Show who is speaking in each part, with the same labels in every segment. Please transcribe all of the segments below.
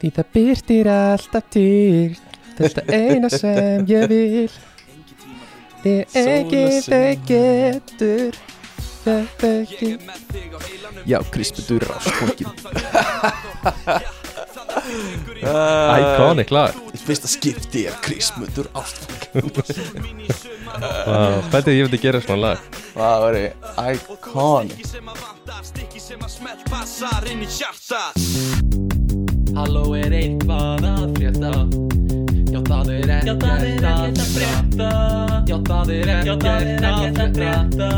Speaker 1: Því það byrtir alltaf til. Þetta eina sem ég vil. Þið þau getur. Þau ekki Já, Krispur Ráskókin Iconic lag.
Speaker 2: Í fyrsta skipti er ástfangin
Speaker 1: wow. Fældið ég myndi gera svona lag.
Speaker 2: Það var iconic
Speaker 3: Halló er eitthvað að frétta Já það er ekkert að frétta Já það er ekkert að frétta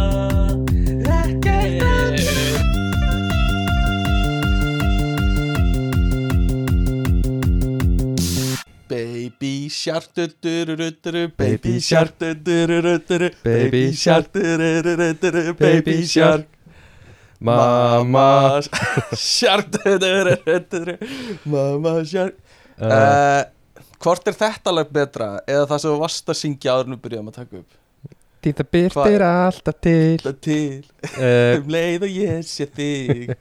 Speaker 3: Ekkert að frétta
Speaker 2: Baby shark du-du-du-du-du, Baby shark du-du-du-du-du, Baby shark du-du-du-du-du, Baby shark
Speaker 1: Mamma
Speaker 2: Shark du-du-du-du-du, Mamma shark
Speaker 1: uh,
Speaker 2: uh, Hvort er þetta lag betra eða það sem þú varst að syngja áður en við byrjuðum að taka upp?
Speaker 1: Því það byrtir alltaf til.
Speaker 2: Það til.
Speaker 1: Uh,
Speaker 2: um leið og ég sé þig.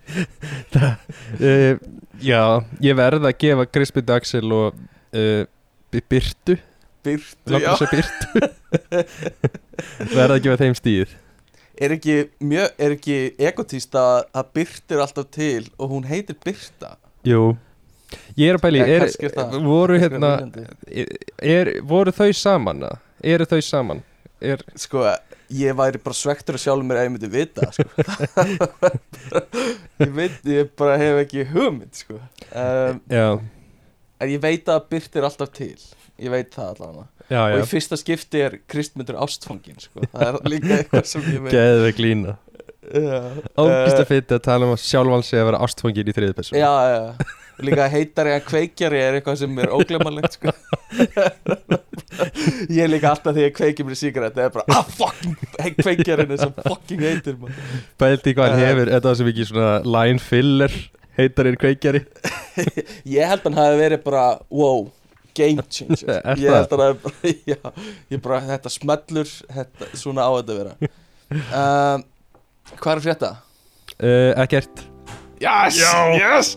Speaker 1: Uh, Já, ég verð að gefa Krispur Daxel og uh, Byrtu
Speaker 2: Byrtu,
Speaker 1: Langar
Speaker 2: já.
Speaker 1: Byrtu Verð að gefa þeim stíð
Speaker 2: Er ekki mjög, er ekki egotíst að það byrtir alltaf til og hún heitir Byrta
Speaker 1: Jú Ég er að pæli,
Speaker 2: Ja,
Speaker 1: er,
Speaker 2: er
Speaker 1: voru
Speaker 2: er
Speaker 1: hérna er, voru þau saman? Eru þau saman? Er,
Speaker 2: Sko, ég væri bara svektur að sjálfur mér að ég myndi vita sko. Ég veit, ég bara hef ekki hugmynd sko. um, En ég veit að byrtir alltaf til Ég veit það allavega
Speaker 1: já,
Speaker 2: Og
Speaker 1: já
Speaker 2: í fyrsta skipti er Kristmundur ástfangin sko. Það er líka eitthvað sem ég veit
Speaker 1: Geðveik lína
Speaker 2: Já,
Speaker 1: Ógist
Speaker 2: Eh,
Speaker 1: að fyndi að tala um að sjálfan sig að vera ástfangin í þriði person
Speaker 2: Já, já Og líka heitari en kveikjari er eitthvað sem er óglemalegt sko. Ég er líka alltaf þegar ég kveiki mér sígaret Það er bara, ah fucking hey, kveikjarin er sem fucking heitir.
Speaker 1: Pældi hvað hann
Speaker 2: Eh.
Speaker 1: hefur, þetta var sem ekki svona line filler heitarinn kveikjari
Speaker 2: Ég held að hann hafi verið bara, wow, game changer
Speaker 1: Er
Speaker 2: Ég held að bara, já Ég bara, þetta smellur, þetta, svona á þetta að vera. Um, Hvað er frétta?
Speaker 1: uh, Ekkert
Speaker 2: Yes, yes!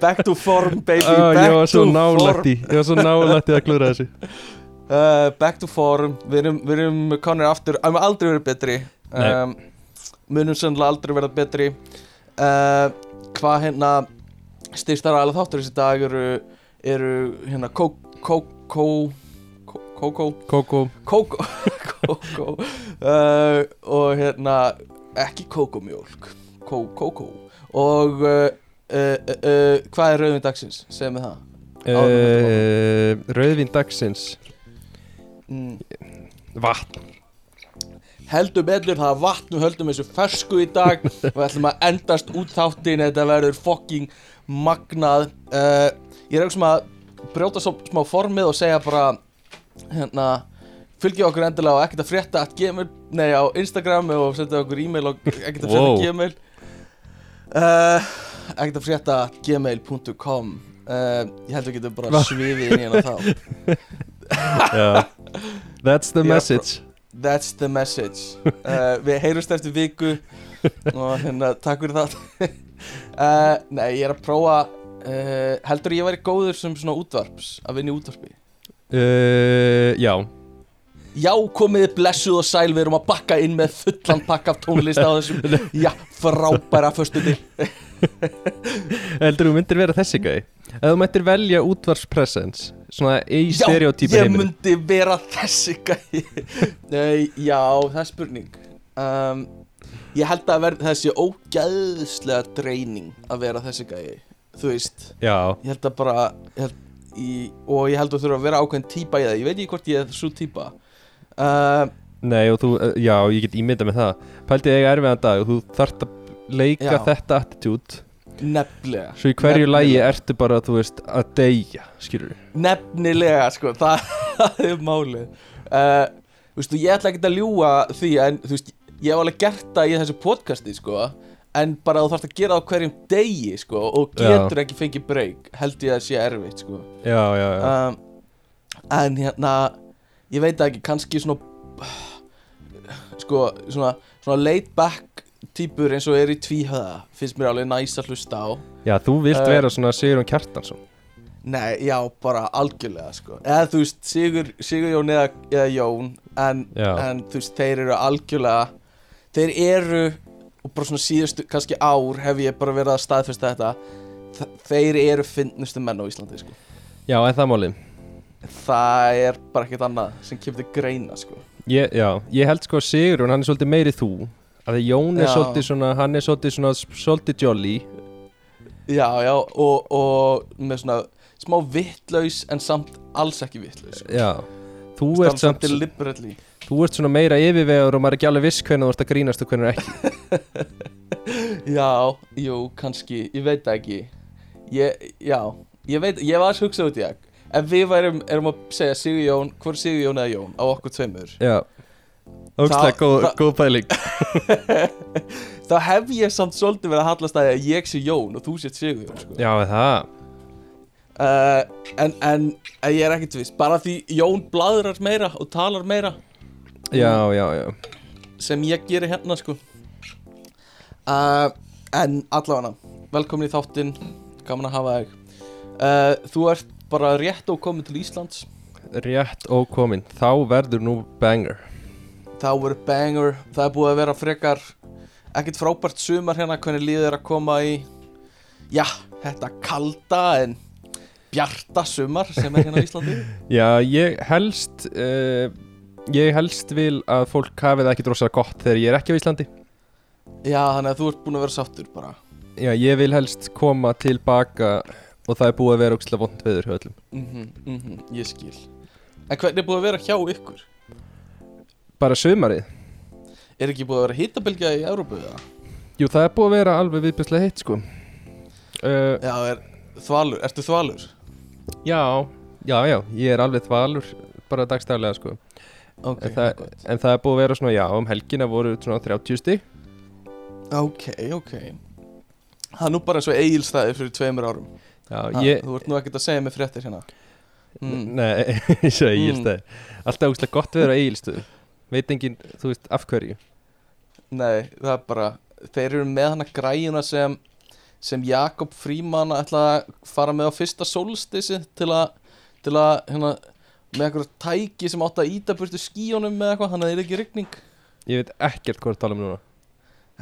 Speaker 2: Back to form, baby,
Speaker 1: uh,
Speaker 2: back
Speaker 1: Ég var svo
Speaker 2: to form.
Speaker 1: í Ég var svo nálægt í að klúra þessu.
Speaker 2: Uh, Back to form, við erum, við erum konir aftur, að við aldrei verið betri. Um, Munum sannlega aldrei verið betri. Uh, Hvað hérna Styrstara alveg þáttur þessi dag eru eru hérna kó, kó, kókó
Speaker 1: Kókó.
Speaker 2: Kókó kókó. Uh, og hérna ekki kókómjólk kó, kókó. Og uh, uh, uh, uh, hvað er rauðin dagsins? segð mér það.
Speaker 1: Uh, Rauðvín dagsins.
Speaker 2: Mm.
Speaker 1: Vatn.
Speaker 2: Heldum ellur það er vatn. Og höldum þessu fersku í dag. Og við ætlum að endast út þáttin þetta verður fucking magnað. Ég er ekki sem að brjóta svo, smá formið og segja bara hérna fylgja okkur endilega á ekkert að frétta at gmail, nei á Instagram og setja okkur e-mail og ekkert að frétta gmail. Uh, ekkert að frétta gmail.com uh, ég held að við getum bara
Speaker 1: Va?
Speaker 2: svifið inn í hérna þá.
Speaker 1: Já. That's the message.
Speaker 2: That's the message. Uh, Við heyrumst eftir viku og hérna, takk fyrir það. Nei, ég er að prófa uh, Heldur ég væri góður sem svona útvarps að vinna í útvarpi?
Speaker 1: Uh, Já.
Speaker 2: Já, komiði blessuð og sæl Við erum að bakka inn með fullan pakka af tónlist á þessum Já, frábæra föstu til
Speaker 1: Heldur þú myndir vera þessi gæði Ef þú myndir velja útvarspresens Svona í
Speaker 2: Já,
Speaker 1: stereotypu
Speaker 2: ég
Speaker 1: heiminu
Speaker 2: myndi vera þessi gæi. Nei, já, það er spurning. Um, Ég held að verð þessi ógæðslega dreining að vera þessi gæi Þú veist.
Speaker 1: Já,
Speaker 2: ég held að bara ég held, í, og ég held að þurfa að vera ákveðin típa í það. Ég veit ekki hvort ég er svo típa. Uh,
Speaker 1: nei og þú uh, Já, ég get ímynda með það. Pældi ég erfiðan dag og þú þarft að leika
Speaker 2: Já.
Speaker 1: þetta attitude.
Speaker 2: Nefnilega.
Speaker 1: Svo í hverju
Speaker 2: Nefnilega.
Speaker 1: lægi ertu bara, þú veist, að deyja Skilur
Speaker 2: nefnilega sko, það, það er málið. Uh, þú veist, og ég ætla ekki að ljúga því en þú veist, ég hef alveg gert það í þessu podcasti sko en bara þú þarfst að gera það á hverjum degi sko og
Speaker 1: Já.
Speaker 2: getur ekki fengið breyk held ég að sé erfitt sko.
Speaker 1: Já, já, já.
Speaker 2: Um, en hérna ég veit það ekki, kannski svona sko, svona, svona laid back típur eins og er í tvíhöða finnst mér alveg næs að hlusta á.
Speaker 1: Já, þú vilt
Speaker 2: Uh,
Speaker 1: vera svona Sigurðan Kjartansson.
Speaker 2: Nei, já, bara algjörlega sko. Eða þú veist, Sigur, Sigur Jón eða, eða Jón en,
Speaker 1: Já.
Speaker 2: en þú veist, þeir eru algjörlega Þeir eru Og bara svona síðustu, kannski ár Hef ég bara verið að staðfesta þetta. Þeir eru fyndnustu menn á Íslandi sko.
Speaker 1: Já, en það máli
Speaker 2: Það er bara ekkert annað sem kemur til greina sko.
Speaker 1: Ég, Já, ég held sko að Sigurjón, hann er svolítið meiri þú. Að Jón er
Speaker 2: Já.
Speaker 1: svolítið svona hann er svolítið svona svolítið jolly.
Speaker 2: Já, já, og, og með svona smá vittlaus en samt alls ekki vittlaus sko.
Speaker 1: Já, þú ert
Speaker 2: Samt
Speaker 1: samt
Speaker 2: deliberately
Speaker 1: þú ert svona meira yfirvegur og maður er ekki alveg viss hvernig þú ert að grínast og hvernig ekki.
Speaker 2: Já, jú, kannski, ég veit það ekki. Ég, Já, ég veit, ég var að hugsa út í það. Ef við værum, erum að segja Sigur Jón, hvor er Sigur Jón eða Jón á okkur tveimur.
Speaker 1: Já. Ógstlega góð,
Speaker 2: það-
Speaker 1: góð pæling.
Speaker 2: Þá hef ég samt svolítið verið að hallast að ég sé Jón og þú sétt Sigur Jón sko.
Speaker 1: Já, það?
Speaker 2: Uh, en, en en ég er ekkert viss. Bara því Jón bladrar meira og talar meira
Speaker 1: Já, já, já.
Speaker 2: Sem ég gerir hérna sko. Uh, En allavega Velkomin í þáttinn. Gaman að hafa þig. Uh, Þú ert bara rétt og komið til Íslands.
Speaker 1: Rétt og komin Þá verður nú banger.
Speaker 2: Þá voru banger. Það er búið að vera frekar ekkert frábært sumar hérna hvernig líður er að koma í já, þetta kalda en bjarta sumar sem er hérna á Íslandi.
Speaker 1: Já, ég helst uh, Ég helst vil að fólk hafi það ekki drosalega gott þegar ég er ekki á Íslandi.
Speaker 2: Já, þannig að þú ert búin að vera sáttur bara.
Speaker 1: Já, ég vil helst koma tilbaka og það er búið að vera ógstlega vond veður hjá öllum.
Speaker 2: Mhm, mhm, ég skil. En hvernig er búið að vera hjá ykkur?
Speaker 1: Bara sumarið.
Speaker 2: Er ekki búið að vera hittabilgja í Európu eða?
Speaker 1: Jú, það er búið að vera alveg viðbjörslega heitt sko. Uh,
Speaker 2: já, er þvalur, ertu þvalur?
Speaker 1: Já, já, já, ég er alveg þvalur bara dagstæðlega sko
Speaker 2: ok,
Speaker 1: en, það, en það er búið að vera svona, já, um helgina voru svona 30 stig.
Speaker 2: Ok, ok. Það er nú bara svo eigilstæði fyrir tveimur árum.
Speaker 1: Já,
Speaker 2: ha,
Speaker 1: ég,
Speaker 2: þú ert nú ekkert að segja mig fréttir hérna. Mm.
Speaker 1: Nei, ég segi
Speaker 2: Mm.
Speaker 1: eigilstæði Alltaf úslega gott veður á eigilstöðu Veit engin, þú veist, af hverju?
Speaker 2: Nei, það er bara Þeir eru með hana græjuna sem sem Jakob Fríman ætla að fara með á fyrsta solstissi til að til að hérna með eitthvað tæki sem átt að íta burtu skíunum með eitthvað, þannig að það er ekki rigning.
Speaker 1: Ég veit ekkert hvað er tala um núna.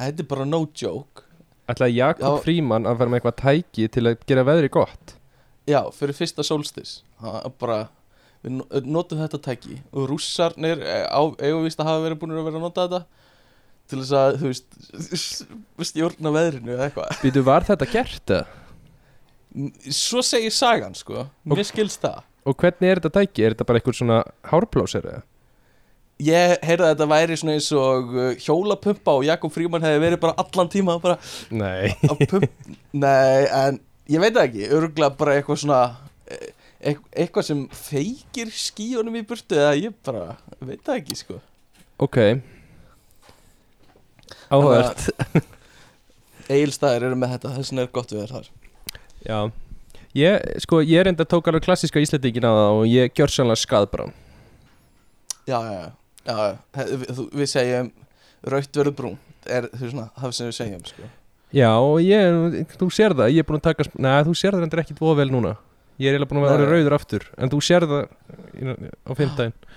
Speaker 2: Þetta er bara no joke.
Speaker 1: Ætlaði Jakob
Speaker 2: Já.
Speaker 1: Fríman að vera með eitthvað tæki til að gera veðri gott?
Speaker 2: Já, fyrir fyrsta solstis Það bara, við no- notum þetta tæki. Og rússarnir eh, víst að hafa verið búin að vera að nota þetta til þess að, þú veist stjórna veðrinu eða eitthvað.
Speaker 1: Býtu, var þetta gert eða?
Speaker 2: Svo segir sagan, sko. Mér skilst það
Speaker 1: Og hvernig er þetta tæki? Er þetta bara eitthvað svona hárplásir eða?
Speaker 2: Ég heyrði að þetta væri svona eins og uh, hjólapumpa og Jakob Fríman hefði verið bara allan tíma bara
Speaker 1: Nei.
Speaker 2: Nei, en ég veit ekki, örgulega bara eitthvað svona e- eit- eitthvað sem feikir skíunum í burtu eða ég bara veit ekki sko.
Speaker 1: Ok. Áhugavert.
Speaker 2: Egilstæðir eru með þetta, þess vegna er gott við þér þar.
Speaker 1: Já Ég, sko, ég reynda tók alveg klassíska íslendingin á það og ég gjör sannlega skaðbrán.
Speaker 2: Já, já, já, já, já. Við, við segjum rautt verður brún er þú svona, það sem við segjum sko.
Speaker 1: Já, og ég, þú sér það, ég er búin að taka Nei, þú sér það endur ekkit voða vel núna. Ég er eiginlega búin að vera rauður aftur En þú sér það á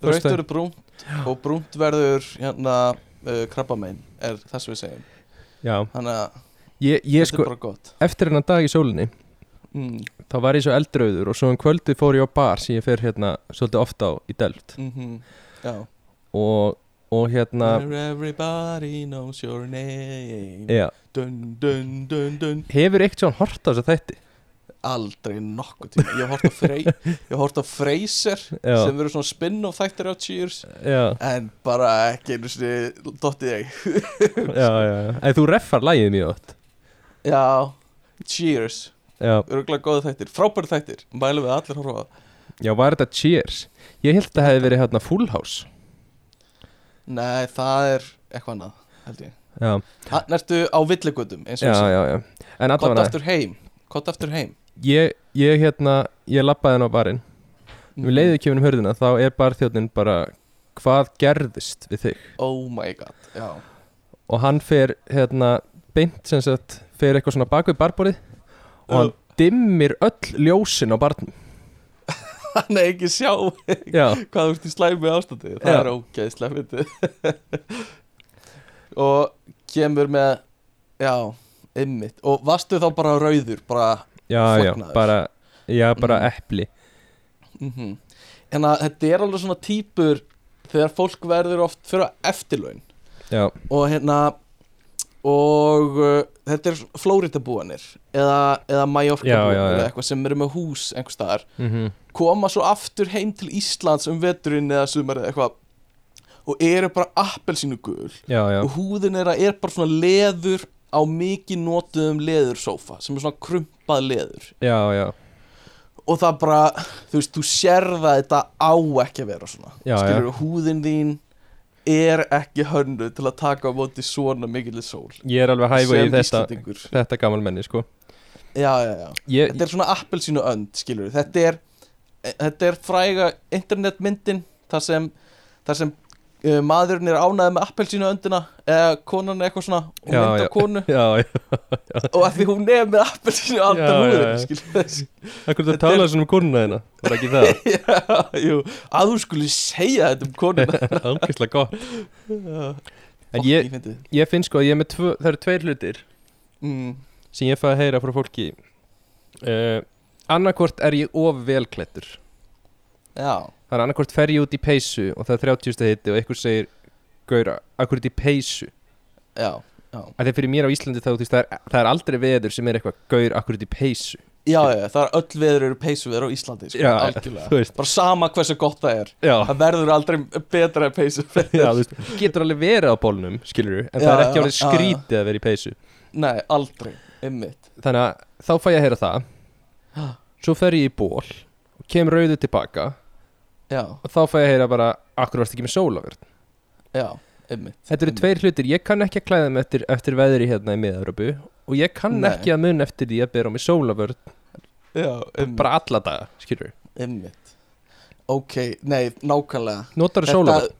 Speaker 2: Rautt
Speaker 1: Föstudaginn.
Speaker 2: verður brúnt og brúnt verður hérna uh, krabbamein er það sem við segjum.
Speaker 1: Já,
Speaker 2: Þannig að
Speaker 1: ég, ég sko, eftir hennan dag í sólinni
Speaker 2: mm.
Speaker 1: Þá var ég svo eldrauður og svo um kvöldi fór ég á bar sem ég fer hérna svolítið ofta á í Delft
Speaker 2: Mm Já.
Speaker 1: Og, og hérna
Speaker 2: everybody knows your name.
Speaker 1: Já,
Speaker 2: Dun dun dun
Speaker 1: hefur eitt svona hort á þess að þætti?
Speaker 2: Aldrei nokkuð tíma. Ég hort á, Frey, á Freyser
Speaker 1: Já.
Speaker 2: sem verður svona spin-off þættir á Cheers.
Speaker 1: Já,
Speaker 2: en bara ekki einu sinni dottið ég
Speaker 1: já, já, já. En þú reffar lægið mjög oft.
Speaker 2: Já, Cheers
Speaker 1: Já,
Speaker 2: Örgulega góðu þættir, frábæri þættir Mælum við allir horfa
Speaker 1: já, var þetta Cheers? Ég held að það hefði verið hérna Full House.
Speaker 2: Nei, það er eitthvað annað held ég.
Speaker 1: Já,
Speaker 2: Hann ertu á villigötum eins og
Speaker 1: En
Speaker 2: Kott aftur heim Kott aftur heim.
Speaker 1: Ég, ég hérna Ég lappaði hann á barinn. Við leiðið kemur um hörðina Þá er barþjóðnin bara Hvað gerðist við þig?
Speaker 2: Oh my god, já.
Speaker 1: Og hann fer hérna Beint sem sagt Fer eitthvað svona bak við barborið Og hann dimmir öll ljósin á barnum.
Speaker 2: Hann er ekki sjá
Speaker 1: Já,
Speaker 2: hvað þú ert í slæmi ástandi? Það
Speaker 1: Já.
Speaker 2: er ógeðslega fyndið. Og kemur með já, ymmit og varstu þá bara rauður bara,
Speaker 1: já, já, bara Já, bara
Speaker 2: Mm.
Speaker 1: epli.
Speaker 2: Mm en að þetta er alveg svona típur þegar fólk verður oft fyrir eftirlaun.
Speaker 1: Já,
Speaker 2: og hérna og þetta er flóritabúanir eða, eða Mallorca
Speaker 1: Já, já,
Speaker 2: búanir
Speaker 1: já.
Speaker 2: eða eitthvað sem eru með hús einhver staðar.
Speaker 1: Mhm.
Speaker 2: Koma svo aftur heim til Íslands um veturinn eða sumar eða eitthvað og eru bara appelsínu gul
Speaker 1: Já, já,
Speaker 2: og húðin þeirra er bara svona leður á mikið notuðum leðursófa sem er svona krumpað leður.
Speaker 1: Já, já.
Speaker 2: Og það bara, þú veist, þú sérða þetta á ekki að vera svona.
Speaker 1: Já,
Speaker 2: skilur, húðin þín er ekki hönnu til að taka á móti svona mikilvæg sól.
Speaker 1: Ég er alveg hæfu í
Speaker 2: sem
Speaker 1: þetta Þetta gamal menni, sko.
Speaker 2: Já, já, já,
Speaker 1: Ég,
Speaker 2: þetta er svona appelsínu önd skilur, þetta er þetta er fræga internetmyndin þar sem, þar sem uh, maðurinn er ánæði með appelsínu öndina eða konan eitthvað svona og mynda konu.
Speaker 1: Já, já.
Speaker 2: Og að því hún er með appelsínu
Speaker 1: já,
Speaker 2: húðin
Speaker 1: Akkur þú talaði svona um konuna þína? Var ekki það?
Speaker 2: já, jú, að þú skulle segja þetta um konuna
Speaker 1: Ákvæslega gott. En ég-. Ég finn sko að ég er með tvö, það eru tveir hlutir
Speaker 2: mm,
Speaker 1: sem ég fæði að heyra frá fólki. Uh, Annarkvort er ég of velklættur
Speaker 2: já,
Speaker 1: Það er annarkvort fer ég út í peysu og það er 30 stið hitti og einhver segir Gaur, akkur út í peysu?
Speaker 2: Já, já.
Speaker 1: Að Þegar fyrir mér á Íslandi þá, þú veist, það er, það er aldrei veður sem er eitthvað Gaur, akkur út í peysu?
Speaker 2: Já, já, það er öll veður eru peysuveður á Íslandi sko,
Speaker 1: Já,
Speaker 2: algjörlega.
Speaker 1: þú veist.
Speaker 2: Bara sama hversu gott það er.
Speaker 1: Já,
Speaker 2: Það verður aldrei betra en peysuveður
Speaker 1: já þú veist, getur alveg verið á bólnum, skilur en það
Speaker 2: Já,
Speaker 1: er ekki
Speaker 2: já,
Speaker 1: alveg
Speaker 2: já, já.
Speaker 1: skrítið að vera í peysu.
Speaker 2: Nei, aldrei, ymmit
Speaker 1: Þannig að þá fæ ég að heyra það. Svo fer ég í ból og kem rauðu tilbaka
Speaker 2: Já,
Speaker 1: og þá fæ ég að heyra bara akkur varst ekki með
Speaker 2: ymmit
Speaker 1: Þetta eru tveir hlutir, ég kann ekki að klæða mig eftir, eftir veðri hérna í miða-Európu og ég kann
Speaker 2: Nei.
Speaker 1: ekki að mun eftir því að bera á mig
Speaker 2: ymmit,
Speaker 1: bara alla daga, skilur
Speaker 2: ymmit Ok, nei, nákvæmlega.
Speaker 1: Notar þú sólavörð?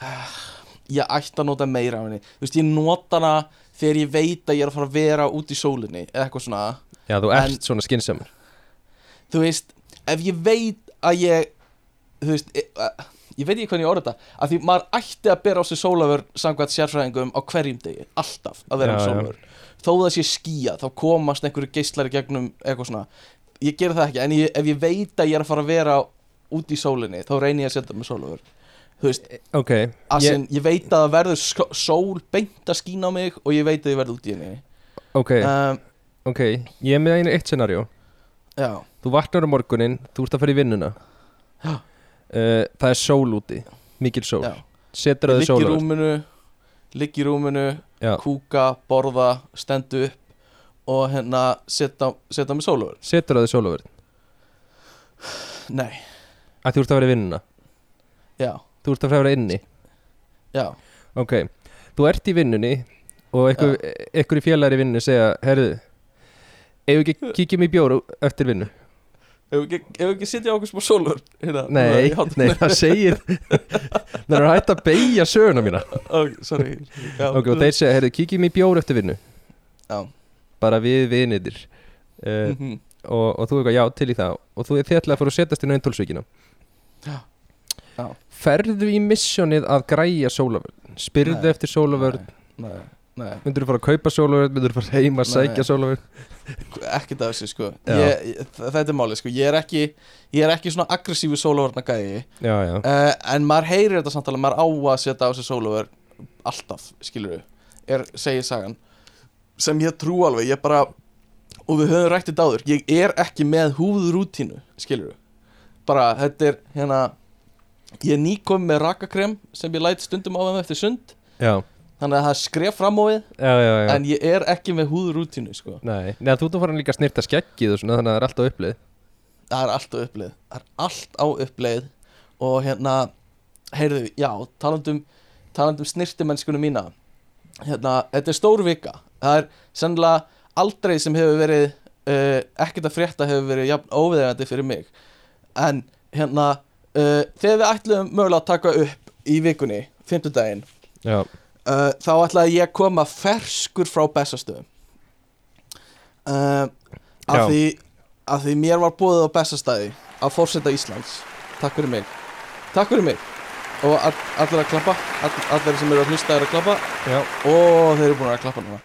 Speaker 2: Ég ætti að nota meira af henni. Þú veist, ég nota hana þegar ég veit að ég er að fara að vera út í sólinni Eða eitthvað svona.
Speaker 1: Já, þú
Speaker 2: En-
Speaker 1: ert svona skinsamur
Speaker 2: Þú veist, ef ég veit að ég Þú veist, ég, ég veit ekki hvernig ég orða þetta Af því maður ætti að bera á sig sólavör Samkvæmt sérfræðingum á hverjum degi Alltaf að vera
Speaker 1: Já,
Speaker 2: með
Speaker 1: já.
Speaker 2: sólavör Þó það sé skýja, þá komast einhverju geislar í gegnum Eitthvað svona. Ég gera það ekki, en ég, ef ég veit að ég er að fara að vera Út í sólinni, þá reynir ég að setja með sólavör Þú veist,
Speaker 1: Ok,
Speaker 2: að
Speaker 1: ég,
Speaker 2: ég... veit að það verður sk- sól beint að skína á mig og ég veit að ég verð út í henni.
Speaker 1: Ok,
Speaker 2: um,
Speaker 1: ok Ég er með einu eitt scenarió
Speaker 2: Já,
Speaker 1: Þú vaknar um morgunin, þú ert að fara í vinnuna. Uh, Það er sól úti Mikil sól.
Speaker 2: Já.
Speaker 1: Setur að
Speaker 2: í
Speaker 1: sólavörð
Speaker 2: rúminu Ligg í rúminu, kúka, borða, stendu upp og hérna setja, með sólöfur
Speaker 1: setur að þið sólavörð
Speaker 2: Nei,
Speaker 1: Að þú ert að vera í vinnuna?
Speaker 2: Já,
Speaker 1: Þú ert að fara inni?
Speaker 2: Já.
Speaker 1: Ok, þú ert í vinnunni og einhver í félagri vinnu segja, herðu ef við ekki kíkjum í bjóru eftir vinnu?
Speaker 2: Ef við ekki, ekki setja á sólöfur hérna,
Speaker 1: Nei,
Speaker 2: í hátinn.
Speaker 1: nei, það segir það er hægt að beigja söguna mína.
Speaker 2: Ok, sorry. Já,
Speaker 1: Ok, og þeir segja, herðu, kíkjum í bjóru eftir vinnu.
Speaker 2: Já,
Speaker 1: bara við vinitir uh,
Speaker 2: mhm,
Speaker 1: og, og þú eitthvað, já, til í það. Og þú þið ætlaði að fara að setjast inn á eintólsvíkina
Speaker 2: Já. Já.
Speaker 1: Ferðu í missjónið að græja sólavörn Spyrðu eftir sólavörn
Speaker 2: Nei, nei
Speaker 1: Myndur þú fara að kaupa sólavörn Myndur þú fara heim að sækja sólavörn
Speaker 2: ekkert af þessu sko. Ég, þetta er málið sko. Ég er ekki, ég er ekki svona aggressífu sólavarna gæði uh, en maður heyrir þetta samt alveg maður á að setja á sig sólavar alltaf skilur við er, segir sagan. Sem ég trú alveg ég bara og við höfum rætt þetta áður ég er ekki með húðrútínu skilur við bara þetta er hérna ég er nýkom með rakakrem sem ég læt stundum á þeim eftir sund.
Speaker 1: Já,
Speaker 2: þannig að það skref fram á við
Speaker 1: já, já, já.
Speaker 2: en ég er ekki með húðrútínu sko.
Speaker 1: Nei, Nei þú þú farin líka að snirta skeggið svona þannig að það er alltaf upplið
Speaker 2: það er allt á uppleið það er allt á uppleið. Og hérna, heyrðu, já talandum, talandum snirtimennskunum mína. Hérna, þetta er stór vika. Það er sennilega aldrei sem hefur verið uh, ekkert að frétta hefur verið jafn óviðegandi fyrir mig. En hérna uh, þegar við ætlum mögulega að taka upp í vikunni, fimmtudaginn
Speaker 1: Já,
Speaker 2: uh, þá ætlaði ég að koma ferskur frá Bessastöðum. Uh, af
Speaker 1: Já.
Speaker 2: því, af því mér var búið á bestastæði að fórseta Íslands. Takk fyrir mig. Takk fyrir mig. Og all, allir að klappa all, allir sem eru að hlusta eru að klappa.
Speaker 1: Já,
Speaker 2: og þeir eru búin að klappa núna.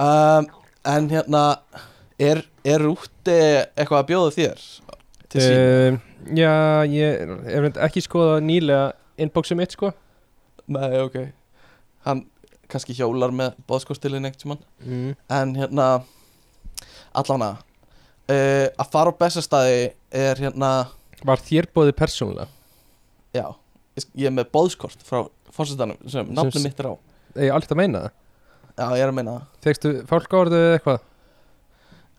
Speaker 2: Um, en hérna er, er úti eitthvað að bjóða þér til sín?
Speaker 1: Uh, já ég hef ekki skoðað nýlega inboxið mitt sko.
Speaker 2: Nei ok hann kannski hjólar með bóðskostilin einhvern tímann
Speaker 1: mm.
Speaker 2: en hérna allána uh, að fara á bestastæði er hérna
Speaker 1: Var þér bóðið persónulega?
Speaker 2: Já, ég, er með bóðskort frá fórsetanum sem nafnum
Speaker 1: Sem-
Speaker 2: mitt er á
Speaker 1: Ég aldrei að meina það
Speaker 2: Já, ég er að meina það
Speaker 1: Fegstu fálkaorðu eða eitthvað?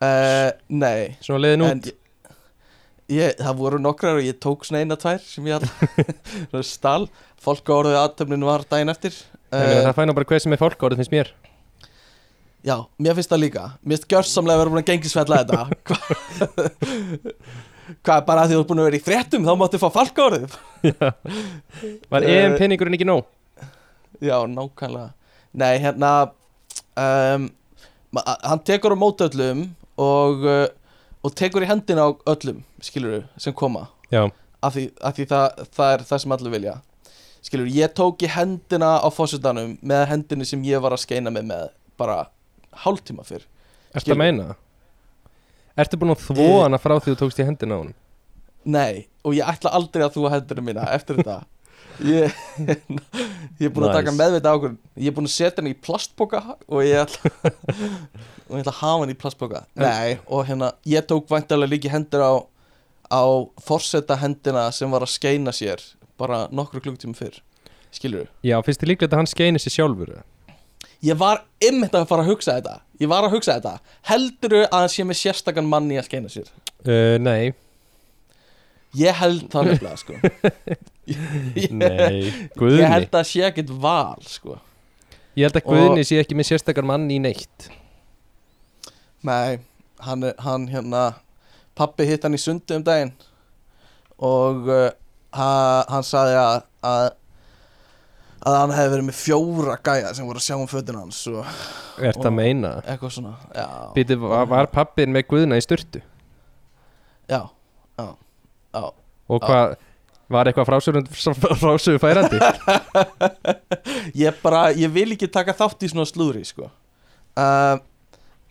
Speaker 2: uh, Nei,
Speaker 1: Svona leiðin út?
Speaker 2: Ég, það voru nokkrar og ég tók svona eina tvær sem ég all stál. Fólk orðið aðtöfnin var daginn eftir.
Speaker 1: Uh,
Speaker 2: uh,
Speaker 1: það fæna bara hvað sem er fálkaorðu finnst mér.
Speaker 2: Já, mér finnst það líka. Mér finnst gjörsamlega að vera búin að gengisfella þetta. Hva- Hvað, bara því þú ert búin að vera í fréttum þá máttu fá fálkaorðið
Speaker 1: Var
Speaker 2: Eh,
Speaker 1: EM peningurinn ekki nóg?
Speaker 2: Já, nákvæmlega. Nei, hérna um, Hann tekur á móti öllum og, uh, og tekur í hendina á öllum skilur sem koma af því, af því það, það er það sem allir vilja skilur, ég tók í hendina á fósitanum með hendinni sem ég var að skeina mig með bara hálftíma fyrr
Speaker 1: ertu
Speaker 2: Skilur.
Speaker 1: að meina það? Ertu búin að þvó hana frá því þú tókst í hendina á hann?
Speaker 2: Nei, og ég ætla aldrei að þú hendina mína eftir þetta ég, ég er búin að
Speaker 1: Nice.
Speaker 2: taka meðvita ákvörðun ég er búin að setja henni í plastboka og ég ætla og ég ætla að hafa henni í plastboka Nei, og hérna, ég tók væntalega líki hendur á á forseta hendina sem var að skeina sér bara nokkru klukktíma fyrr. Skilur
Speaker 1: Já, finnst þið líklegt að hann skeini sér sjálfur?
Speaker 2: ég var ymmit að fara að hugsa þetta. Ég var að hugsa þetta. Heldurðu að hann sé með sérstakann manni að skeina sér?
Speaker 1: Uh, nei,
Speaker 2: ég held það nefnilega sko. Ég,
Speaker 1: nei,
Speaker 2: ég
Speaker 1: Guðni
Speaker 2: held að sé ekkert val sko.
Speaker 1: Ég held að
Speaker 2: Og-
Speaker 1: Guðni sé ekki með sérstakar mann í neitt.
Speaker 2: Nei, hann, hann hérna Pappi hitt hann í sundi um daginn Og uh, ha, hann sagði að, að Að hann hefði verið með fjóra gæja Sem voru að sjá um fötin hans Og
Speaker 1: Er það meina?
Speaker 2: eitthvað svona Já,
Speaker 1: Býti, var, var pappin með Guðna í styrtu?
Speaker 2: já, já, já.
Speaker 1: Og hvað, var eitthvað frásögu, frásögu færandi?
Speaker 2: Ég bara, ég vil ekki taka þátt í svona slúðri sko uh,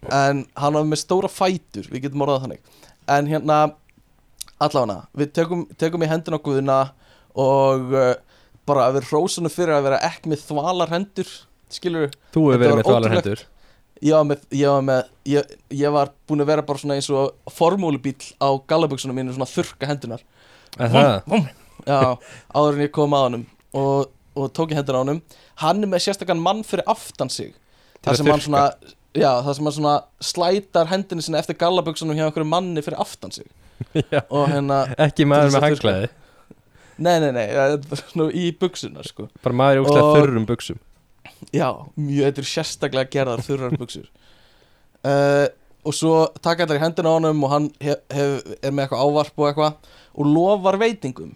Speaker 2: En hann var með stóra fætur Við getum orðað þannig En hérna, allavega Við tökum, tökum í hendina Guðuna Og uh, bara að vera hrósanu fyrir að vera ekki með þvalar hendur Skilur
Speaker 1: Þú hefur verið með þvalar hendur.
Speaker 2: Ég var með, ég var með ég, ég var búin að vera bara svona eins og formúlubíl á gallaböksunum mínu Svona þurrka hendunar? Vum, Já, áður en ég kom að honum og, og tók í hendina á honum. Hann er með sérstakann mann fyrir aftan sig.
Speaker 1: Til að
Speaker 2: sem hann
Speaker 1: þurrka.
Speaker 2: svona Já, það sem hann svona slætar hendinu sinni eftir gallaböksunum hjá einhverju manni fyrir aftan sig.
Speaker 1: Já.
Speaker 2: Hérna,
Speaker 1: Ekki maður með
Speaker 2: að
Speaker 1: hanglaði
Speaker 2: nei, nei, nei, svona í buksunar sko.
Speaker 1: Bara maður í ógstlega
Speaker 2: Og-
Speaker 1: þurrum buksum
Speaker 2: Já, mjög, þetta er sérstaklega gerðar þurrar buksur uh, Og svo taka þetta í hendina á honum og hann hef, hef, er með eitthvað ávarp og eitthvað Og lofar veitingum.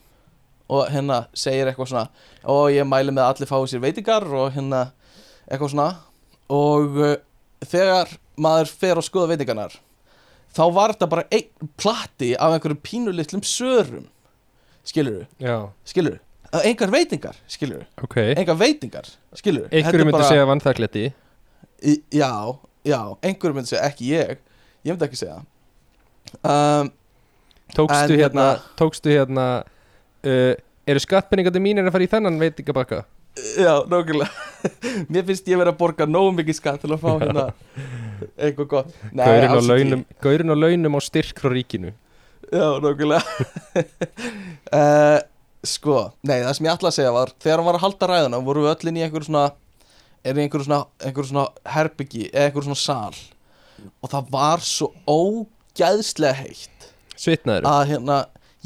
Speaker 2: Og hérna segir eitthvað svona Og ég mæli með að allir fái sér veitingar Og hérna eitthvað svona. Og uh, þegar maður fer að skoða veitingarnar Þá var þetta bara einn platti af einhverjum pínulitlum sörum. Skilurðu,
Speaker 1: Já,
Speaker 2: skilurðu? Engar veitingar, skilurðu?
Speaker 1: Ok.
Speaker 2: Engar veitingar, skilurðu?
Speaker 1: Einhverju myndi segja vannþakletti
Speaker 2: Já, já, einhverjum myndi segja, ekki ég. Ég myndi ekki segja. Um,
Speaker 1: Tókstu
Speaker 2: En
Speaker 1: hérna,
Speaker 2: hérna-
Speaker 1: tókstu hérna uh, Eru skattpenningandi mínir að fara í þennan veitingabakka?
Speaker 2: Já, nákvæmlega. Mér finnst ég verið að borga nógu mikið skatt til að fá hérna eitthvað gott. Nei,
Speaker 1: Gaurin á launum Gaurin á launum á styrk frá ríkinu.
Speaker 2: Já, nákvæmlega. Uh, Sko, nei, það sem ég ætla að segja var Þegar hann var að halda ræðuna voru við öll inn í einhverju svona Er í einhverju svona, einhverju svona herbyggi Eða einhverju svona sal. Og það var svo ógæðslega heitt
Speaker 1: Svitnaður
Speaker 2: að hérna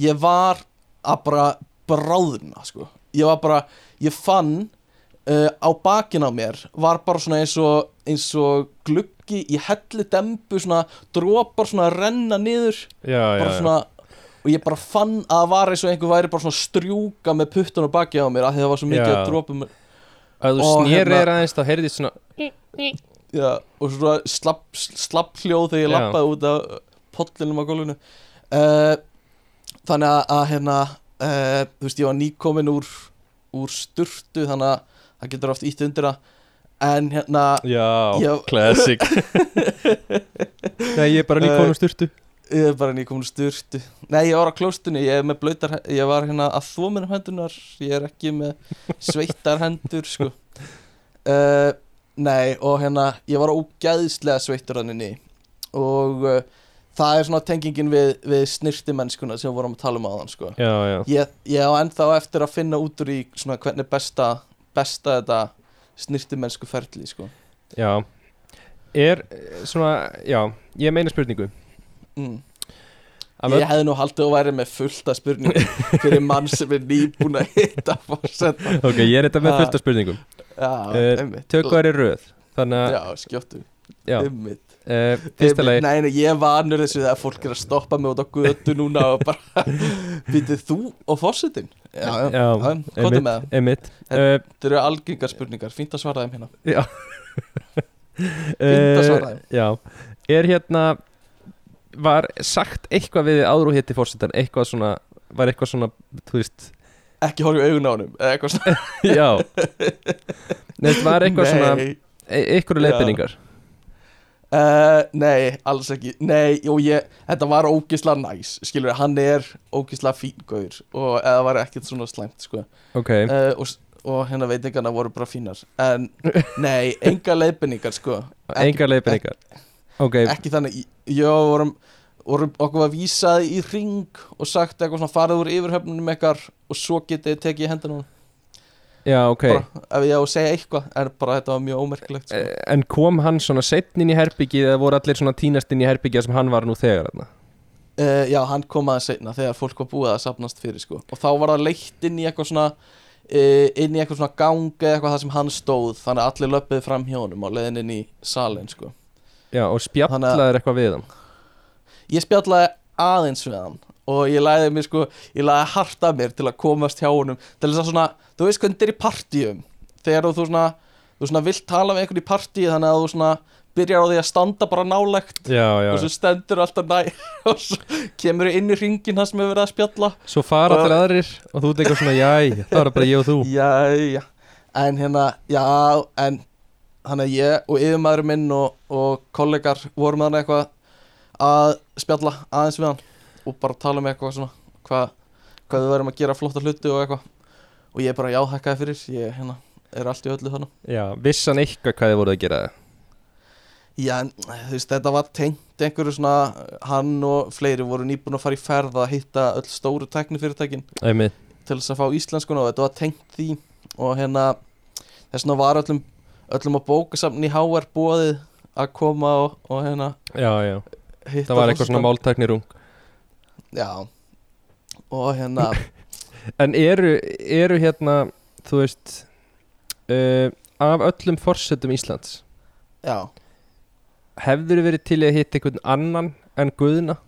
Speaker 2: ég var að bara bráðuna sko ég var bara, ég fann uh, á bakin á mér var bara svona eins og eins og gluggi í helli dembu svona dropar svona að renna niður
Speaker 1: Já, já,
Speaker 2: bara
Speaker 1: já
Speaker 2: svona og ég bara fann að það var eins og einhver væri bara svona að strjúka með puttun á baki á mér því það var svo mikið
Speaker 1: Já.
Speaker 2: að dropum
Speaker 1: Að þú
Speaker 2: Og
Speaker 1: snýrir
Speaker 2: hérna-
Speaker 1: aðeins þá heyrði svona
Speaker 2: já, og svona slapp, slapp hljóð þegar ég
Speaker 1: Já.
Speaker 2: lappaði út af pollinum á gólfinu uh, þannig að, að hérna uh, þú veist ég var nýkomin úr úr sturtu þannig að það getur oft ítt undir það. En hérna
Speaker 1: Já,
Speaker 2: Já.
Speaker 1: classic. Nei, ég er bara nýkonum sturtu.
Speaker 2: ég er bara nýkomin úr sturtu. Nei ég var á klóstunni, ég er með blöytar ég var hérna að þvó mér um hendunar ég er ekki með sveittar hendur sko. Uh, nei og hérna ég var ógæðislega sveittur hann inni. Og uh, það er svona tengingin við, við snirtimennskuna sem við vorum að tala um aðan sko.
Speaker 1: Já, já.
Speaker 2: Ég, ég á ennþá eftir að finna út úr í svona hvernig besta besta þetta snirtimennsku ferli sko.
Speaker 1: Já. Er eh, svona, já, ég meina spurningu.
Speaker 2: Mm. Ég hefði nú haldið að væri með fullta spurningum fyrir mann sem er nýbúin að hitta fórsetta
Speaker 1: Ok, ég er þetta með
Speaker 2: Ha.
Speaker 1: fullt af spurningum.
Speaker 2: Já,
Speaker 1: Eh, þær í röð Þannig að,
Speaker 2: já, skjóttu, einmitt
Speaker 1: uh,
Speaker 2: nei, nei, ég er vanur þessu þegar fólk er að stoppa mig út á götu núna og bara býtið þú og fórsetin já, já,
Speaker 1: Já,
Speaker 2: komdu með það.
Speaker 1: uh,
Speaker 2: þetta eru algengar spurningar, fínt að svara þeim hérna.
Speaker 1: Já.
Speaker 2: Fínt að svara þeim.
Speaker 1: Já. Er hérna Var sagt eitthvað við áður og hitti fórsetan Eitthvað svona Var eitthvað svona, þú veist
Speaker 2: ekki horfa í augun á eða eitthvað svona.
Speaker 1: Já. Nefnt var eitthvað svona
Speaker 2: Nei.
Speaker 1: e Eitthvað leiðbendingar
Speaker 2: Uh, nei, alls ekki. Nei, jú, ég, þetta var ógisla næs Skilur, hann er ógisla fín Gauður, og eða var ekkert svona slæmt sko.
Speaker 1: Ok.
Speaker 2: Uh, og, og hérna veitingarna voru bara fínar. En, nei, enga leiðbendingar sko. Ekki-
Speaker 1: Engar leiðbendingar Ok,
Speaker 2: Ekki þannig, já, vorum, vorum okkur var vísað í ring Og sagt eitthvað svona farið úr yfirhöfnunum ykkar Og svo getið tekið á honum.
Speaker 1: Já, ok
Speaker 2: bara, Ef ég á að segja eitthvað En bara þetta var mjög ómerkilegt sko.
Speaker 1: Eh, En kom hann svona setn inn í herbyggið eða voru allir svona tínast inn í herbyggið sem hann var nú þegar þarna?
Speaker 2: Uh, já, hann kom aðeins seinna þegar fólk var búið að sapnast fyrir sko. og þá var það leitt inn í eitthvað svona uh, inn í eitthvað svona gang eða eitthvað það sem hann stóð þannig að allir löpuðu fram hjá honum á leiðin inn í salin sko.
Speaker 1: Já, og spjallaðir eitthvað við hann
Speaker 2: ég spjallaði aðeins við hann og ég læði mér sko ég læði hart að mér til að komast hjá honum til þess að svona, þú veist hvernig þetta er í partíum? Þegar þú svona þú svona vilt tala við einhvern í partíi þannig að þú svona byrjar á því að standa bara nálægt
Speaker 1: Já, já,
Speaker 2: og svo stendur alltaf næ og svo kemur inn í ringin það sem hefur verið að spjalla.
Speaker 1: Svo fara allir aðrir og þú eitthvað svona, jæ, það var bara ég og þú.
Speaker 2: Jæja. En hérna, já, en Þannig að ég og yfirmaður minn og, og kollegar vorum þannig eitthvað að spjalla aðeins við hann og bara tala um eitthvað svona hvað, hvað við verðum að gera flotta hluti og eitthvað. Og ég bara já, hækkaði fyrir ég hérna, er allt í öllu þannig
Speaker 1: Já, vissan eitthvað hvað þið voruð að gera?
Speaker 2: Já, þú veist, þetta var tengt einhverju svona, hann og fleiri voru nýbúin að fara í ferð að hitta öll stóru teknifyrirtækin til þess að fá íslenskuna og þetta var tengt því. Og hérna þess vegna var öllum, öllum á bókasafn í HR bóðið að koma og, og hérna
Speaker 1: já, já. Það var eitthvað svona
Speaker 2: forsetann. Já. Og hérna
Speaker 1: En eru, eru hérna, þú veist uh, Af öllum forsetum Íslands
Speaker 2: já,
Speaker 1: Hefður verið til að hitta einhvern annan en Guðna?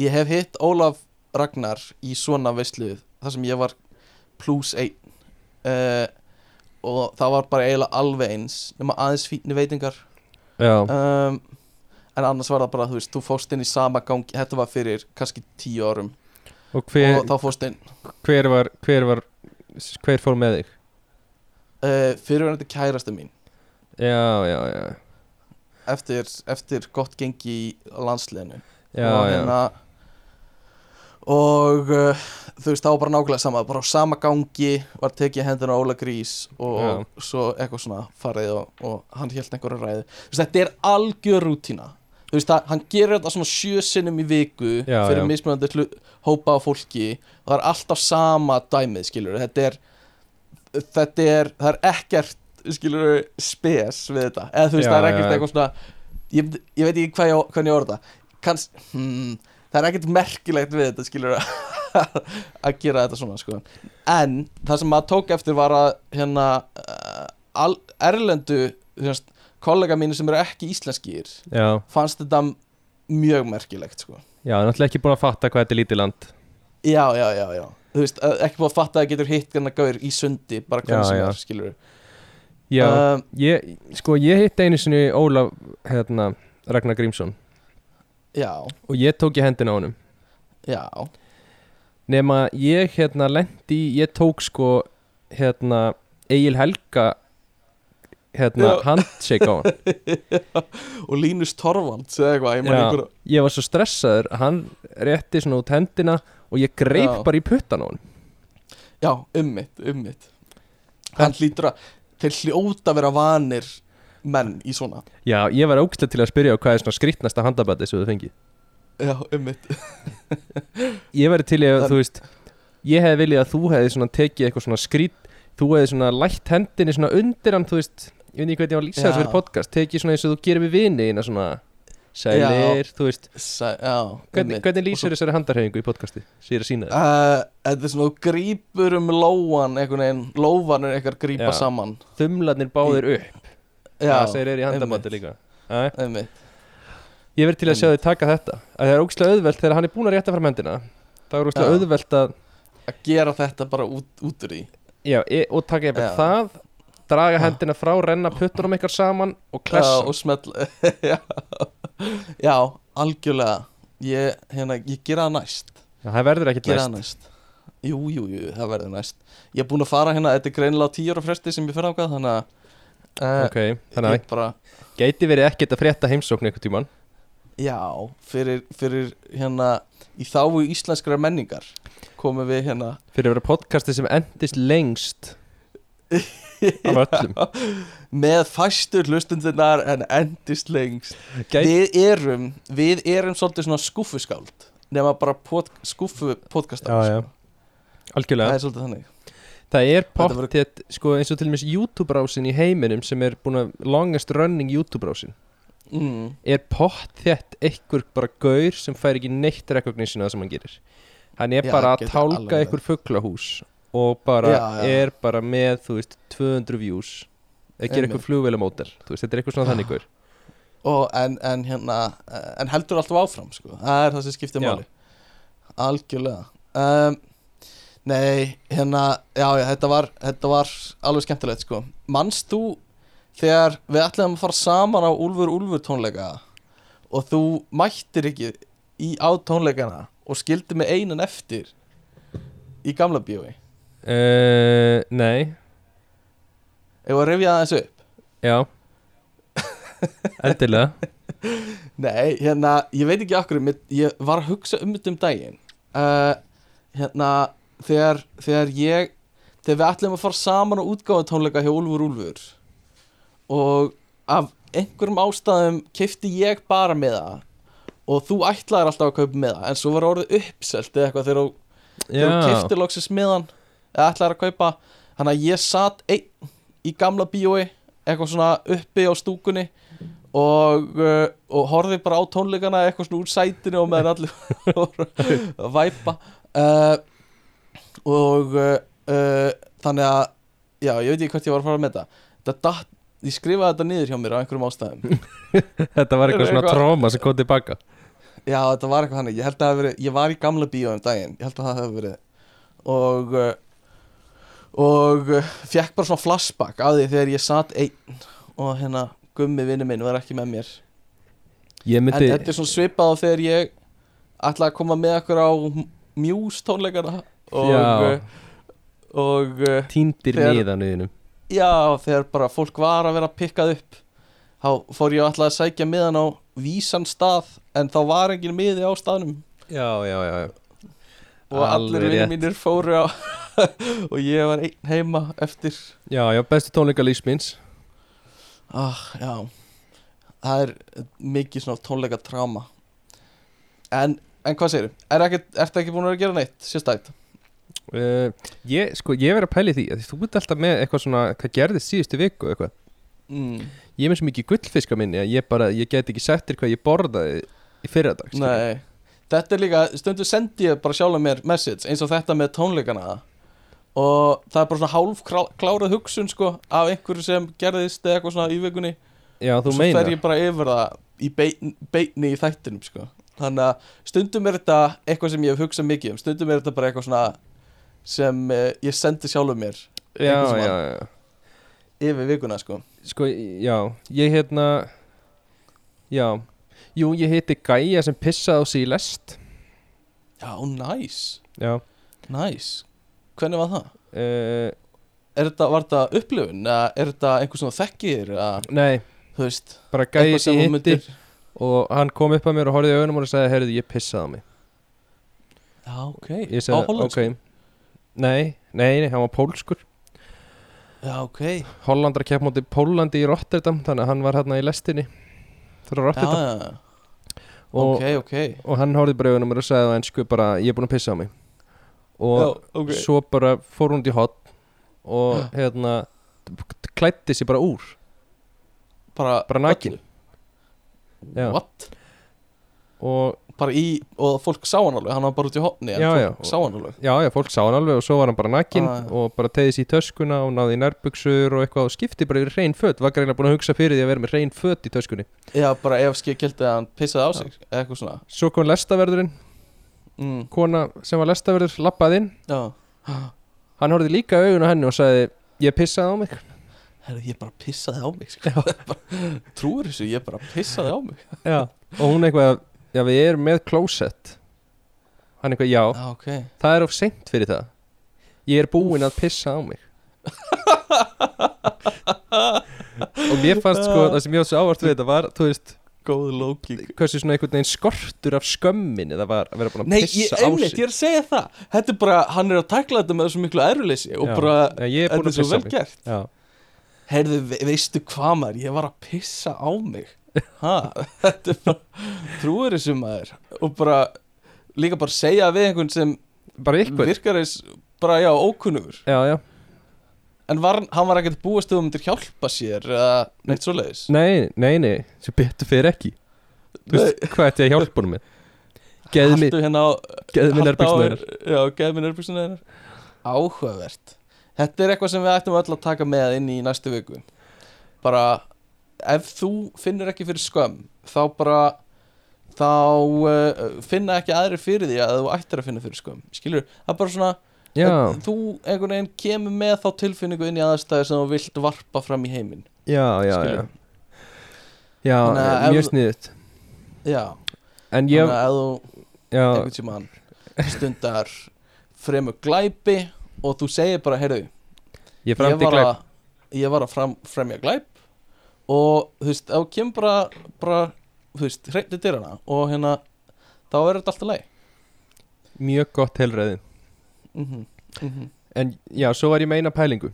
Speaker 2: ég hef hitt Ólaf Ragnar í svona veislu þar sem ég var plus einn. Uh, og það var bara eiginlega alveg eins nema aðeins fínni veitingar.
Speaker 1: Já,
Speaker 2: um, en annars var það bara, þú veist, þú fóst inn í sama gangi þetta var fyrir kannski tíu árum.
Speaker 1: Og hver,
Speaker 2: og þá fóst inn.
Speaker 1: hver var Hver var Hver fór með þig?
Speaker 2: uh, fyrirverandi kærasta mín.
Speaker 1: Já, já, já.
Speaker 2: Eftir, eftir gott gengi í landsliðinu.
Speaker 1: Já,
Speaker 2: og hérna og uh, þú veist, var bara nákvæmlega sama. Bara á sama gangi var tekið hendina á Óla Grís og
Speaker 1: Já.
Speaker 2: svo eitthvað svona farið og, og hann held einhverju ræði þú veist, þetta er algjör rútína þú veist, það, hann gerir þetta svona sjö sinnum í viku
Speaker 1: Já,
Speaker 2: fyrir
Speaker 1: já.
Speaker 2: mismunandi hópa af fólki. Og það er alltaf sama dæmið, skilur þetta er þetta er, það er ekkert skilur spes við þetta. Eða þú veist,
Speaker 1: Já,
Speaker 2: það er ekkert eitthvað svona ég, ég veit ekki hvað ég, á- ég orða. Kanns, hmm, það er ekkert merkilegt við þetta skilur að gera þetta svona sko. en það sem maður tók eftir var að hérna uh, al, erlendu þess, kollega mínu sem eru ekki íslenskir
Speaker 1: já,
Speaker 2: fannst þetta mjög merkilegt sko.
Speaker 1: já, náttúrulega ekki búin að fatta hvað þetta er lítið land.
Speaker 2: Já, já, já, já. Þú veist, uh, ekki búið að fatta að það getur hitt hérna gaur í sundi, bara hvernig sem
Speaker 1: já.
Speaker 2: er skilur
Speaker 1: Já,
Speaker 2: um,
Speaker 1: ég, sko, ég hitt einu sinni Ólaf, hérna, Ragnar Grímsson.
Speaker 2: Já,
Speaker 1: og ég tók í hendina á honum.
Speaker 2: Já.
Speaker 1: Nema ég hérna lendi ég tók sko hérna Egil Helga hérna handshake á hann.
Speaker 2: Og eða eitthvað, ég
Speaker 1: ég var svo stressaður hann rétti svona út hendina og ég greip
Speaker 2: Já.
Speaker 1: bara í puttan á hann
Speaker 2: já, ummitt, ummitt. Hann hlýtur að þeir hljóta að vera vanir menn í svona.
Speaker 1: Já, ég var ógstlega til að spyrja á hvað er svona skrýtnasta handabæti sem þú fengi
Speaker 2: já, ummitt.
Speaker 1: Ég væri til að
Speaker 2: Það-
Speaker 1: þú veist ég hefði viljað að þú hefði svona tekið eitthvað svona skrýt þú hefði svona lætt hendinni svona undir hann þú veist, ég veit ekki hvernig ég var að lýsa
Speaker 2: Já.
Speaker 1: þessu fyrir podcast. Tekið svona eins og þú gerir við vini eina svona sælir, þú veist.
Speaker 2: Sæ, já,
Speaker 1: hvernig, hvernig lýsir þessari handarhefingu í podcasti? Sem ég er að sína þér.
Speaker 2: Uh, þetta er svona þú grípur um lóan einhvern veginn, lófan er eitthvað grípa
Speaker 1: Já.
Speaker 2: saman.
Speaker 1: Þumlarnir báðir upp.
Speaker 2: Já,
Speaker 1: það segir er í handabæti líka. Ég verði til að sjá þig taka þetta. Að það er ógstlega auðvelt þegar hann er búin að rétta fram hendina það er ógstlega
Speaker 2: Já.
Speaker 1: auðvelt að
Speaker 2: að gera þetta bara út, út úr því.
Speaker 1: Já, e, og taka
Speaker 2: Já.
Speaker 1: það draga
Speaker 2: Já.
Speaker 1: hendina frá, renna puttunum ykkar saman og
Speaker 2: já,
Speaker 1: klessa.
Speaker 2: og smell já. já, algjörlega. Ég, hérna, ég gera það næst.
Speaker 1: Já, það verður ekkert næst.
Speaker 2: næst. Jú, jú, jú, það verður næst. Ég er búinn að fara hérna, þetta er greinilega tíu ára fresti sem ég fer ákvað, þannig að uh,
Speaker 1: Ok, þannig
Speaker 2: ég bara,
Speaker 1: að gæti verið ekkert að frétta heimsókn einhvern tímann.
Speaker 2: Já fyrir, fyrir hérna í þáu íslenskrar menningar komum við hérna
Speaker 1: fyrir að vera podcasti sem endist lengst
Speaker 2: með fæstur hlustundirnar en endist lengst
Speaker 1: Gæti,
Speaker 2: við erum, við erum svolítið svona skúffuskáld nema bara pod, skúffu podcastar
Speaker 1: Já, já.
Speaker 2: sko. það
Speaker 1: algjörlega
Speaker 2: er svolítið þannig.
Speaker 1: Það er
Speaker 2: verður-
Speaker 1: pottið, sko eins og til dæmis YouTube-rásin í heiminum sem er búin að longest running YouTube-rásin.
Speaker 2: Mm.
Speaker 1: er pottþett einhver bara gaur sem fær ekki neitt recognition að það sem hann gerir? Hann er
Speaker 2: Já,
Speaker 1: bara að tálka einhver fugglahús og bara
Speaker 2: Já, já.
Speaker 1: er bara með, þú veist, 200 views. Eða gera þú veist, þetta er eitthvað svona þannig
Speaker 2: og en, en hérna en heldur alltaf áfram sko. það er það sem skiptir máli. Algjörlega. Um, nei, hérna já, þetta var, þetta var alveg skemmtilegt sko. manst þú þegar við ætlum að fara saman á Úlfur Úlfur tónleika og þú mættir ekki í á tónleikana og skildi með einan eftir í gamla bíói
Speaker 1: uh, Nei,
Speaker 2: ef að rifja það þessu upp?
Speaker 1: Já. Endilega.
Speaker 2: Nei, hérna, ég veit ekki okkur Ég var að hugsa um þetta um daginn. Uh, Hérna þegar, þegar ég Þegar við ætlum að fara saman á útgáfa tónleika hjá Úlfur Úlfur Og af einhverjum ástæðum Keifti ég bara með það Og þú ætlaðir alltaf að kaupa með það En svo var orðið uppselt eða eitthvað Þegar þú, keiftir loksins með hann Eða ætlaðir að kaupa. Þannig að ég satt einn í gamla bíói Eitthvað svona uppi á stúkunni og, uh, og horfði bara á tónleikana eitthvað svona úr sætinu og meðan allir voru að væpa. Uh, og uh, uh, þannig að já, ég veit ekki hvert ég var að fara með þetta. Þetta datt, ég skrifaði þetta niður hjá mér á einhverjum ástæðum.
Speaker 1: Þetta var eitthvað svona tróma sem kom tilbaka.
Speaker 2: Já, þetta var eitthvað þannig, ég held að það hafi verið ég var í gamla bíó um daginn, ég held að það hefði verið og uh, og uh, fekk bara svona flashback af því þegar ég satt einn og hérna gummi vinnu minn var ekki með mér.
Speaker 1: Ég
Speaker 2: En
Speaker 1: myndi,
Speaker 2: þetta er svona svipað á þegar ég ætla að koma með okkur á Muse tónleikana og,
Speaker 1: Já.
Speaker 2: uh, og uh,
Speaker 1: týndir
Speaker 2: þegar-
Speaker 1: miðanuðinum
Speaker 2: já, þegar bara fólk var að vera pikkað upp þá fór ég alltaf að sækja miðan á vísan stað en þá var engin miði á staðnum.
Speaker 1: Já, já, já, já
Speaker 2: og allir vinnir
Speaker 1: rétt.
Speaker 2: mínir fóru á og ég var einn heima eftir.
Speaker 1: Já, já, bestu tónleika lífsmins
Speaker 2: ah, já. Það er mikið svona tónleika tráma en, en hvað segir er ertu ekki búin að gera neitt sérstætt
Speaker 1: uh, Ég, sko, ég verið að pæli því að Þú ert alltaf með eitthvað svona, hvað gerðist síðustu viku eitthvað.
Speaker 2: Mm.
Speaker 1: Ég er með svo mikið gullfiska minni að ég bara, ég get ekki þér hvað ég borðaði í fyrradag skilur.
Speaker 2: Nei, þetta er líka, stundu sendi ég bara sjálf mér message eins og þetta með tónleikana. Og það er bara svona hálf klárað hugsun sko af einhverju sem gerðist eða eitthvað svona í vikunni.
Speaker 1: Já, þú
Speaker 2: og svo
Speaker 1: meina
Speaker 2: fer ég bara yfir það í bein, beini í þættinum sko. Þannig að stundum er þetta eitthvað sem ég hef hugsað mikið um. Stundum er þetta bara eitthvað svona sem eh, ég sendi sjálfur mér
Speaker 1: Já, já, já.
Speaker 2: yfir vikuna sko.
Speaker 1: Sko, já, ég hérna Já Jú, ég heiti Gæja sem pissaði á sig í lest.
Speaker 2: Já, næs,
Speaker 1: Já.
Speaker 2: Næs Hvernig var það?
Speaker 1: uh,
Speaker 2: Er þetta, var þetta upplifun? Eða er þetta einhver svona þekkir?
Speaker 1: Nei,
Speaker 2: veist
Speaker 1: bara Gæja sem ég hitti Og hann kom upp að mér og horfði í augunum og sagði Herðu, ég pissaði á mig.
Speaker 2: Já, ok.
Speaker 1: Ég
Speaker 2: Á
Speaker 1: sagði,
Speaker 2: hollensku?
Speaker 1: ok. Nei, nei, nei, hann var pólskur.
Speaker 2: Já, ok.
Speaker 1: Hollandra kepp móti Pólandi í Rotterdam Þannig að hann var hérna í lestinni Frá
Speaker 2: Já,
Speaker 1: Rotterdam
Speaker 2: já,
Speaker 1: og,
Speaker 2: ok, ok.
Speaker 1: og hann horfði bara í augunum og sagði á ennsku bara Ég er búin að pissa á mig. Og
Speaker 2: Já, ok.
Speaker 1: svo bara fór hún í hot Og hérna Klætti sér bara úr.
Speaker 2: Bara,
Speaker 1: Bara nakin.
Speaker 2: What?
Speaker 1: Og
Speaker 2: Bara í, og fólk sá hann alveg Hann var bara út í hotni en
Speaker 1: Já,
Speaker 2: fólk
Speaker 1: já.
Speaker 2: Sá hann alveg.
Speaker 1: Já, já, fólk sá hann alveg Og svo var hann bara nakin
Speaker 2: Ah.
Speaker 1: Og bara tegði sér í töskuna Og náði í nærbuxur og eitthvað Og skipti bara yfir hrein föt. Var greinlega búin að hugsa fyrir því að vera með hrein föt í töskunni.
Speaker 2: Já, bara ef skil gildi að hann pissaði á sig eitthvað svona.
Speaker 1: Svo kom lestaverðurinn
Speaker 2: mm.
Speaker 1: Kona sem var lestaverður lappaði inn.
Speaker 2: Já.
Speaker 1: Hann horfði líka augun á henni og sagði Ég pissaði á mig.
Speaker 2: Herru, ég bara pissaði á mig sko. Trúir þessu, ég bara pissaði á mig.
Speaker 1: Já Og hún eitthvað Já, við erum með klósett Hann eitthvað, já,
Speaker 2: Já, ok.
Speaker 1: Það er of seint fyrir það. Ég er búinn að pissa á mig. Og mér fannst sko Það sem ég átt svo ávart við þetta var Þú veist,
Speaker 2: Góð lóki
Speaker 1: hversu svona einhvern veginn skortur af skömmin Eða var að vera búinn að
Speaker 2: Nei,
Speaker 1: pissa á
Speaker 2: einmitt,
Speaker 1: sig.
Speaker 2: ég er að segja það. Þetta er bara, hann er að tækla þetta með svo miklu eruleysi Og
Speaker 1: Já.
Speaker 2: bara,
Speaker 1: er
Speaker 2: þetta er svo vel gert. Ve veistu hvað maður, ég var að pissa á mig ha, Þetta er bara Trúir þessu maður. Og bara, líka bara segja við einhvern sem
Speaker 1: bara ykkur
Speaker 2: Virkar eins, bara já, ókunnugur.
Speaker 1: Já, já,
Speaker 2: En var, hann var ekkert búist um myndir hjálpa sér Eða neitt svoleiðis?
Speaker 1: Nei, nei, nei. Svo betur fyrir ekki. Þú veist, hvað ætti ég að hjálpa honum með? Mig,
Speaker 2: Haltu hérna haltu á-
Speaker 1: nærbyggsnöður
Speaker 2: Já, geðu mér nærbyggsuna hennar Áhugavert. Þetta er eitthvað sem við ættum öll að taka með inn í næstu viku. Bara Ef þú finnur ekki fyrir skömm Þá bara Þá uh, finna ekki aðri fyrir því að þú ættir að finna fyrir skömm Skilur, það er bara svona
Speaker 1: Já,
Speaker 2: Þú einhvern veginn kemur með þá tilfinningu inn í aðstæður sem þú vilt varpa fram í heiminn
Speaker 1: já, já, já.
Speaker 2: Skilur.
Speaker 1: Já,
Speaker 2: að
Speaker 1: mjög sniðut
Speaker 2: Já,
Speaker 1: En ég,
Speaker 2: þú
Speaker 1: já,
Speaker 2: einhvern tímann stundar fremur glæpi og þú segir bara, heyrðu
Speaker 1: ég
Speaker 2: ég var, að, að fram, fremja glæp og þú veist, þú kemur bara, bara þú veist, hreitni dyrana og hérna, þá er þetta alltaf leið
Speaker 1: Mjög gott helræði
Speaker 2: mm -hmm. Mm
Speaker 1: En já, svo var ég með eina pælingu.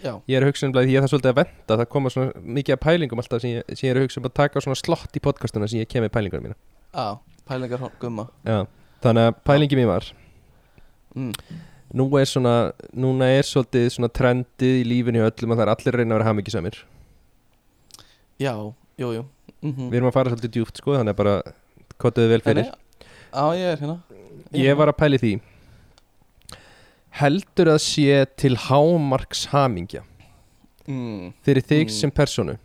Speaker 2: Já,
Speaker 1: Ég er að hugsa um að ég er það svolítið að venda Það koma svona mikið af pælingum alltaf sem ég, sem ég er að hugsa um að taka svona slott í podcastuna sem ég kem með pælingunum mína
Speaker 2: á, pælingar gumma.
Speaker 1: Já, þannig að pælingi mín var
Speaker 2: mm.
Speaker 1: Nú er svona, núna er svolítið svona trendið í lífinu öllum að það er allir að reyna að vera hamingisamir
Speaker 2: Já, jú, jú mm -hmm.
Speaker 1: Við erum að fara svolítið djúpt sko, þannig að bara kottuðu vel fyrir
Speaker 2: Á, ég er hérna
Speaker 1: Ég var að pæli því Heldur að sé til hámarks hamingja
Speaker 2: mm.
Speaker 1: fyrir þig
Speaker 2: Mm.
Speaker 1: sem personu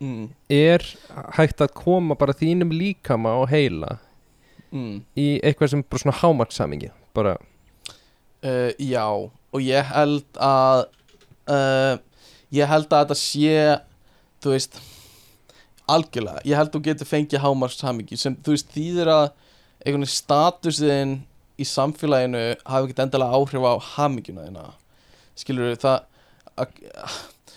Speaker 2: Mm.
Speaker 1: er hægt að koma bara þínum líkama og heila
Speaker 2: Mm.
Speaker 1: í eitthvað sem bara svona hámarkshamingi bara,
Speaker 2: Uh, já, og ég held að uh, ég held að þetta sé þú veist algjörlega, ég held að þú getur fengið hámarkshamingi sem þú veist þýðir að einhvern veginn statusin í samfélaginu hafi ekkert endilega áhrif á haminguna þína. Skilur það að,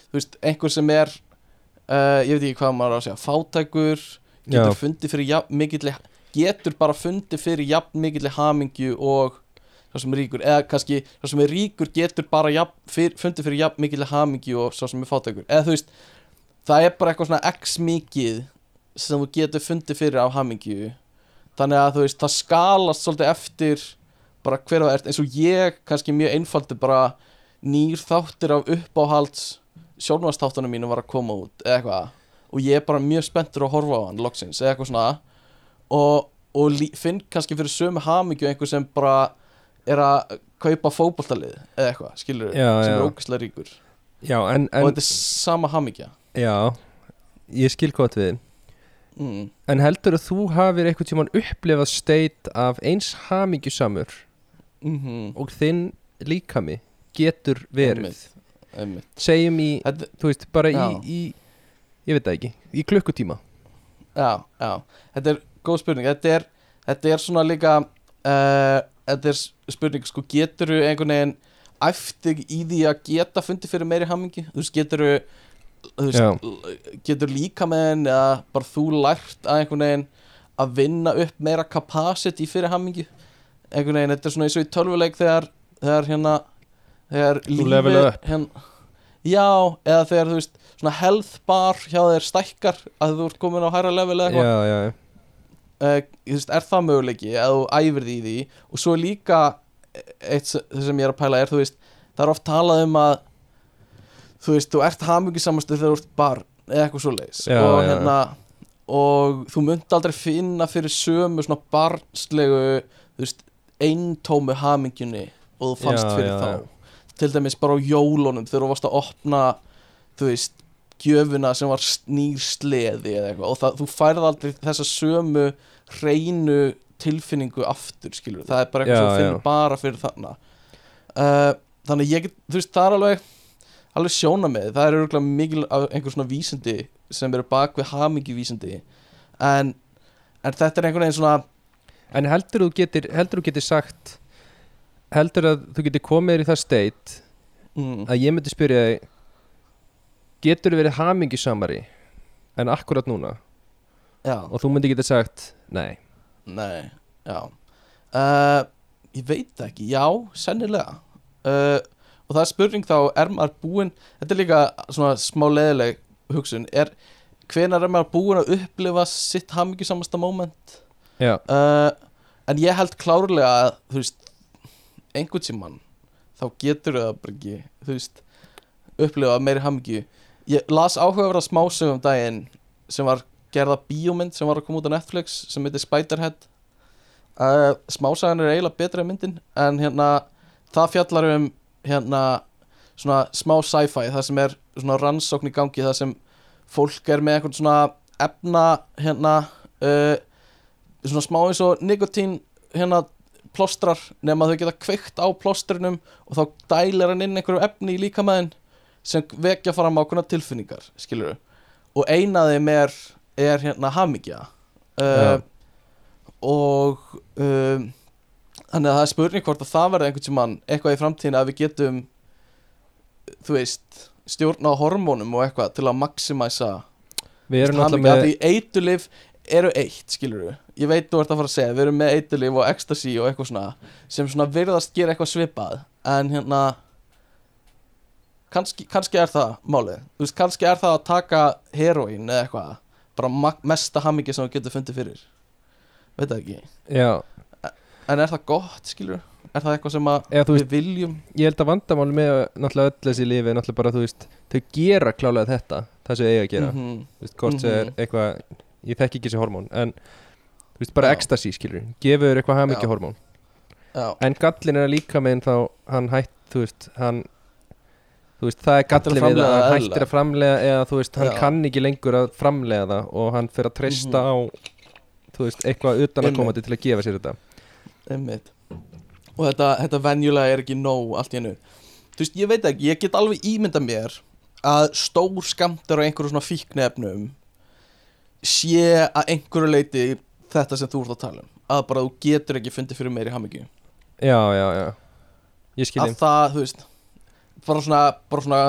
Speaker 2: þú veist, einhver sem er uh, ég veit ekki hvað maður á að segja fátækur, getur
Speaker 1: Já.
Speaker 2: fundið fyrir jafn mikilli getur bara fundið fyrir jafn mikilli hamingju og svo sem er ríkur, eða kannski svo sem er ríkur getur bara jafn, fyr, fundið fyrir jafn mikilli hamingju og svo sem er fátækur. Eða þú veist, það er bara eitthvað svona x mikið sem þú getur fundið fyrir á hamingju. Þannig að þú veist, það skalast svolítið eftir bara hver það ert. Eins og ég kannski mjög einfaldi bara nýr þáttir af uppáhalds sjónvastáttunum mínu var að koma út eða eitthvað. Og ég er bara mjög spenntur að horfa á hann loksins eða eitthvað svona. Og, og finn kannski fyrir sömu hamingju einhver sem bara er að kaupa fótboltalið eða eitthvað, skilur
Speaker 1: Já,
Speaker 2: sem
Speaker 1: já.
Speaker 2: er ógæslega ríkur.
Speaker 1: Já, en,
Speaker 2: og
Speaker 1: en
Speaker 2: þetta er sama hamingja
Speaker 1: já, ég skil gott við
Speaker 2: mm.
Speaker 1: En heldur að þú hafir eitthvað tímann upplifað steit af eins hamingjusamur
Speaker 2: Mm
Speaker 1: og þinn líkami getur verið.
Speaker 2: Einmitt, einmitt.
Speaker 1: Segjum í,
Speaker 2: Þetta,
Speaker 1: þú veist, bara í, í ég veit það ekki, í klukkutíma.
Speaker 2: Já, já. Þetta er góð spurning. Þetta er, þetta er svona líka uh, Þetta er spurning sko Getur þú einhvern veginn æft þig í því að geta fundið fyrir meiri hammingi Þú veist, getur þú veist, getur líka með henn eða bara þú lært að einhvern veginn að vinna upp meira capacity fyrir hammingi einhvern veginn, þetta er svona eins og í tölvuleik þegar, þegar hérna þegar
Speaker 1: up.
Speaker 2: hérna, já, eða þegar þú veist svona health bar hjá þér stækkar að þú ert komin á hæra level eða eitthvað. Uh, er það möguleiki að þú æfir því því? Og svo líka eitt se- sem ég er að pæla er þú veist það er oft talað um að þú veist, þú ert hamingisamastur þegar þú ert barn eða eitthvað svoleiðis.
Speaker 1: Já,
Speaker 2: og hérna og þú munt aldrei finna fyrir sömu svona barnslegu þú veist, eintómu hamingjunni og þú fannst
Speaker 1: Já,
Speaker 2: fyrir
Speaker 1: já,
Speaker 2: þá.
Speaker 1: já.
Speaker 2: til dæmis bara á jólunum þegar þú varst að opna þú veist, gjöfuna sem var nýr sleði eða eitthvað og það, þú færð aldrei þessa sömu hreinu tilfinningu aftur skilur, það er bara eitthvað sem þú finnur
Speaker 1: já.
Speaker 2: bara fyrir þarna. Uh, þannig ég þú veist, það er alveg alveg sjóna með, það er örgulega mikil af einhver svona vísindi sem eru bak við hamingi vísindi en, en þetta er einhvern veginn svona
Speaker 1: En heldur þú getur, heldur þú getur sagt heldur að þú getur komið í það state
Speaker 2: mm,
Speaker 1: að ég myndi spyrja þig getur þú verið hamingisamari en akkurat núna?
Speaker 2: Já,
Speaker 1: og þú myndi geta sagt nei.
Speaker 2: Nei, já. Uh, Ég veit ekki, já, sennilega. Uh, Og það er spurning þá, er maður búinn Þetta er líka svona smá leðileg hugsun er, Hvenær er maður búinn að upplifa sitt hamingjusamasta moment? Uh, En ég held klárlega að, þú veist einhvern tímann þá getur það bara ekki, þú veist upplifa meiri hamingju. Ég las áhugaverða smásögum um daginn sem var gerða bíómynd sem var að koma út á Netflix sem heitir Spiderhead. Uh, Smásagan er eiginlega betra en myndin en hérna það fjallar um hérna svona smá sci-fi það sem er svona rannsókn í gangi það sem fólk er með eitthvað svona efna hérna uh, svona smá eins og nikotín hérna plóstrar nema þau geta kveikt á plóstrinum og þá dælir hann inn einhverju efni í líkamæðin sem vekja fram ákveðna tilfinningar skilur og eina af þeim er, er hérna hamingja uh,
Speaker 1: Já.
Speaker 2: og um, þannig að það er spurning hvort að það verði einhvern tímann eitthvað í framtíðin að við getum þú veist stjórna á hormónum og eitthvað til að maximæsa
Speaker 1: við erum náttúrulega með
Speaker 2: því eitulif eru eitt skilur ég veit þú ert að fara að segja. Við erum með eitulif og ecstasy og eitthvað svona sem svona virðast gera eitthvað svipað. En hérna kannski, kannski er það málið. Þú veist kannski er það að taka heroín eða eitthvað. Bara mesta hamingi sem þú getur fundið fyrir. Veit það ekki?
Speaker 1: Já,
Speaker 2: en er það gott skilur er það eitthvað sem að
Speaker 1: eða
Speaker 2: við viljum
Speaker 1: ég held að vandamáli með náttúrulega öll þessi lífi er náttúrulega bara, þú veist þau gera klálega þetta, það sem þau eiga að gera
Speaker 2: Mhm.
Speaker 1: þú veist, hvort sem er
Speaker 2: Mhm.
Speaker 1: eitthvað ég þekki ekki þessi hormón, en þú veist, bara
Speaker 2: Já.
Speaker 1: ecstasy, skilur, gefur eitthvað hamingja
Speaker 2: Já.
Speaker 1: hormón,
Speaker 2: já,
Speaker 1: en gallin er líka með þá, hann hætt, þú veist hann, þú veist, það er gallin við að hann hættir að framlega eða þú veist, hann
Speaker 2: Já.
Speaker 1: kann ekki lengur að framlega það og hann fer að treysta
Speaker 2: Mhm.
Speaker 1: á þú veist, eitthvað utan að komandi til að gefa sér þetta
Speaker 2: einmitt. Og þetta, þetta venjulega er ekki nóg allt í hennu þú veist, ég veit ekki, ég get alveg ímynda mér að stór skamtur á einhverju svona fíknefnum sé að einhverju leiti þetta sem þú ert að tala um. Að bara þú getur ekki fundið fyrir meiri hamingju.
Speaker 1: Já, já, já, ég skil
Speaker 2: að það, þú veist bara svona, bara svona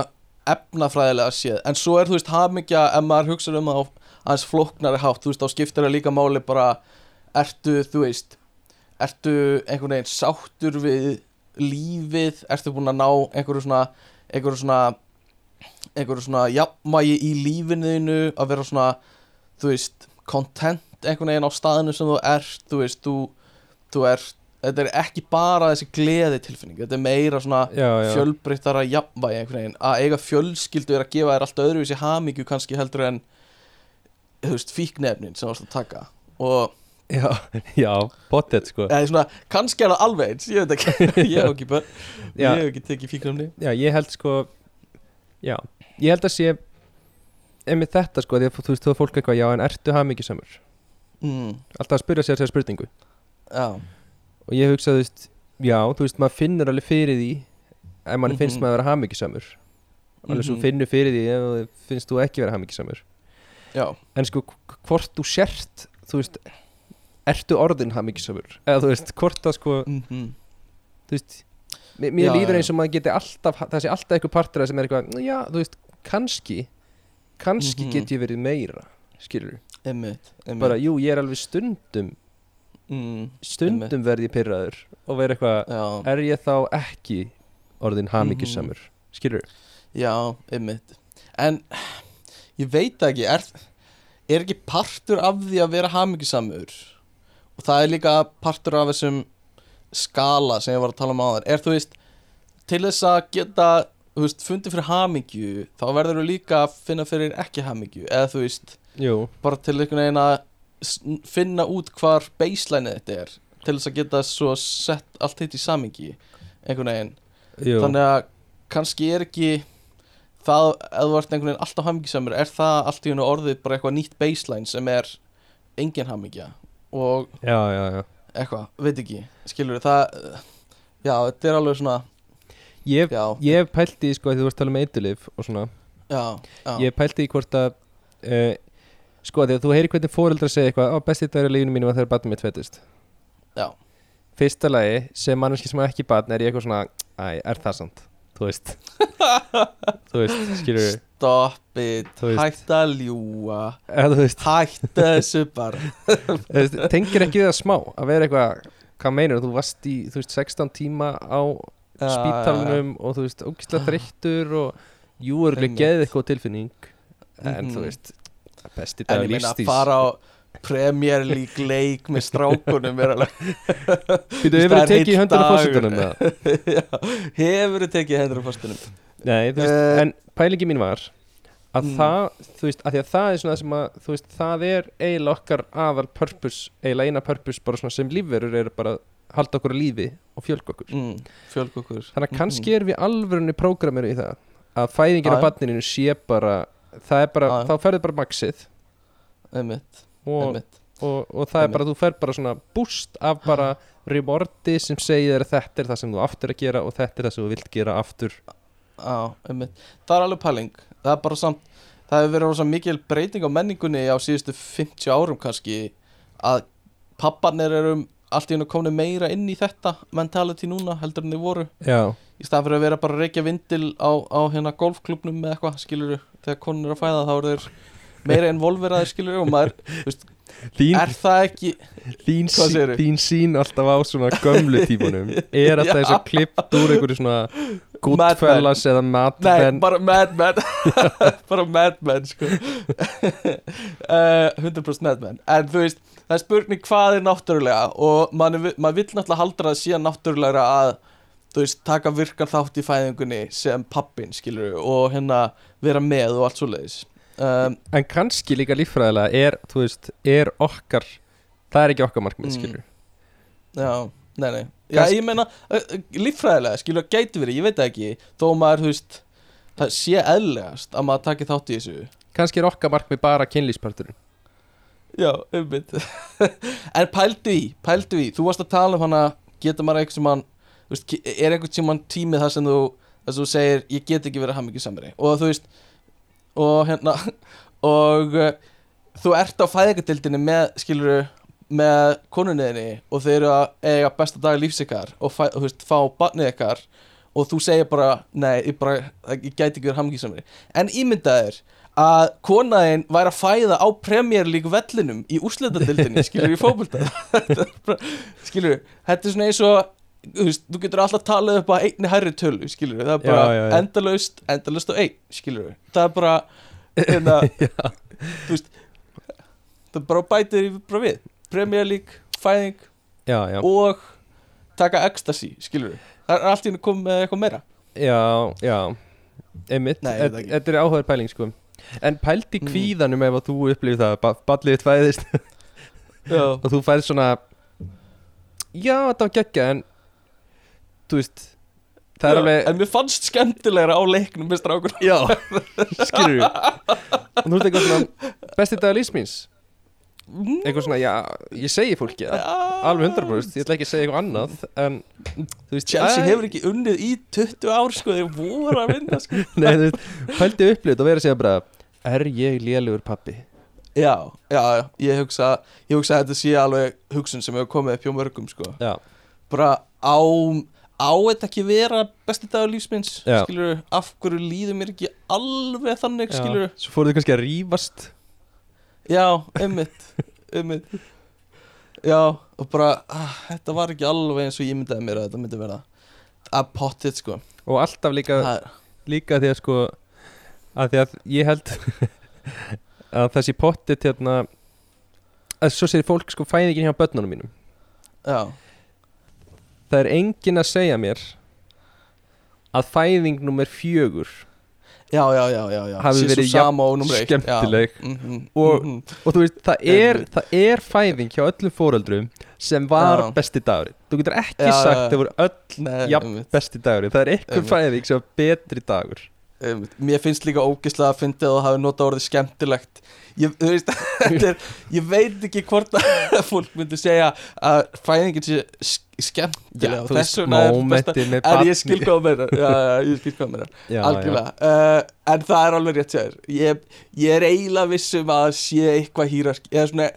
Speaker 2: efnafræðilega séð, en svo er þú veist hamingja ef maður hugsa um það á aðeins flóknari hátt, þú veist, þá skiptir það líka máli bara, ertu, þú veist ertu einhvern veginn sáttur við lífið? Ertu búin að ná einhverju svona einhverju svona einhverju svona jafnvægi í lífinuðinu að vera svona, þú veist content einhvern veginn á staðinu sem þú ert, þú veist, þú, þú ert þetta er ekki bara þessi gleði tilfinning þetta er meira svona
Speaker 1: já, já,
Speaker 2: fjölbreyttara jafnvægi einhvern veginn. Að eiga fjölskyldu er að gefa þér allt öðruvísi hamingju kannski heldur en þú veist, fíknefnin sem þú varst að taka. Og
Speaker 1: já, já, pottet sko.
Speaker 2: Eða svona, kannski er það alveg eins ég veit ekki, ég hef ekki börn. Ég hef ekki tekið fíknefni
Speaker 1: Já, ég held sko Já, ég held að sé einmitt þetta sko, því að þú veist, þú fólk eitthvað Já, en ertu hamingjusamur?
Speaker 2: mm,
Speaker 1: Alltaf að spyrja sér þessar spurningu.
Speaker 2: Já,
Speaker 1: Og ég hugsa, þú veist, já, þú veist, maður finnur alveg fyrir því Ef mann
Speaker 2: Mhm.
Speaker 1: finnst maður að vera hamingjusamur. Alveg svo
Speaker 2: Mhm.
Speaker 1: finnur fyrir því ef þú finnst þú ekki vera hamingjusamur.
Speaker 2: Já,
Speaker 1: En sko, hvort þú sért þú veist, ertu orðin hamingisamur eða þú veist, hvort að sko
Speaker 2: Mhm.
Speaker 1: þú veist, mér,
Speaker 2: Já,
Speaker 1: líður eins og maður geti alltaf það sé alltaf eitthvað partur það sem er eitthvað já, þú veist, kannski kannski
Speaker 2: Mhm.
Speaker 1: get ég verið meira skilur,
Speaker 2: Einmitt, einmitt.
Speaker 1: bara jú, ég er alveg stundum
Speaker 2: mm,
Speaker 1: stundum verð ég pyrraður og verið eitthvað, er ég þá ekki orðin hamingisamur skilur,
Speaker 2: já, einmitt. En ég veit ekki Er, er ekki partur af því að vera hamingisamur Og það er líka partur af þessum skala sem ég var að tala um áðan. Er þú veist Til þess að geta þú veist, fundið fyrir hamingju Þá verður þú líka að finna fyrir ekki hamingju. Eða þú veist
Speaker 1: jú,
Speaker 2: bara til einhvern veginn að finna út hvar baseline þetta er til þess að geta svo sett allt hitt í samingi einhvern veginn.
Speaker 1: Jú.
Speaker 2: Þannig að kannski er ekki það, ef þú ert einhvern veginn alltaf hamingisamur er það allt í hennu orðið bara eitthvað nýtt baseline sem er engin hamingja og
Speaker 1: já, já, já.
Speaker 2: eitthvað, veit ekki skilur það, já, þetta er alveg svona
Speaker 1: ég, ég hef pælt í, sko, þegar þú varst að tala um eitulif og svona, ég hef pælt í hvort að uh, sko, þegar þú heyri hvernig fóreldrar segja eitthvað, á besti dagur í lífinu mínu var þegar barnið mitt fættist
Speaker 2: Já.
Speaker 1: fyrsta lagi, sem mannski sem á ekki barn er ég eitthvað svona, æ, er það sant þú veist. Þú veist, skilur við
Speaker 2: stop it, hætt að ljúa hætt þessu bara.
Speaker 1: Tengir ekki það smá að vera eitthvað, hvað meinur þú varst í, þú veist, 16 tíma á spítalunum og þú veist, ógislega þreyttur og jú,
Speaker 2: Einmitt.
Speaker 1: geðið eitthvað tilfinning. En
Speaker 2: Mhm.
Speaker 1: þú veist, besti
Speaker 2: En
Speaker 1: dag
Speaker 2: ég meina að fara á Premier League leik með strákunum er alveg
Speaker 1: Býtu, hefur þið
Speaker 2: er
Speaker 1: tekið höndur á
Speaker 2: Já, Hefur þið tekið hendur á fórstunum
Speaker 1: Nei, þú veist,
Speaker 2: Eh,
Speaker 1: en pælingi mín var að
Speaker 2: Mm.
Speaker 1: það, þú veist, að því að það er svona sem að, þú veist, það er eiginlega okkar aðal purpose, eiginlega eina purpose bara svona sem lífverur er bara að halda okkur lífi og fjölga okkur.
Speaker 2: Mm, Fjölg okkur.
Speaker 1: Þannig að kannski erum við alvörunni prógramir í það að fæðingin á
Speaker 2: já.
Speaker 1: barninu sé bara það er bara,
Speaker 2: já.
Speaker 1: þá ferður bara maxið.
Speaker 2: Einmitt,
Speaker 1: og,
Speaker 2: einmitt.
Speaker 1: og, og það er bara, þú fer bara svona boost af bara rewardi sem segir þetta er það sem þú aftur að gera og þetta er það sem þú vilt gera aftur.
Speaker 2: Já, einmitt. Það er alveg pæling. Það er bara samt Það hefur verið rosa mikil breyting á menningunni á síðustu 50 árum kannski að pappanir eru allt í hennu komni meira inn í þetta mentality núna heldur en þið voru.
Speaker 1: Já,
Speaker 2: í stað fyrir að vera bara að reykja vindil á, á hérna golfklubnum með eitthvað skilur þegar konur eru að fæða þá eru þeir meira involveraðir skilur og maður, þú veist,
Speaker 1: þín,
Speaker 2: er það ekki
Speaker 1: þín, þín sín alltaf á svona gömlu típunum er alltaf þess að klippt úr einhverju svona Goodfellas eða Mad
Speaker 2: Nei,
Speaker 1: Men.
Speaker 2: bara Mad Men. Bara Mad Men sko. Uh, 100% Mad Men. En þú veist, það er spurning hvað er náttúrulega og maður mað vill náttúrulega halda það síðan náttúrulega að þú veist, taka virkan þátt í fæðingunni sem pappin, skilur og hérna vera með og allt svo leiðis um,
Speaker 1: en kannski líka líffræðilega er, þú veist, er okkar það er ekki okkar markmið,
Speaker 2: Mm.
Speaker 1: skilur
Speaker 2: Já, nei, nei. Já,
Speaker 1: Kannski-
Speaker 2: ég meina, líffræðilega, skilur, gæti verið, ég veit það ekki þó maður, þú veist það sé eðlegast að maður taki þátt í þessu.
Speaker 1: Kannski er okkar markmið bara kynlýsparturinn
Speaker 2: Já, umbynd En pældu í, pældu í Þú varst að tala um hana, getur maður eitthvað sem hann Er einhvern sem hann tímið þar sem þú þar sem þú segir, ég get ekki verið hamingi samri Og þú veist Og hérna Og uh, þú ert á fæðingadildinni með, skilur með konunniðinni og þeir eru að eiga besta dag lífs ykkar og, fæ, þú veist, fá barnið ykkar og þú segir bara, nei, ég, bara, ég gæti ekki verið hamingisamri en ímyndaðir að konaðin væri að fæða á League vellinum í úrslitadildinni, skilur í fótbolta. Skilur, þetta er svona eins og þú veist, þú getur alltaf talað upp að einni hærri tölu, skilur, það er bara
Speaker 1: Já, já, já.
Speaker 2: endalaust, endalaust og einn, skilur það er bara hérna, þú veist það er bara bætir í bara við. Premier League, fæðing og taka ecstasy, skilur það er allt í henni komið með eitthvað meira.
Speaker 1: Já, já. Einmitt, þetta er áhugaður pæling sko. En pældi
Speaker 2: Mm.
Speaker 1: kvíðanum ef að þú upplifir það að ballið
Speaker 2: já,
Speaker 1: og þú færð svona já, þetta var geggja en þú veist það er alveg
Speaker 2: en mér fannst skemmtilegra á leiknum með strákur
Speaker 1: já, skilur og þú veist eitthvað svona besti dag lífsmíns eitthvað svona, já, ég segi fólki það. Alveg 100% ég ætla ekki að segja eitthvað annað en þú veist
Speaker 2: Chelsea
Speaker 1: æ,
Speaker 2: hefur ekki unnið í 20 ár sko, þeir voru að vinna sko.
Speaker 1: Nei, þú veist, pældi upplifð og verið að segja bara er ég lélugur pappi
Speaker 2: já, já, já, ég hugsa ég hugsa að þetta sé alveg hugsun sem hefur komið upp hjá mörgum sko.
Speaker 1: Já,
Speaker 2: bara á á þetta ekki vera besti dagur lífsminns
Speaker 1: Já.
Speaker 2: skilur, af hverju líður mér ekki alveg þannig,
Speaker 1: já.
Speaker 2: skilur
Speaker 1: Svo fóruð þið kannski að rífast?
Speaker 2: Já, einmitt einmitt. Já, og bara, ah, þetta var ekki alveg eins og ég myndaði mér að þetta myndi vera. Að pottit, sko.
Speaker 1: Og alltaf líka, líka því að sko að því að ég held að þessi pottit hérna að svo segir fólk sko fæðingin hjá börnunum mínum.
Speaker 2: Já,
Speaker 1: það er enginn að segja mér að fæðing nummer fjögur
Speaker 2: já, já, já, já.
Speaker 1: Hafi verið
Speaker 2: eitt.
Speaker 1: skemmtileg.
Speaker 2: já. Mhm,
Speaker 1: Og-
Speaker 2: mhm.
Speaker 1: og þú veist, það er, það er fæðing hjá öllum fóreldrum sem var
Speaker 2: Já.
Speaker 1: besti dagur þú getur ekki
Speaker 2: Já,
Speaker 1: sagt
Speaker 2: já.
Speaker 1: það voru öll
Speaker 2: Nei,
Speaker 1: jafn besti dagur það er einhver fæðing sem var betri dagur
Speaker 2: Um, Mér finnst líka ógislega að fyndi að það hafi notað orðið skemmtilegt. Ég, veist, er, ég veit ekki hvort að fólk myndi segja að fæðingin sé sk- skemmtilega og þess vegna er
Speaker 1: með
Speaker 2: ég
Speaker 1: barni.
Speaker 2: skil hvað að meina Já, já, ég skil hvað að meina
Speaker 1: Já,
Speaker 2: Algjörlega. Uh, En það er alveg rétt sér ég, ég er eiginlega vissum að sé eitthvað hýrarki Eða svona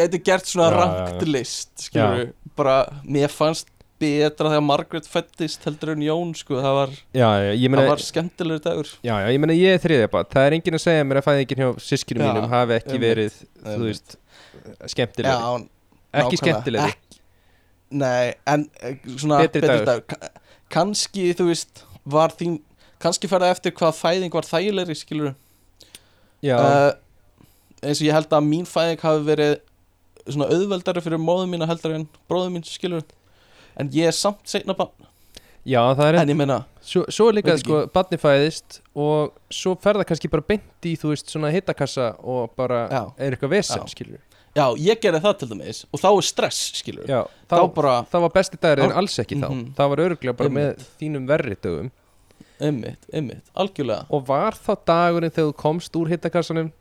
Speaker 2: Gæti gert svona
Speaker 1: Já, já,
Speaker 2: rangt
Speaker 1: já.
Speaker 2: list Skilur Bara Mér fannst betra þegar Margaret fættist heldur en Jón sko. Það var, var skemmtilegur dagur.
Speaker 1: Já, já, ég meina ég er þriðja bara það er enginn að segja mér að fæðingin hjá sískinu
Speaker 2: Já,
Speaker 1: mínum hafi ekki verið þú
Speaker 2: einmitt.
Speaker 1: veist skemmtilegri.
Speaker 2: Já,
Speaker 1: ekki skemmtilegri.
Speaker 2: Ek- Nei, en eh, svona
Speaker 1: Betri dagur.
Speaker 2: dagur. Ka- Kannski, þú veist, var þín Kannski færða eftir hvað fæðing var þægilegri, skilur
Speaker 1: já,
Speaker 2: uh, Eins og ég held að mín fæðing hafi verið Svona auðveldari fyrir móðum mína heldur en bróðum mín, skilur En ég er samt seinna bann
Speaker 1: já, það er
Speaker 2: En ég meina,
Speaker 1: svo, svo er líka
Speaker 2: Veit
Speaker 1: sko, barni fæðist og svo fer það kannski bara beint í þú veist svona hittakassa og bara
Speaker 2: Já.
Speaker 1: er eitthvað vesen
Speaker 2: Já.
Speaker 1: skilur
Speaker 2: já, ég gerði það til dæmis Og þá er stress, skilur
Speaker 1: já,
Speaker 2: Þá
Speaker 1: þá,
Speaker 2: bara,
Speaker 1: það var besti dagur en
Speaker 2: Þá-
Speaker 1: alls ekki þá
Speaker 2: Mhm.
Speaker 1: það var öruglega bara
Speaker 2: Einmitt.
Speaker 1: með þínum verri dögum
Speaker 2: einmitt, einmitt, algjörlega
Speaker 1: og var þá dagurinn þegar þú komst úr hittakassanum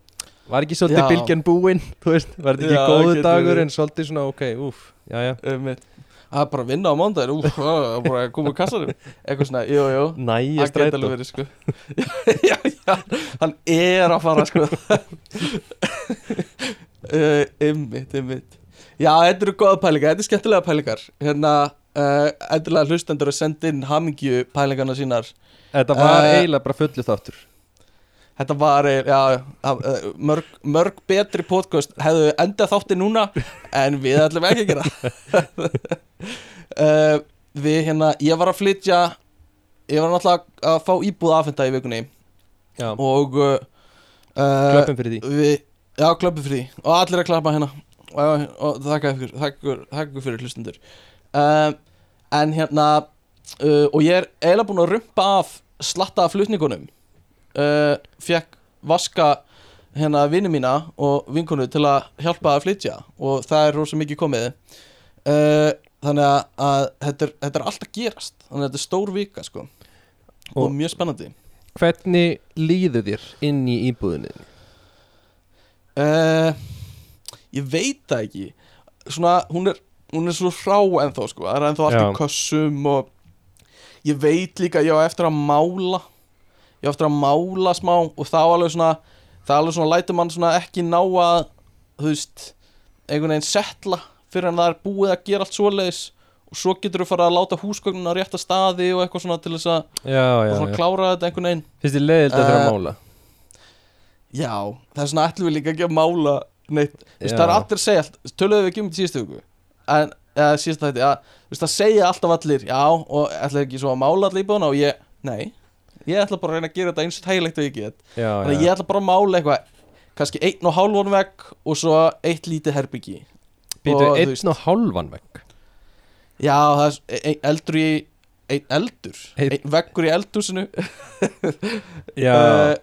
Speaker 1: var ekki svolítið
Speaker 2: Já.
Speaker 1: bylgjan búinn þú veist, var þetta ekki
Speaker 2: Já,
Speaker 1: góðu
Speaker 2: getur
Speaker 1: dagur
Speaker 2: verið.
Speaker 1: en svolítið svona ok, úf, já já
Speaker 2: Einmitt Er bara að vinna á mándagir að koma úr kassanum. Eitthvað svona, jú, jú.
Speaker 1: Næja
Speaker 2: verið sko. Já, já, hann er að fara sko. Uh, Einmitt, einmitt. Já, þetta eru góða pælingar, þetta er skemmtilega pælingar. Hérna, uh, endilega hlustendur að senda inn hamingju pælingarna sínar.
Speaker 1: Þetta var
Speaker 2: Eh,
Speaker 1: eiginlega bara fullið þáttur
Speaker 2: Þetta var, eh, já, uh, mörg, mörg betri podcast hefðu endað þátti núna En við ætlum ekki að gera. Uh, Við hérna, ég var að flytja Ég var náttúrulega að fá íbúð afhenda í vikunni.
Speaker 1: Já,
Speaker 2: og uh,
Speaker 1: klöppum fyrir því.
Speaker 2: við, já, klöppum fyrir því. Og allir að klappa hérna. Og, og þakka ykkur, ykkur, ykkur fyrir hlustundur uh, en hérna uh, og ég er eiginlega búinn að rumpa af slatta af flutningunum uh, fekk vaska hérna vinni mína og vinkonu til að hjálpa að flytja og það er rosa mikið komið. Uh, þannig að, að þetta, er, þetta er alltaf gerast. Þannig að þetta er stór vika sko. Og,
Speaker 1: Og-
Speaker 2: mjög spennandi.
Speaker 1: hvernig líður þér inn í íbúðinni?
Speaker 2: Uh, ég veit það ekki. Svona, hún er, hún er svo hrá ennþá sko. Það er ennþá allt í kössum og Ég veit líka, ég á eftir að mála Ég eftir að mála smá Og þá alveg svona Það er alveg svona lætur mann svona ekki ná að Þú veist Einhvern veginn setla Fyrir en það er búið að gera allt svoleiðis Og svo getur þú fara að láta húsgögnin á rétta staði Og eitthvað svona til þess að svona
Speaker 1: já.
Speaker 2: klára þetta einhvern veginn.
Speaker 1: Finnst þið leiðild að þeirra
Speaker 2: Eh,
Speaker 1: að mála.
Speaker 2: Já, það er svona ætlum við líka ekki að mála neitt, þú veist, það er allir segja töluðu við ekki um þetta síðustu viku. En, eða síðustu þetta, já, þú veist, það segja alltaf allir, já, og ætla ekki svo að mála allir í búna og ég, nei ég ætla bara að reyna að gera þetta eins og þægilegt og ég get.
Speaker 1: Já,
Speaker 2: þannig að ég ætla bara að mála eitthvað kannski einn og hálfan vegg og svo eitt lítið herbyggi.
Speaker 1: Býtu
Speaker 2: og,
Speaker 1: einn og hálfan vegg?
Speaker 2: Já, það er e- ein, eldur í einn eldur,
Speaker 1: Einn-
Speaker 2: veggur í eldhúsinu?
Speaker 1: Já,
Speaker 2: uh,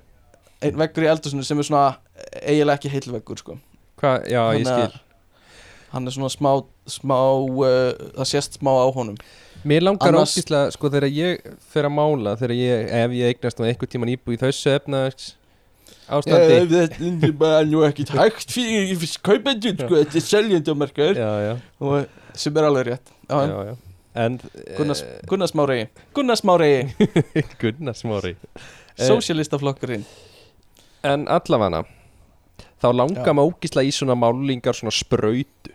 Speaker 2: einn veggur í eldhúsinu sem er svona eiginlega ekki heil veggur, sko.
Speaker 1: Hvað, já, ég
Speaker 2: Þannig að-
Speaker 1: skil.
Speaker 2: hann er svona smá, smá uh, það sést smá á honum
Speaker 1: Mér langar
Speaker 2: Annars-
Speaker 1: óskíslega, sko, þegar ég fer að mála, þegar ég, ef ég eignast á einhver tíman íbúð í þessu efnaðs ástandi.
Speaker 2: Eh, þetta er bara nú ekki hægt fyrir kaupendur sko, þetta er seljendjómarkaður
Speaker 1: Já, já,
Speaker 2: og sem er alveg rétt. Já,
Speaker 1: já, já En
Speaker 2: Gunnar,
Speaker 1: eh,
Speaker 2: Gunnar Smári. Gunnar Smári,
Speaker 1: Gunnar Smári. Eh, En allavega þá langar maður ógislega í svona málingar svona sprautu.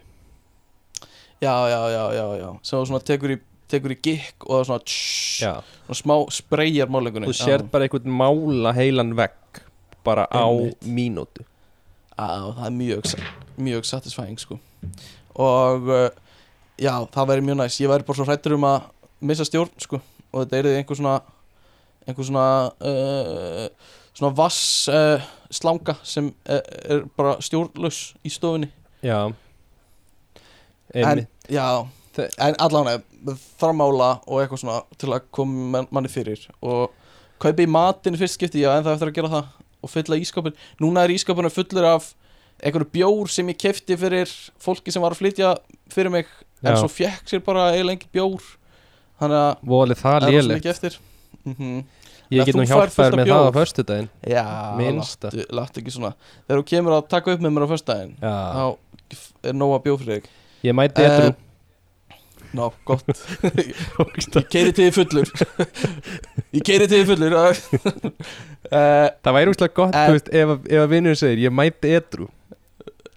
Speaker 2: Já, já, já, já, já. Þú svona tekur í, tekur í gikk og það svona, tss,
Speaker 1: Já,
Speaker 2: svona smá spreyjar málingunni
Speaker 1: þú sér bara einhvern mála heilan vegg bara á
Speaker 2: Einmitt.
Speaker 1: mínútu.
Speaker 2: Já, það er mjög, mjög satisfying sko. Og uh, já, það væri mjög næst ég væri bara svo hrættur um að missa stjórn sko. Og þetta er einhver svona einhver svona uh, svona vass uh, slanga sem er, er bara stjórnlaus í stofunni.
Speaker 1: Já.
Speaker 2: En,
Speaker 1: Einmitt.
Speaker 2: já, en allan framála og eitthvað svona til að koma man- manni fyrir. Og kaupa í matinn í fyrst skipti, já en það eftir að gera það og fylla ískapin, núna er ískapinu fullur af einhverju bjór sem ég kefti fyrir fólki sem var að flytja fyrir mig, en
Speaker 1: Já.
Speaker 2: svo fekk sér bara eiginlega engin bjór. Þannig að
Speaker 1: Volið það
Speaker 2: það er rosa
Speaker 1: lélegt.
Speaker 2: mikið eftir. Mm
Speaker 1: Ég
Speaker 2: Að
Speaker 1: get nú
Speaker 2: færð fullt
Speaker 1: hjálpað
Speaker 2: af
Speaker 1: með það á
Speaker 2: bjór.
Speaker 1: föstudaginn.
Speaker 2: Já, láttu, láttu ekki svona. Þegar þú kemur að taka upp með mér á föstudaginn
Speaker 1: Já,
Speaker 2: þá er nóg að bjór fyrir þig.
Speaker 1: Ég mæti
Speaker 2: Eh,
Speaker 1: etru
Speaker 2: Ná, gott. Ég keiri til því fullur. Ég keiri til því fullur uh,
Speaker 1: Það væri úrslega gott,
Speaker 2: En-
Speaker 1: veist, ef, að- ef að vinnur segir ég mæti etru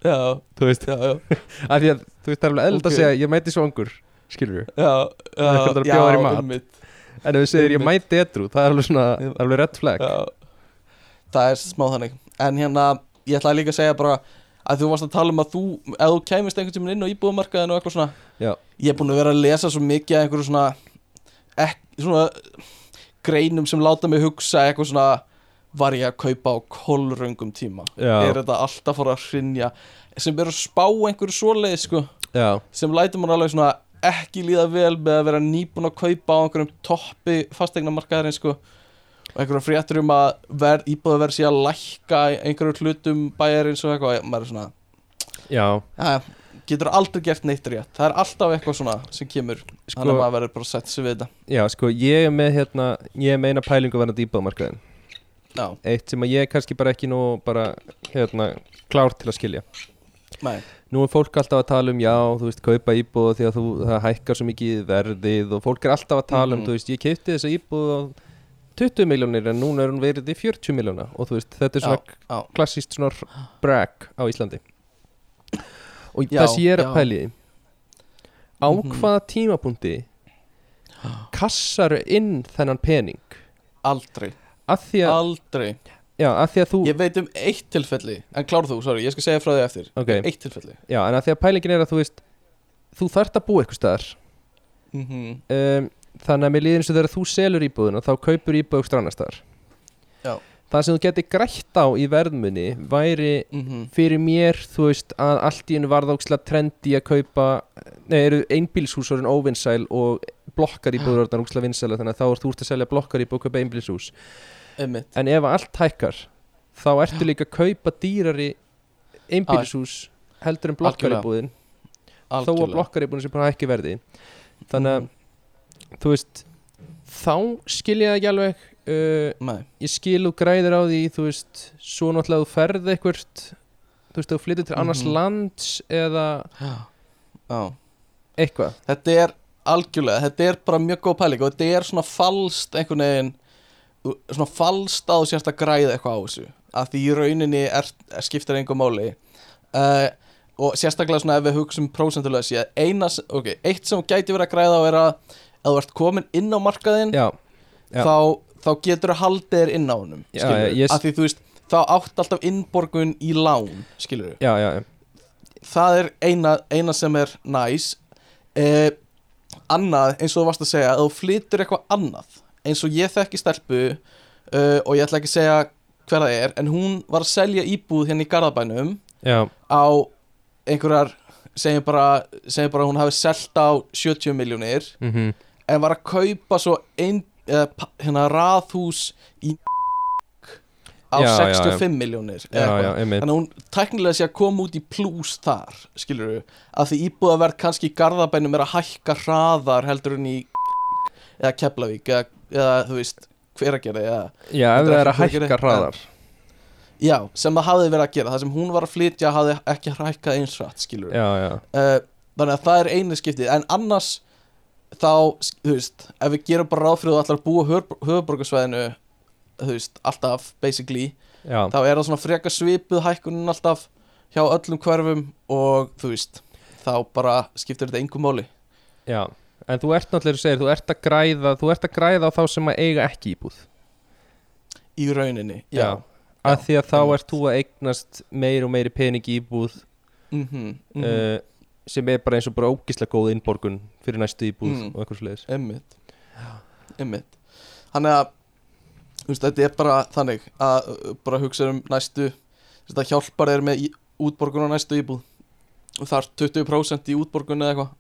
Speaker 2: Já,
Speaker 1: Þú veist,
Speaker 2: já, já.
Speaker 1: Að þú veist, það er alveg eld
Speaker 2: Ok.
Speaker 1: að segja ég mæti svangur, skilur við
Speaker 2: Já, já,
Speaker 1: mat.
Speaker 2: einmitt,
Speaker 1: En ef þú segir ég mæti etru, það er alveg svona,
Speaker 2: Já.
Speaker 1: alveg red flag.
Speaker 2: Já. Það er smá þannig. En hérna, ég ætlaði líka að segja bara að þú varst að tala um að þú ef þú kæmist einhvern tímann inn á íbúðumarkaðinu og eitthvað svona
Speaker 1: Já.
Speaker 2: Ég er búin að vera að lesa svo mikið af einhverju svona, ek, svona greinum sem láta mig hugsa eitthvað svona var ég að kaupa á kolröngum tíma?
Speaker 1: Já.
Speaker 2: er þetta alltaf fór að hrinja sem er að spá einhverju svoleið sko. Sem lætur mann alveg svona ekki líða vel með að vera nýbúin að kaupa á einhverjum toppi fastegnamarkaðarinn sko. og einhverjum fréttur um að verð, íbúða verð sé að lækka einhverjum hlutum bæjarins og eitthvað maður er svona,
Speaker 1: já,
Speaker 2: ja, getur aldrei gert neitt rétt. Það er alltaf eitthvað svona sem kemur
Speaker 1: Sko-
Speaker 2: þannig að maður verður bara að setja sig við þetta.
Speaker 1: Já, sko, ég er með hérna, ég er með eina pælingu varandi íbúðmarkaðin
Speaker 2: já,
Speaker 1: Eitt sem að ég er kannski bara ekki nú bara, hérna, klár til að skilja.
Speaker 2: Nei,
Speaker 1: Nú er fólk alltaf að tala um, já, þú veist, kaupa íbúð því að þú, það hækkar svo mikið verðið og fólk er alltaf að tala um,
Speaker 2: Mhm.
Speaker 1: þú veist, ég kefti þessa íbúð á 20 miljónir en núna er hún verið í 40 miljóna og þú veist, þetta er
Speaker 2: já,
Speaker 1: svona
Speaker 2: já,
Speaker 1: klassíst svona brag á Íslandi. Og
Speaker 2: Já,
Speaker 1: sem ég er að
Speaker 2: já.
Speaker 1: pæli á
Speaker 2: Mhm.
Speaker 1: hvaða tímapunkti kassaru inn þennan pening?
Speaker 2: Aldrei.
Speaker 1: Af því að,
Speaker 2: aldrei,
Speaker 1: já, af því að þú
Speaker 2: ég veit um eitt tilfelli en klár þú, sorry, ég skal segja frá því eftir.
Speaker 1: Ok.
Speaker 2: eitt tilfelli.
Speaker 1: Já, en af því að pælingin er að þú veist þú þarft að búa eitthvað staðar.
Speaker 2: Mm
Speaker 1: um, þannig að mér líður eins og þegar þú selur íbúðuna þá kaupur íbúð eitthvað annar staðar.
Speaker 2: Já.
Speaker 1: það sem þú geti grætt á í verðmunni væri
Speaker 2: -hmm.
Speaker 1: fyrir mér, þú veist, að allt í hennu varð ókslega trendi að kaupa nei, eru einbílshús orðin óvinnsæl og blokkar íbúður orðin ókslega vinsæla þannig að þá ert þú ert að selja blokkar íbúð og kaupa einbílshús en ef allt hækkar þá ertu líka að kaupa dýrari einbílshús heldur en blokkar íbúðin. Þó að blokkar íbúðin sem bara hækki verði. Þannig að, þú veist þá skil ég það ekki alveg uh, ég skil og græðir á því þú veist, svo náttúrulega þú ferð eitthvað þú veist, þú flyttir til annars
Speaker 2: Mhm.
Speaker 1: lands eða
Speaker 2: já.
Speaker 1: Eitthvað.
Speaker 2: Þetta er algjörlega, þetta er bara mjög góð pæling og þetta er svona falskt einhvern veginn svona falskt að þú sérst að græða eitthvað á þessu að því í rauninni er, er skiptir einhver máli. Uh, og sérstaklega svona ef við hugsaum prósentulega sé eina, ok, eitt sem gæti verið að græða á er að ef þú ert komin inn á markaðinn
Speaker 1: já, já.
Speaker 2: þá, þá getur þú haldið þér inn á skilur
Speaker 1: ég-
Speaker 2: að því þú veist, þá átt alltaf innborgun í lán, skilur
Speaker 1: já.
Speaker 2: það er eina, eina sem er næs eh, annað eins og þú varst að segja að þú flytur eitthvað annað eins og ég þekki stelpu uh, og ég ætla ekki að segja hver það er en hún var að selja íbúð hérna í Garðabænum
Speaker 1: já.
Speaker 2: á einhverjar segjum bara, segjum bara hún hafi selt á 70 miljónir
Speaker 1: Mm
Speaker 2: en var að kaupa svo ein, uh, hérna raðhús í á
Speaker 1: Já, já, já.
Speaker 2: 65 miljónir Þannig að hún tæknilega sé að koma út í plús þar, skilur við að því íbúðaverð kannski í Garðabænum er að hækka hraðar heldur en í eða Keflavík eða, eða þú veist, hver að gera eða,
Speaker 1: já, ef það
Speaker 2: er
Speaker 1: að hækka hraðar.
Speaker 2: Já, sem það hafði verið að gera það sem hún var að flytja hafði ekki hækkað eins rætt, skilur við uh, Þannig að það er einu skiptið en annars þá, þú veist, ef við gerum bara ráð fyrir að þú ætlar að búa höfuborgarsvæðinu þú veist, alltaf basically
Speaker 1: já,
Speaker 2: þá er það svona freka svipuð hækkunin alltaf hjá öllum hverfum og þú veist þá bara skiptir þetta engum máli.
Speaker 1: Já En þú ert náttúrulega, þú segir, þú ert að græða Þú ert að græða á þá sem að eiga ekki íbúð.
Speaker 2: Í rauninni já,
Speaker 1: Að því að þá ert þú að eignast meiri og meiri pening íbúð
Speaker 2: mm -hmm,
Speaker 1: uh, sem er bara eins og bara ógislega góð innborgun fyrir næstu íbúð
Speaker 2: Mm.
Speaker 1: og eitthvað sliðis
Speaker 2: Emmitt Emmitt Þannig að þú veist, þetta er bara þannig að uh, bara hugsa um næstu þetta hjálpar þér með í- útborgun á næstu íbúð. Og það er 20% í útborgun eða eitthvað.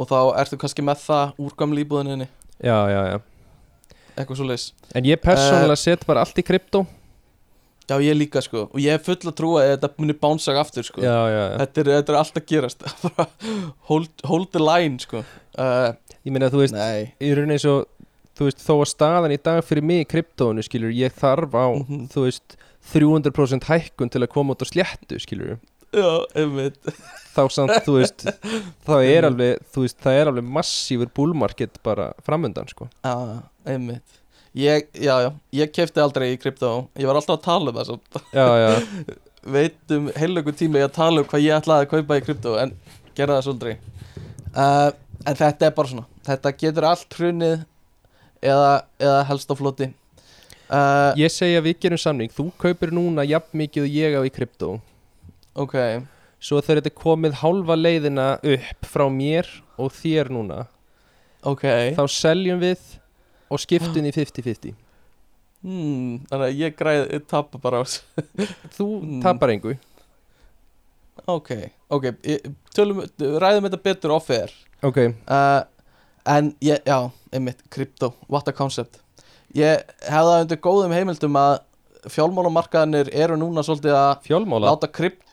Speaker 2: Og þá ertu kannski með það úr gamla íbúðinni
Speaker 1: Já, já, já.
Speaker 2: Eitthvað leis
Speaker 1: En ég persónulega set bara allt í krypto
Speaker 2: Já, ég líka sko. Og ég er full að trúa að þetta muni bánsag aftur sko.
Speaker 1: Já, já, já
Speaker 2: þetta, er, þetta er alltaf gerast. Hold, hold the line sko. Uh,
Speaker 1: Ég meina, þú veist,
Speaker 2: Nei.
Speaker 1: í rauninni eins og þú veist, þó að staðan í dag fyrir mig í kryptónu, skilur, ég þarf á
Speaker 2: Mhm.
Speaker 1: þú veist, 300% hækkun til að koma út á sléttu, skilur
Speaker 2: Já, einmitt.
Speaker 1: Þá samt, þú veist þá er alveg, veist, það er alveg massífur bullmarket bara framöndan, sko.
Speaker 2: Já, einmitt Ég, já, já, ég kefti aldrei í krypto. Ég var alltaf að tala um það svo
Speaker 1: Já, já,
Speaker 2: Veit um heilöku tíma ég að tala um hvað ég ætlaði að kaupa í krypto En gera það svolítið. Uh, En þetta er bara svona. Þetta getur allt hrunið Eða, eða helst á floti. Uh,
Speaker 1: ég segi að við gerum samning. Þú kaupir núna jafn mikið og ég á í kryptó
Speaker 2: Ok,
Speaker 1: svo þegar þetta komið hálfa leiðina upp frá mér og þér núna
Speaker 2: ok.
Speaker 1: þá seljum við og skiptum í 50-50
Speaker 2: hmm, Þannig að ég græði, ég tapa bara á þessu.
Speaker 1: þú
Speaker 2: Mm.
Speaker 1: tapar engu.
Speaker 2: Ok, ok tölum, Ræðum þetta betur off-air
Speaker 1: ok,
Speaker 2: uh, En ég, já, einmitt, krypto, what a concept. Ég hefði það undir góðum heimildum að fjálmálamarkaðanir eru núna svolítið að
Speaker 1: fjálmála
Speaker 2: láta krypt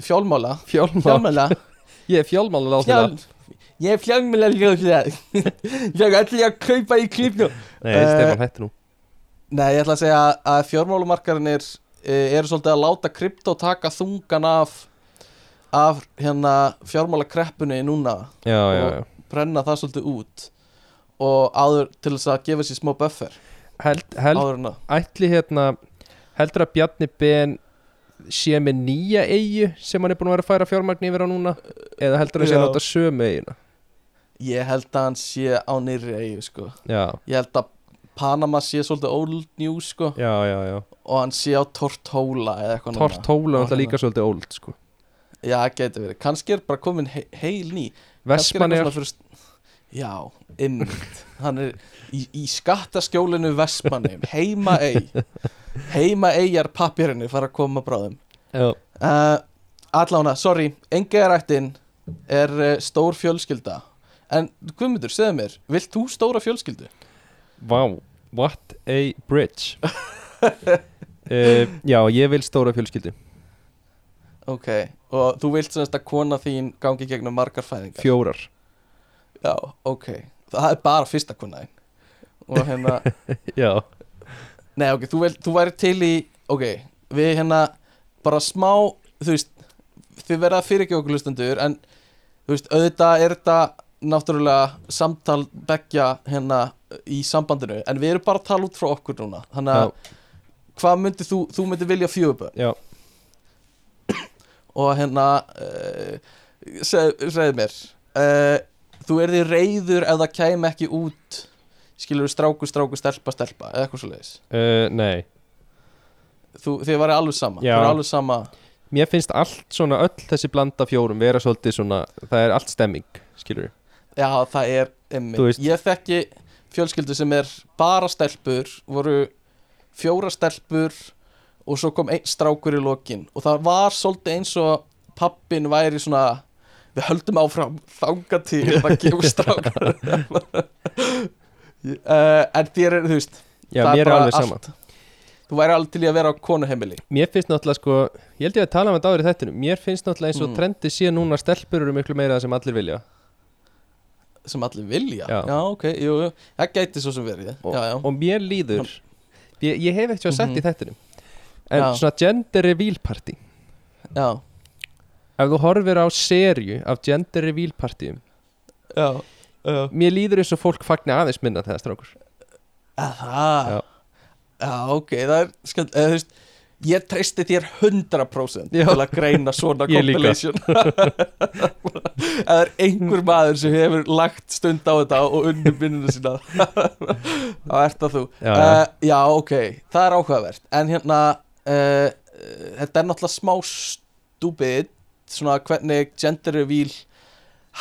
Speaker 2: Fjálmála
Speaker 1: fjálmála, ég er fjálmála
Speaker 2: Fjál,
Speaker 1: þetta
Speaker 2: Ég er fjálmála Ég ætla ég að kaupa í krypto
Speaker 1: nei,
Speaker 2: Eh,
Speaker 1: Stefán hætti nú.
Speaker 2: Nei, ég ætla að segja að fjármálumarkaðinir e, eru svolítið að láta krypto taka þungan af af hérna fjármálakreppunni núna
Speaker 1: já, já,
Speaker 2: Og-
Speaker 1: já.
Speaker 2: brenna það svolítið út og áður til þess að gefa sér smá buffer
Speaker 1: held, held, ætli hérna heldur að Bjarni Ben sé með nýja eigu sem hann er búin að vera að færa fjármagn yfir á núna? Eða heldur að sé
Speaker 2: Já.
Speaker 1: að nota sömu eiguna
Speaker 2: ég held að hann sé á nýrri eigu sko.
Speaker 1: já,
Speaker 2: ég held að Panama sé svolítið old news sko,
Speaker 1: já, já, já.
Speaker 2: Og hann sé á Tortóla.
Speaker 1: Tortóla er líka svolítið old sko.
Speaker 2: já, getur verið, kannski er bara komin he heil ný. Er
Speaker 1: Vestmann er
Speaker 2: fyrir... Já, ymmit Hann er í, í skattaskjólinu Vestmanni Heima ei. Heima eigjar pappirinni fara að koma bráðum. Uh, Allána, sorry. Engeðarættin er uh, stór fjölskylda En Guðmundur, segðu mér Vilt þú stóra fjölskyldu?
Speaker 1: Vá, what a bridge. Uh, Já, ég vil stóra fjölskyldu.
Speaker 2: Ok, og þú vilt semst að kona þín gangi gegnum margar fæðingar?
Speaker 1: Fjórar.
Speaker 2: Já, ok. Það er bara fyrsta kona þín. Og hérna
Speaker 1: Já,
Speaker 2: Nei, ok, þú, vel, þú væri til í Ok, við hérna bara smá, þú veist þið verða að fyrirgefa okkur lustendur en þú veist, auðvitað er þetta náttúrulega samtal beggja hérna í sambandinu en við erum bara að tala út frá okkur núna. Þannig að hvað myndir þú, þú myndir vilja fjöguböð og hérna uh, seg, segðu mér uh, þú er því reyður ef það kæm ekki út skilur stráku, stráku, stelpa, stelpa eða eitthvað svo leiðis
Speaker 1: uh, Nei,
Speaker 2: þú, þið væri alveg sama þið væri alveg sama.
Speaker 1: Mér finnst allt svona öll þessi blanda fjórum vera svolítið svona það er allt stemming, skilur
Speaker 2: Já, það er emmi Ég þekki fjölskyldu sem er bara stelpur voru fjóra stelpur og svo kom einn strákur í lokin. Og það var svolítið eins og pappin væri svona við höldum áfram þanga til það gefur strákur en þér er, þú veist
Speaker 1: Já, mér er alveg sama.
Speaker 2: Allt. þú væri alveg til í að vera á konuheimili.
Speaker 1: Mér finnst náttúrulega sko, ég held ég að tala um þetta í þættinu Mér finnst náttúrulega eins og
Speaker 2: Mm.
Speaker 1: trendi sé núna stelpur eru miklu meira sem allir vilja
Speaker 2: sem allir vilja
Speaker 1: Já.
Speaker 2: ok, jú, jú, það gæti svo sem verið
Speaker 1: og,
Speaker 2: já, já.
Speaker 1: og mér líður ég, ég hef eitthvað sett
Speaker 2: Mhm.
Speaker 1: í þættinu En
Speaker 2: Já.
Speaker 1: svona gender reveal party
Speaker 2: já,
Speaker 1: Ef þú horfir á serju af gender reveal partyum
Speaker 2: já, já.
Speaker 1: Mér líður eins og fólk fagni aðeins minna þegar strákur
Speaker 2: Að Það
Speaker 1: Já.
Speaker 2: Já, ok, það er skemmt eða, þú veist, ég treysti þér 100%
Speaker 1: Já.
Speaker 2: til að greina svona compilation. Það er einhver maður sem hefur lagt stund á þetta og unnum vinnuna sína. Þá ert það þú.
Speaker 1: Já,
Speaker 2: já,
Speaker 1: já.
Speaker 2: ok, það er áhugavert. En hérna uh, uh, þetta er náttúrulega smá stúpid svona hvernig gender reveal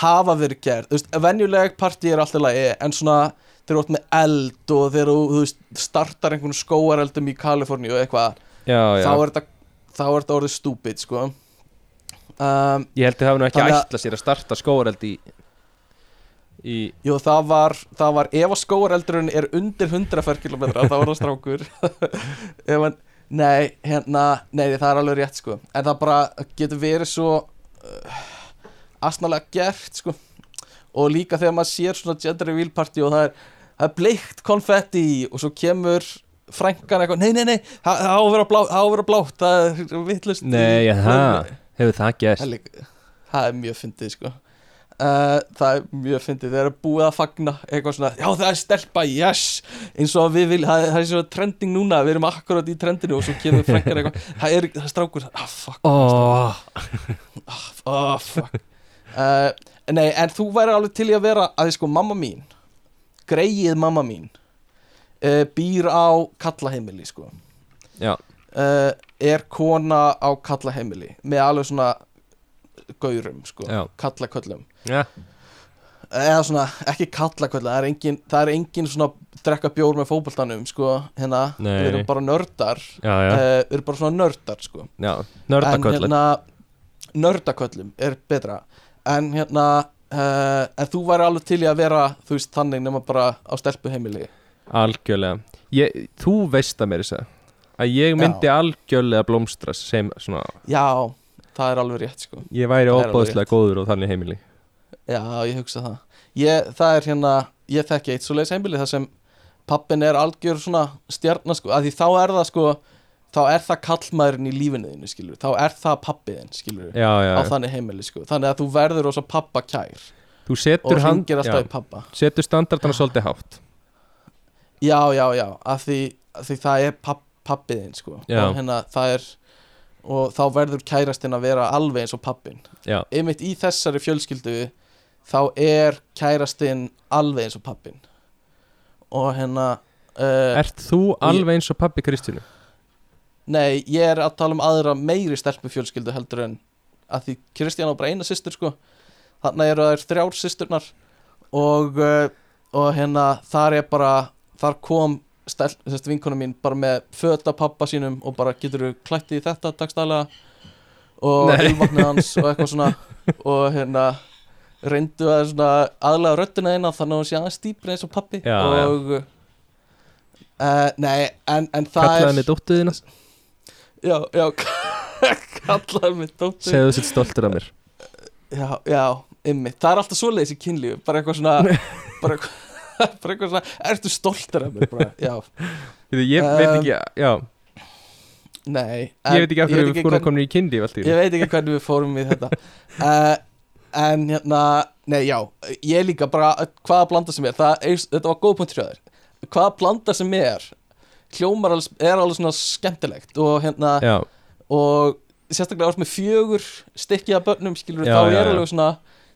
Speaker 2: hafa verið gerð. Þú veist, venjuleg partí er alltaf lagi en svona þeir eru átt með eld og þeir eru, þú veist, startar einhvern skóareldum í Kaliforníu og eitthvað
Speaker 1: já, já.
Speaker 2: þá er þetta þá er þetta orðið stúpid sko. Um,
Speaker 1: Ég held að hafa nú ekki
Speaker 2: Þannig að-
Speaker 1: ætla sér að starta skóareld í í
Speaker 2: jú það var, það var ef að skóareldurinn er undir 100 ferkilometra þá er það strákur. Ef hann, nei, hérna nei, það er alveg rétt sko. En það bara getur verið svo uh, asnalega gert sko. Og líka þegar maður sér svona gender reveal party og það er, það er bleikt konfetti og svo kemur frænkan eitthvað, nei, nei, nei, það á að vera blá- það á að vera blátt, það er vittlust
Speaker 1: Nei, það, hefur það gæst
Speaker 2: það er mjög fyndið sko. Uh, það er mjög fyndið þeir eru búið að fagna eitthvað svona já það er stelpa, yes! Eins og við viljum, það, það er svona trending núna við erum akkurat í trendinu og svo kemur frækkar eitthvað það er, það er strákur, ah fuck.
Speaker 1: Oh,
Speaker 2: oh fuck. Uh, nei en þú væri alveg til í að vera að sko mamma mín greið mamma mín uh, býr á kallaheimili sko.
Speaker 1: Já,
Speaker 2: uh, er kona á kallaheimili með alveg svona gaurum sko,
Speaker 1: Já.
Speaker 2: kallaköllum.
Speaker 1: Já,
Speaker 2: eða svona, ekki kallaköllum það er engin, það er engin svona drekka bjór með fótboltanum sko, hérna,
Speaker 1: Nei,
Speaker 2: við erum bara nördar.
Speaker 1: Já, já,
Speaker 2: uh, við erum bara svona nördar sko.
Speaker 1: Já.
Speaker 2: en
Speaker 1: Nördaköllin
Speaker 2: hérna nördaköllum er betra. En hérna uh, en þú væri alveg til í að vera þú veist þannig nema bara á stelpu heimili
Speaker 1: Algjörlega. Ég, Þú veist að mér þess að að ég myndi algjörlega blómstra sem svona,
Speaker 2: já, það er alveg rétt sko.
Speaker 1: Ég væri
Speaker 2: Það er alveg
Speaker 1: óbáðslega góður og þannig heimili.
Speaker 2: Já, ég hugsa það. Ég, Það er hérna, ég þekki eitt svo leiðis heimili þar sem pappin er algjör svona stjarnar sko, að því þá er það sko þá er það kallmaðurinn í lífinu þínu skilur, þá er það pappiðin skilur
Speaker 1: Já, já,
Speaker 2: á
Speaker 1: já.
Speaker 2: þannig heimili sko, þannig að þú verður ósa pappa kær
Speaker 1: Þú
Speaker 2: og
Speaker 1: setur hann
Speaker 2: hringir alltaf
Speaker 1: já,
Speaker 2: í pappa
Speaker 1: Setur standardana svolítið hátt
Speaker 2: Já, já, já, að því, að því það er papp, pappiðin sko. Og hérna það er og þá verður kærastinn að vera alveg eins og pappin
Speaker 1: Já,
Speaker 2: einmitt í þessari fjölskyldu þá er kærastinn alveg eins og pappin og hérna uh,
Speaker 1: ert þú alveg eins og pappi Kristínu?
Speaker 2: nei, ég er að tala um aðra meiri stelpu fjölskyldu heldur en að því Kristján á bara eina systur sko. Þannig eru þær þrjár systurnar. Og, uh, og hérna þar er bara þar kom stel, sérst, vinkona mín bara með föta pappa sínum og bara getur þú klætti í þetta dagstælega og
Speaker 1: Nei.
Speaker 2: ylvatnið hans og eitthvað svona. Og hérna reyndu að svona aðlega röddina eina þannig að hún sé aðeins dýpri eins og pappi
Speaker 1: Já, já.
Speaker 2: og uh, nei, en, en það
Speaker 1: Kallaði
Speaker 2: er
Speaker 1: mig dóttuðina
Speaker 2: já, já kallaði mig dóttur
Speaker 1: Segðu þú sitt stoltur af mér.
Speaker 2: Já, já, ymmi, það er alltaf svoleiðis í kynlífu bara eitthvað svona bara eitthvað, bara eitthvað svona, ertu stoltur af mér? Bara, já,
Speaker 1: Ég, veit
Speaker 2: Um,
Speaker 1: ekki, já.
Speaker 2: Nei
Speaker 1: Ég veit ekki af hverju við fórum
Speaker 2: hvern,
Speaker 1: komin í í
Speaker 2: ég veit ekki hvernig við fórum við þetta. Uh, en hérna nei, já, ég líka bara hvaða blanda sem er, það þetta var góð punkt fyrir þér. Hvaða blanda sem er hljómar er alveg svona skemmtilegt og hérna
Speaker 1: Já,
Speaker 2: og sérstaklega ást með fjögur stykki af börnum skilur
Speaker 1: Já,
Speaker 2: þá
Speaker 1: já,
Speaker 2: er alveg svona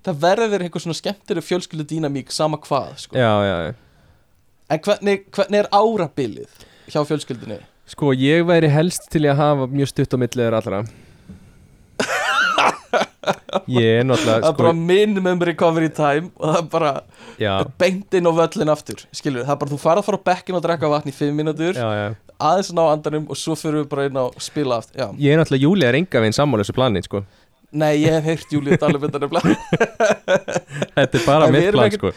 Speaker 2: það verður einhver svona skemmtileg fjölskyldu dýnamík sama hvað sko.
Speaker 1: já, já, já.
Speaker 2: En hvernig, hvernig er árabilið hjá fjölskyldunni?
Speaker 1: Sko, ég væri helst til að hafa mjög stutt á milliður allra. Ég er náttúrulega
Speaker 2: það er
Speaker 1: sko,
Speaker 2: bara minimum recovery time og það er bara
Speaker 1: Já,
Speaker 2: beint inn á völlin aftur skilur það er bara þú farað að fara á bekkin og drekka vatn í 5 mínútur
Speaker 1: já, já.
Speaker 2: aðeins ná andanum og svo fyrir við bara inn á spila aftur já.
Speaker 1: Ég er náttúrulega Júli er enga veginn sammála þessu plani, sko
Speaker 2: nei ég hef heyrt Júlíu tala um þetta nefnilega.
Speaker 1: Þetta er bara mitt plan, sko.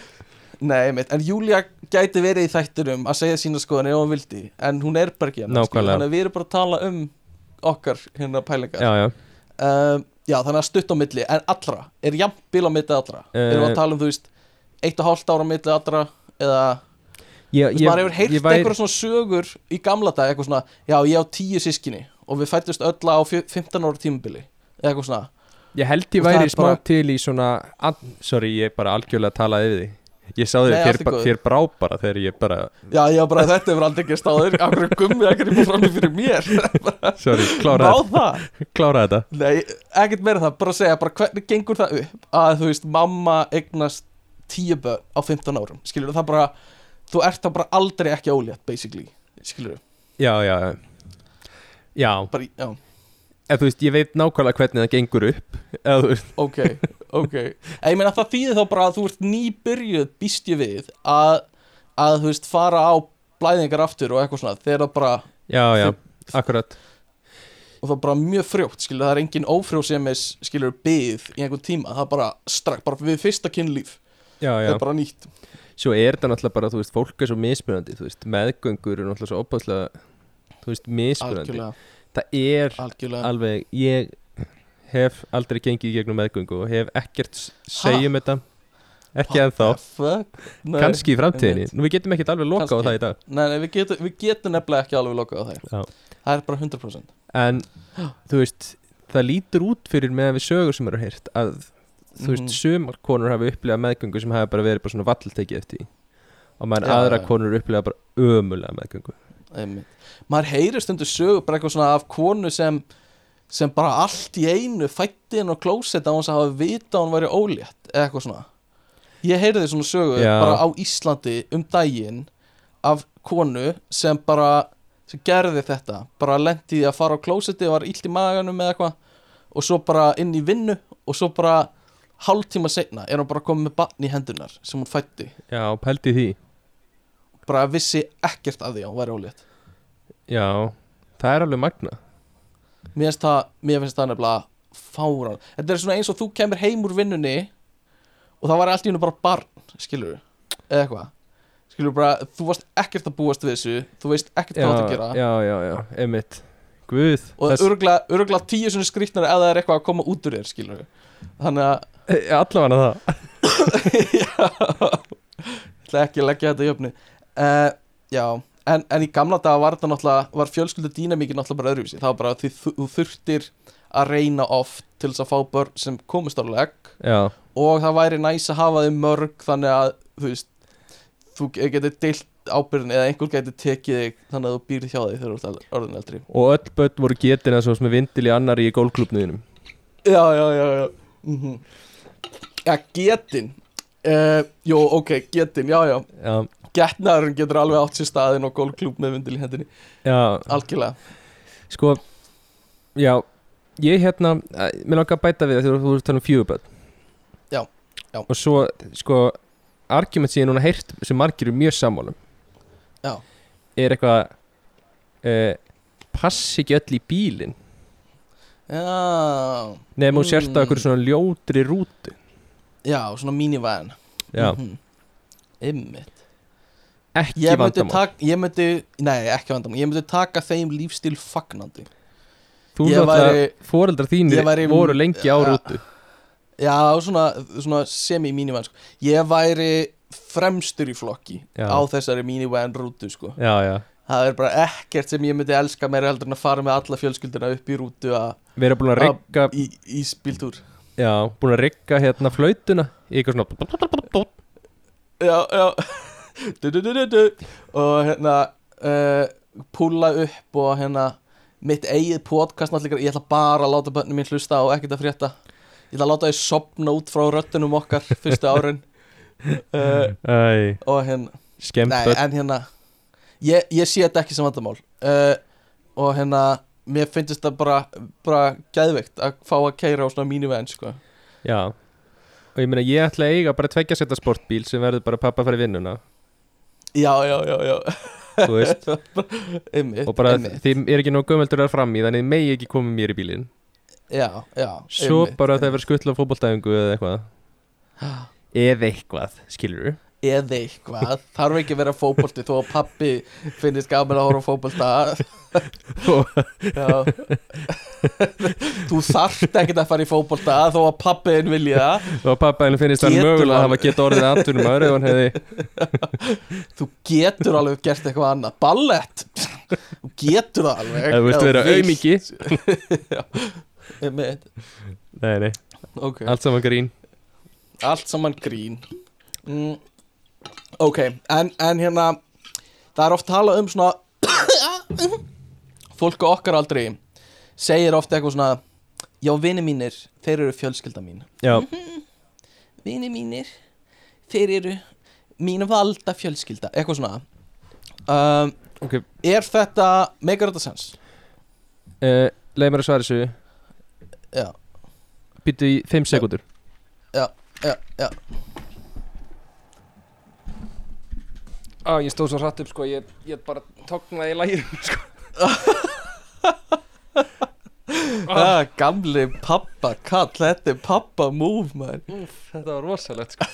Speaker 2: Nei, meitt, en Júlia gæti verið í þættinum að segja sína skoðan ef hún vildi en hún er bara ekki hérna,
Speaker 1: Nákvæmlega.
Speaker 2: þannig að við erum bara að tala um okkar hérna pælingar.
Speaker 1: Já, já.
Speaker 2: Um, já, þannig að stutt á milli en allra, er jafn bil á milli allra?
Speaker 1: Eh.
Speaker 2: erum við að tala um, þú veist, eitt og hálft ára á milli allra eða,
Speaker 1: Ég,
Speaker 2: þú veist, maður hefur heyrt
Speaker 1: ég væri-
Speaker 2: einhverja svona sögur í gamla dag, eitthvað svona, já, ég á tíu sískinni og við fættust öll á fjö- 15 ára tímubili, eitthvað svona
Speaker 1: Ég held ég væri
Speaker 2: er
Speaker 1: smá
Speaker 2: bara-
Speaker 1: til í svona Sorry, ég bara algjörlega talaði yfir því. Ég sá þér, þér,
Speaker 2: er
Speaker 1: þér brá bara þegar ég bara
Speaker 2: Já, já, bara þetta hefur aldrei ekki stáður Akkur er gummið að grípa fram í fyrir mér?
Speaker 1: Sorry,
Speaker 2: Má
Speaker 1: klára,
Speaker 2: það?
Speaker 1: klára þetta.
Speaker 2: Nei, ekkert meira það, bara að segja bara hvernig gengur það upp að þú veist, mamma eignast tíu börn á 15 árum? Skilur það bara, þú ert það bara aldrei ekki ólétt, basically, skilur
Speaker 1: Já, já, já. Já,
Speaker 2: bara, já,
Speaker 1: en þú veist, ég veit nákvæmlega hvernig það gengur upp. Eða
Speaker 2: ok, ok. Ég meina það þýðir þá bara að þú ert nýbyrjuð býst ég við að, að þú veist, fara á blæðingar aftur og eitthvað svona, þegar það bara
Speaker 1: já, já, akkurat.
Speaker 2: Og það er bara mjög frjótt, skilur, það er engin ófrjósemis, skilur, byð í einhvern tíma, það er bara strax, bara við fyrsta kynlíf,
Speaker 1: Já,
Speaker 2: það
Speaker 1: já,
Speaker 2: er bara nýtt.
Speaker 1: Svo er þetta náttúrulega bara, þú veist, fólk er svo mismunandi, þú veist, meðgöngur eru náttúrulega svo opaslega, þú veist, mismunandi.
Speaker 2: Algjörlega,
Speaker 1: Það er
Speaker 2: algjörlega.
Speaker 1: alveg, ég hef aldrei gengið í gegnum meðgöngu og hef ekkert segjum þetta. Ekki ennþá, kannski í framtíðinni. Nú við getum ekkert alveg loka á það í dag.
Speaker 2: Nei, nei, við getum, við getum nefnilega ekki alveg lokað á það.
Speaker 1: Já.
Speaker 2: Það er bara 100%
Speaker 1: en þú veist það lítur út fyrir með við sögur sem eru heyrt að þú veist,
Speaker 2: Mhm.
Speaker 1: sumar konur hafa upplegað meðgöngu sem hafa bara verið bara svona valltekið eftir og
Speaker 2: Já,
Speaker 1: aðra
Speaker 2: já.
Speaker 1: konur upplegað bara ömulega meðgöngu
Speaker 2: Einmitt. Maður heyrir stundu sögur bara eitthvað svona af konu sem sem bara allt í einu fætti inn á klósett á hans að hafa vita að hún væri ólétt eða eitthvað svona. Ég heyrði svona sögu
Speaker 1: Já.
Speaker 2: bara á Íslandi um daginn af konu sem bara sem gerði þetta, bara lendi í að fara á klósetti og var illt í maganum eða eitthvað. Og svo bara inn í vinnu og svo bara hálftíma seinna er hún bara komið með barn í hendunar sem hún fætti
Speaker 1: já, pældi því
Speaker 2: bara vissi ekkert af því að hún væri ólétt.
Speaker 1: Já, það er alveg magna
Speaker 2: mér finnst það, mér finnst það nefnilega fáran þetta er svona eins og þú kemur heim úr vinnunni og það var allt í hennu bara barn skilur eða eitthvað. Skilur bara, þú varst ekkert að búast við þessu þú veist ekkert
Speaker 1: já,
Speaker 2: hvað það að gera.
Speaker 1: já, já, já, einmitt. Guð,
Speaker 2: og örgla, örgla tíu svona skrýtnar eða það er eitthvað að koma út úr þér skilur þannig að
Speaker 1: Eh, allavega það.
Speaker 2: Já. Ætla ekki að leggja þetta í öfni uh, já, en, en í gamla daga var þetta náttúrulega, var fjölskyldu dýnamíkin náttúrulega bara öðruvísi, það var bara að því þú, þurftir að reyna oft til þess að fá börn sem komist á legg. Og það væri næs að hafa þau mörg þannig að þú veist þú getur deilt ábyrðin eða einhver getur tekið þig þannig að þú býrð hjá þig þegar þú ert orðin eldri.
Speaker 1: Og öll börn voru getin eins og með vindil í annari í gólklubnuðinum
Speaker 2: já, já, já, já. Mm Já, getin. Uh, Jó, ok, getin, já, já.
Speaker 1: Já,
Speaker 2: Getnaðurinn getur alveg átt sér staðinn og gólklúb með vindil í hendinni.
Speaker 1: Já,
Speaker 2: Algjörlega.
Speaker 1: Sko já, ég hérna eh, mér langar að bæta við þegar þú ert talað um fjöguböld
Speaker 2: Já, já.
Speaker 1: og svo, sko argument sem ég núna heyrt sem margir eru mjög sammálum
Speaker 2: Já.
Speaker 1: er eitthvað eh, passi ekki öll í bílinn?
Speaker 2: Já,
Speaker 1: nefnum hún sérst á
Speaker 2: Mm.
Speaker 1: einhverju svona ljótri rútu.
Speaker 2: Já, svona minivan
Speaker 1: já,
Speaker 2: Mhm. Einmitt
Speaker 1: ekki
Speaker 2: Ég
Speaker 1: vandamál.
Speaker 2: taka, ég myndi, nei ekki vandamál. Ég myndi taka þeim lífstíl fagnandi.
Speaker 1: Þú náttúrulega, foreldrar þínir
Speaker 2: væri-
Speaker 1: voru lengi á rútu
Speaker 2: Já, svona, svona semi-minivan sko. Ég væri fremstur í flokki
Speaker 1: Já.
Speaker 2: á þessari minivan rútu sko.
Speaker 1: já, já,
Speaker 2: Það er bara ekkert sem ég myndi elska meira heldur en að fara með alla fjölskyldina upp í rútu að
Speaker 1: að- rigga
Speaker 2: í, í spíltúr
Speaker 1: já, búin að rigga hérna flautuna eitthvað svona
Speaker 2: Já, já du, du, du. Og hérna uh, Púla upp og hérna Mitt eigið podcast náttúrulega Ég ætla bara að láta börnum mín hlusta og ekkert að frétta. Ég ætla að láta þau sopna út frá röttunum okkar Fyrstu árin. Uh,
Speaker 1: Æ,
Speaker 2: Og hérna
Speaker 1: skemmt
Speaker 2: Nei, en hérna Ég, ég sé þetta ekki sem vandamál. Uh, Og hérna Mér finnst þetta bara, bara gæðveikt að fá að keira á svona minivan sko.
Speaker 1: Já. Og ég meina ég ætla eiga bara tveggja setta sportbíl sem verður bara pappa í vinnuna
Speaker 2: Já, já, já, já.
Speaker 1: Þú veist.
Speaker 2: Einmitt,
Speaker 1: Og bara
Speaker 2: einmitt.
Speaker 1: þið er ekki nóg gömöldur að fram í Þannig megi ekki koma með mér í bílinn.
Speaker 2: Já, já
Speaker 1: Svo
Speaker 2: einmitt,
Speaker 1: bara þegar verður skuttla á fótboltæfingu eða eitthvað. Eða eitthvað, skilur
Speaker 2: eða eitthvað. Þarf ekki að vera fótbolti þó að pappi finnist gaman að horfa Já. Þú þarft ekkert að fara í fótbolta þó að pappiðin vilja það.
Speaker 1: Og pappa henni finnist hann mögulega að hafa geta orðið atvinnum aður Ef hann hefði
Speaker 2: Þú getur alveg gert eitthvað annað. Ballett. Þú getur það alveg.
Speaker 1: Þú vilt vera auðmiki. Nei, nei,
Speaker 2: Ok.
Speaker 1: Allt saman grín.
Speaker 2: Allt saman grín. Mm. Ok, en, en hérna Það er oft talað um svona Fólk á okkar aldrei Segir oft eitthvað svona Já, vini mínir, þeir eru fjölskylda mín.
Speaker 1: Já,
Speaker 2: Vini mínir, þeir eru Mín valda fjölskylda. Eitthvað svona. Um,
Speaker 1: ok.
Speaker 2: Er þetta, megar þetta sens?
Speaker 1: uh, Leif mér að svara þessu.
Speaker 2: Já,
Speaker 1: Býttu í 5 sekundur
Speaker 2: já, já, já
Speaker 1: Á, ég stóð svo hratt upp sko Ég, ég bara tóknaði í lægir sko.
Speaker 2: ah, Gamli pappa kall, þetta er pappa move man.
Speaker 1: Úf, Þetta var rosalegt sko.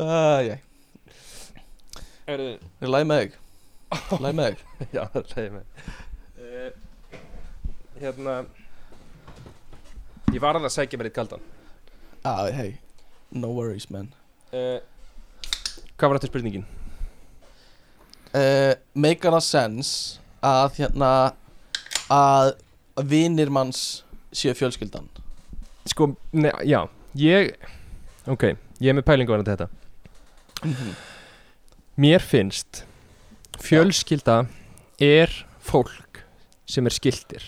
Speaker 2: Ah, Já,
Speaker 1: Erðu
Speaker 2: ég læg með þig? Læg með þig?
Speaker 1: Já, leiði mig uh, Hérna Ég var að segja mér eitt kaldan
Speaker 2: ah, Hey, no worries man.
Speaker 1: Uh, Hvað var þetta spurningin?
Speaker 2: uh, Make a sense að hérna að vinir manns séu fjölskyldan.
Speaker 1: Sko, ne, já Ég Ok, ég er með pælingu varandi þetta. Mér finnst Fjölskylda er fólk sem er skildir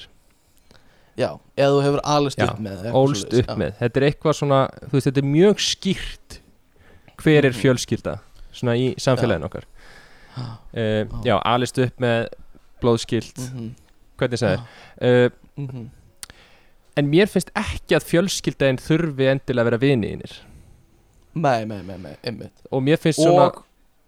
Speaker 2: Já, eða þú hefur
Speaker 1: Já,
Speaker 2: upp með
Speaker 1: Ólst upp með. Þetta er eitthvað svona Þú veist, þetta er mjög skýrt Hver er
Speaker 2: Mhm.
Speaker 1: fjölskylda Svona í samfélaginu okkar. Uh, Já, alist upp með blóðskilt
Speaker 2: mm -hmm.
Speaker 1: Hvernig segir uh,
Speaker 2: mm -hmm.
Speaker 1: En mér finnst ekki að fjölskyldaðin þurfi endilega að vera viniðinir
Speaker 2: Nei, nei, nei, nei, einmitt.
Speaker 1: Og mér finnst svona
Speaker 2: Og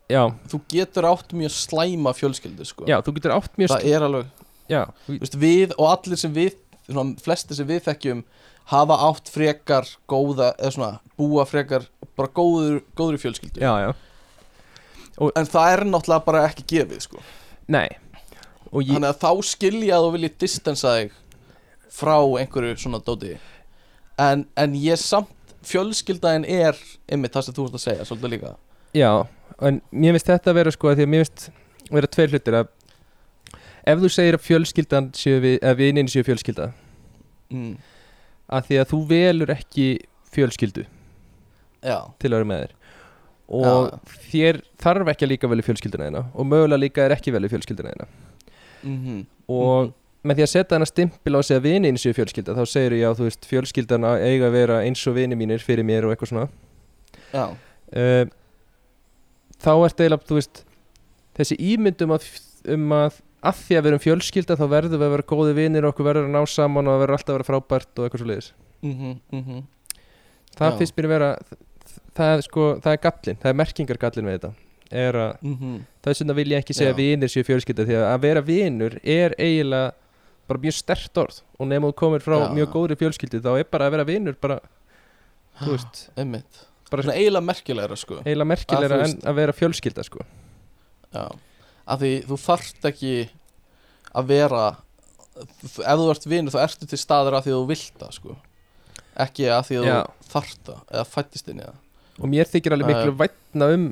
Speaker 1: Já,
Speaker 2: þú getur átt mjög slæma fjölskyldu sko.
Speaker 1: já, þú getur átt mjög
Speaker 2: Það er alveg
Speaker 1: Já,
Speaker 2: Þú veist, við og allir sem við svona, flesti sem við þekkjum hafa átt frekar góða eða svona búa frekar bara góður, góður fjölskyldu.
Speaker 1: Já, já
Speaker 2: en það er náttúrulega bara ekki gefið sko.
Speaker 1: Nei. Og ég,
Speaker 2: þannig að þá skilja að þú viljið distansa þig frá einhverju svona dóti. En, en ég samt fjölskyldaðin er einmitt það sem þú ert að segja svolítið líka.
Speaker 1: Já En mér finnst þetta að vera sko Því að mér finnst vera tveir hlutir að Ef þú segir að fjölskyldan séu við Að vinin séu fjölskylda
Speaker 2: mm.
Speaker 1: að Því að þú velur ekki fjölskyldu
Speaker 2: já,
Speaker 1: Til að vera með þér Og þér þarf ekki að líka velja fjölskylduna þína. Og mögulega líka er ekki velja fjölskylduna þína.
Speaker 2: Mm
Speaker 1: Og með því að setja hana stimpil á að vinin séu fjölskylda Þá segir já, þú veist, fjölskyldana eiga að vera eins og vini mínir fyrir mér og eitthvað svona.
Speaker 2: Já,
Speaker 1: uh, þá ertu eiginlega, þú veist þessi ímyndum að, um að að því að við erum fjölskylda þá verðum við að vera góði vinir og okkur verður að ná saman og verður alltaf að vera frábært og eitthvað svo leiðis
Speaker 2: mm -hmm,
Speaker 1: það
Speaker 2: Já.
Speaker 1: finnst mér að vera það sko, það er gallin, það er merkingargallin við þetta. Er að þess vegna vil ég ekki segja að vinir séu fjölskylda því að að vera vinur er eiginlega bara mjög stert orð. Og nefnum þú komir frá
Speaker 2: Já.
Speaker 1: mjög góðri fjölskyldu þá er bara að vera vinur bara, þú veist,
Speaker 2: einmitt.
Speaker 1: bara
Speaker 2: svona eiginlega merkilegra sko.
Speaker 1: eiginlega merkilegra
Speaker 2: Að
Speaker 1: en að vera fjölskylda sko.
Speaker 2: Já, af því þú þarft ekki að vera ef þú ert vinur þá ertu til staður af því að þú vilt það sko. Ekki af því að þú þarft það eða fættist inn í það
Speaker 1: og mér þykir alveg miklu vætna um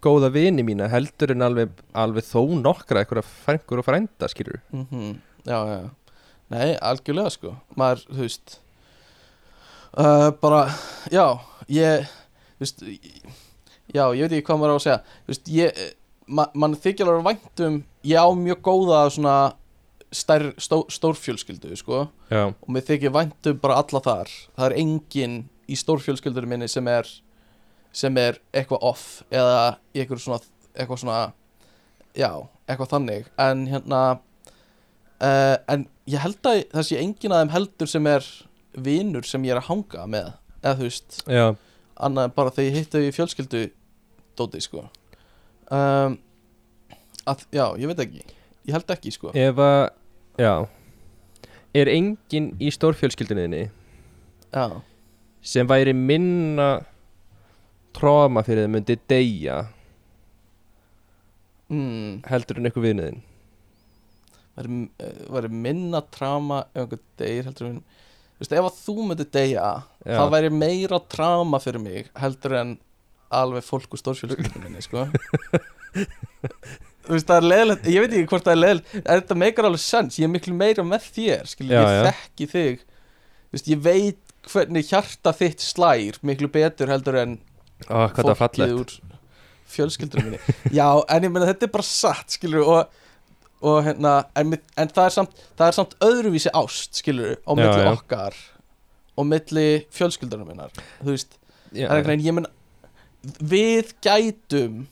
Speaker 1: góða vini mína heldur en alveg, alveg þó nokkra eitthvað frængur og frænda skilur
Speaker 2: mm Já, já, já. Nei, algjörlega sko. Maður, þú veist uh, bara, já ég, þú veist já, ég veit ekki hvað maður á að segja. Þú veist, ég ma, mann þykir alveg vænt um ég á mjög góða svona stær, stó, stórfjölskyldu sko.
Speaker 1: Já,
Speaker 2: og mér þykir vænt um bara alla þar. Það er enginn í stórfjölskyldunum minni sem er sem er eitthvað off eða eitthvað svona eitthvað svona já, eitthvað þannig. En hérna uh, en ég held að það sé enginn að þeim heldur sem er vinur sem ég er að hanga með eða þú veist,
Speaker 1: já,
Speaker 2: annað bara þegar ég hitti í fjölskyldu dóti sko. Um, að, já, ég veit ekki. Ég held ekki sko.
Speaker 1: Ef að já. Er enginn í stórfjölskyldunniðinni
Speaker 2: já,
Speaker 1: sem væri minna tróma fyrir þeim myndi deyja
Speaker 2: mm,
Speaker 1: heldur en eitthvað
Speaker 2: væri, eh, væri minna trama ef einhver deyr heldur en þú veist, ef að þú myndir deyja
Speaker 1: Já.
Speaker 2: það væri meira trama fyrir mig heldur en alveg fólk úr stórfjölskyldunum minni, sko þú veist, það er leðilegt ég veit ekki hvort það er leðilegt þetta meikar alveg sens, ég er miklu meira með þér skilur,
Speaker 1: Já,
Speaker 2: ég
Speaker 1: já.
Speaker 2: þekki þig þú veist, ég veit hvernig hjarta þitt slær miklu betur heldur en
Speaker 1: Ó,
Speaker 2: fólkið úr fjölskyldur minni. Já, en ég meina þetta er bara satt skilur og, og hérna en, en það, er samt, það er samt öðruvísi ást skilur á
Speaker 1: Já,
Speaker 2: milli
Speaker 1: já.
Speaker 2: okkar og milli fjölskyldunar minnar þú veist,
Speaker 1: Já,
Speaker 2: veginn ég meina við gætum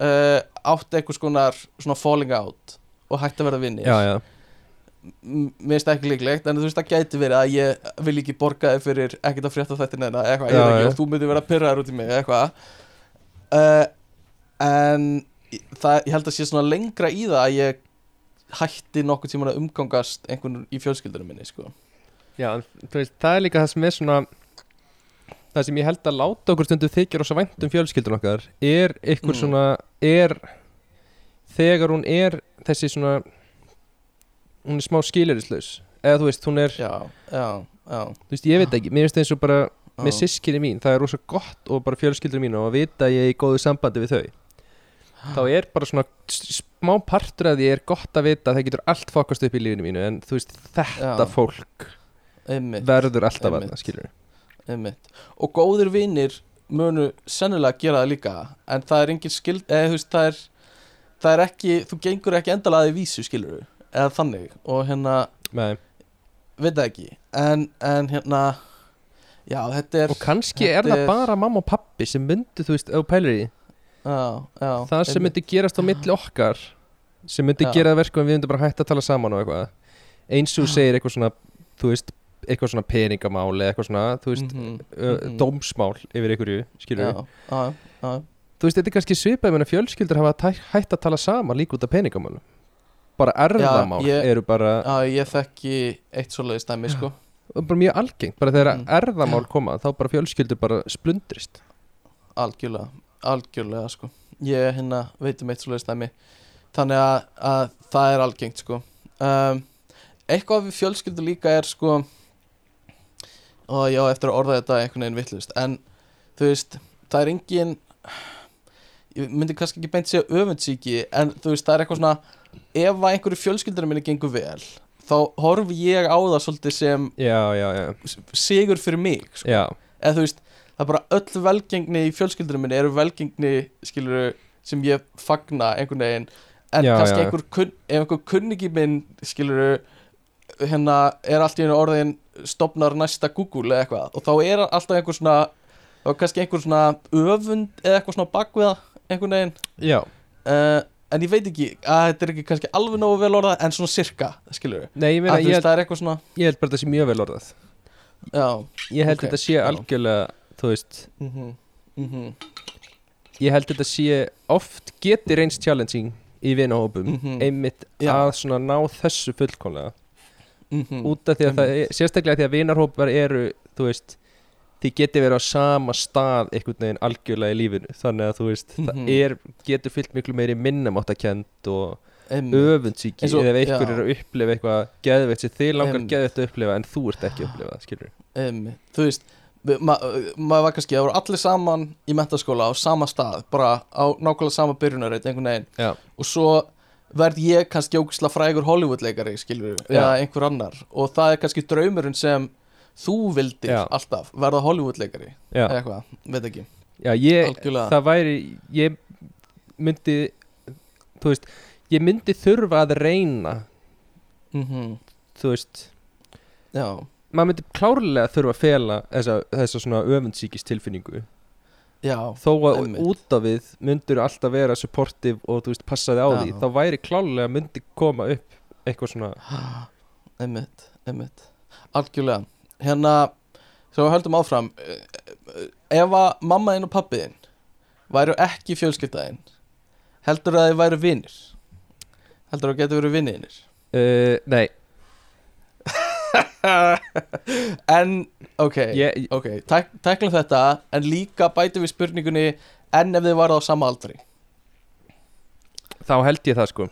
Speaker 2: uh, átt einhvers konar svona falling out og hægt að verða vinnir
Speaker 1: já, já,
Speaker 2: mér finnst ekki líklegt en þú veist það gæti verið að ég vil ekki borga þig fyrir ekkert að frétta þetta neina eitthvað, ég veit ekki, þú myndir vera pyrraður út í mig eitthvað uh, en það, ég held að sé svona lengra í það að ég hætti nokkuð tíma að umgangast einhvern í fjölskyldunum minni sko.
Speaker 1: já veist, það er líka það sem er svona það sem ég held að láta okkur stundu þykir og svo vænt um fjölskyldun okkar er ykkur
Speaker 2: Mm.
Speaker 1: svona er þegar hún er þessi svona hún er smá skilirislaus eða þú veist, hún er,
Speaker 2: já, já, já,
Speaker 1: þú veist, ég veit ekki mér finnst eins og bara með sískinni mín það er rosa gott og bara fjölskyldur mín og að vita að ég er í góðu sambandi við þau. Þá er bara svona smá partur að ég er gott að vita að það getur allt fokast upp í lífinu mínu en þú veist, þetta fólk
Speaker 2: einmitt,
Speaker 1: verður alltaf
Speaker 2: Einmitt.
Speaker 1: að skilur
Speaker 2: einmitt. Og góðir vinnir munu sennilega gera það líka en það er engin skild eða þú veist, það er það er ekki, þú gengur ekki endalaði vísu skilur eða þannig og hérna
Speaker 1: Nei.
Speaker 2: veit það ekki. En, en hérna já þetta er
Speaker 1: og kannski er það
Speaker 2: er-
Speaker 1: bara mamma og pappi sem myndi, þú veist, þú pælir í það sem myndi gerast á milli okkar sem myndi
Speaker 2: Já.
Speaker 1: gera verkum að við myndum bara hægt að tala saman og eitthvað. Eins og segir eitthvað svona þú veist, eitthvað svona peningamál eða eitthvað svona, þú veist,
Speaker 2: Mhm,
Speaker 1: ö,
Speaker 2: mhm.
Speaker 1: dómsmál yfir einhverju, skilur
Speaker 2: já,
Speaker 1: þú veist, þetta er kannski svipað menn að fjölskyldur hafa hætt að tala saman líka út af peningamálum bara erðamál
Speaker 2: ég-
Speaker 1: eru bara,
Speaker 2: já, ég þekki eitt svoleiðis dæmi sko.
Speaker 1: Bara mjög algengt. Bara þegar
Speaker 2: Mm.
Speaker 1: erðamál koma þá bara fjölskyldur bara splundrist.
Speaker 2: Algjörlega, algjörlega sko. Ég hérna veit um eitt svoleiðis dæmi. Þannig að, að það er algengt sko. Um, eitthvað við fjölskyldu líka er sko og já, eftir að orða þetta einhvern veginn vittlust en þú veist, það er engin ég myndi kannski ekki beint segja öfundsíki en þú veist, það er eitthvað svona ef að einhverju fjölskyldur minni gengur vel þá horfi ég á það svolítið sem
Speaker 1: já, já, já,
Speaker 2: sigur fyrir mig sko. eða þú veist, það er bara öll velgengni í fjölskyldunum minni eru velgengni skilur sem ég fagna einhvern veginn. En kannski einhver, kun, ef einhver kunningi minn skilur hérna er allt í einu orðin stopnar næsta Google eða eitthvað og þá er alltaf einhver svona þá er kannski einhver svona öfund eða eitthvað svona bakviða einhvern veginn.
Speaker 1: Já.
Speaker 2: Uh, en ég veit ekki að þetta er ekki kannski alveg nógu vel orðað en svona sirka skilur
Speaker 1: Nei, ég meina, ég,
Speaker 2: það er eitthvað svona
Speaker 1: ég held bara þetta sé mjög vel orðað
Speaker 2: já
Speaker 1: Ég held
Speaker 2: Ok,
Speaker 1: þetta sé
Speaker 2: já.
Speaker 1: algjörlega, þú veist
Speaker 2: mhm mhm
Speaker 1: Ég held þetta sé oft geti reynst challenging í vinahópum
Speaker 2: Mhm.
Speaker 1: einmitt
Speaker 2: Já.
Speaker 1: að svona ná þessu fullkomlega
Speaker 2: mhm
Speaker 1: út af því að það sérstaklega því að vinarhópar eru, þú veist þið geti verið á sama stað einhvern veginn algjörlega í lífinu. Þannig að þú veist,
Speaker 2: Mhm.
Speaker 1: það er, getur fyllt miklu meiri minnamáttakend og öfundsíki eða einhver
Speaker 2: já.
Speaker 1: er að upplifa eitthvað geðveitt sem þið langar geðveitt að upplifa en þú ert ekki að upplifa, skilur
Speaker 2: Einmitt. þú veist við- ma maður var kannski, það voru allir saman í mentaskóla á sama stað, bara á nákvæmlega sama byrjunarreit einhvern veginn.
Speaker 1: Já,
Speaker 2: og svo verð ég kannski ógisla frægur Hollywood-leikari skilur eða einhver annar. Og það er kannski draumurinn sem þú vildir
Speaker 1: Já.
Speaker 2: alltaf verða Hollywood-leikari eða eitthvað, veit ekki.
Speaker 1: Já ég, það væri ég myndi þú veist, ég myndi þurfa að reyna.
Speaker 2: Mm
Speaker 1: þú veist,
Speaker 2: já,
Speaker 1: maður myndi klárlega þurfa að fela þessa, þessa svona öfundsíkis tilfinningu
Speaker 2: já,
Speaker 1: þó að
Speaker 2: Einmitt.
Speaker 1: út af við myndur alltaf vera supportive og þú veist passaði á
Speaker 2: Já.
Speaker 1: því þá væri klárlega myndi koma upp eitthvað svona
Speaker 2: einmitt, einmitt. Algjörlega, hérna svo höldum áfram eh, eh, ef að mamma þinn og pappi þinn væru ekki fjölskyldaðinn heldur að þið væru vinir? Heldur að getur verið vinniðinir
Speaker 1: uh, nei,
Speaker 2: en, ok
Speaker 1: ég,
Speaker 2: ok, tæk, tæklum þetta en líka bætum við spurningunni en ef þið varu á sama aldri?
Speaker 1: Þá held ég það sko.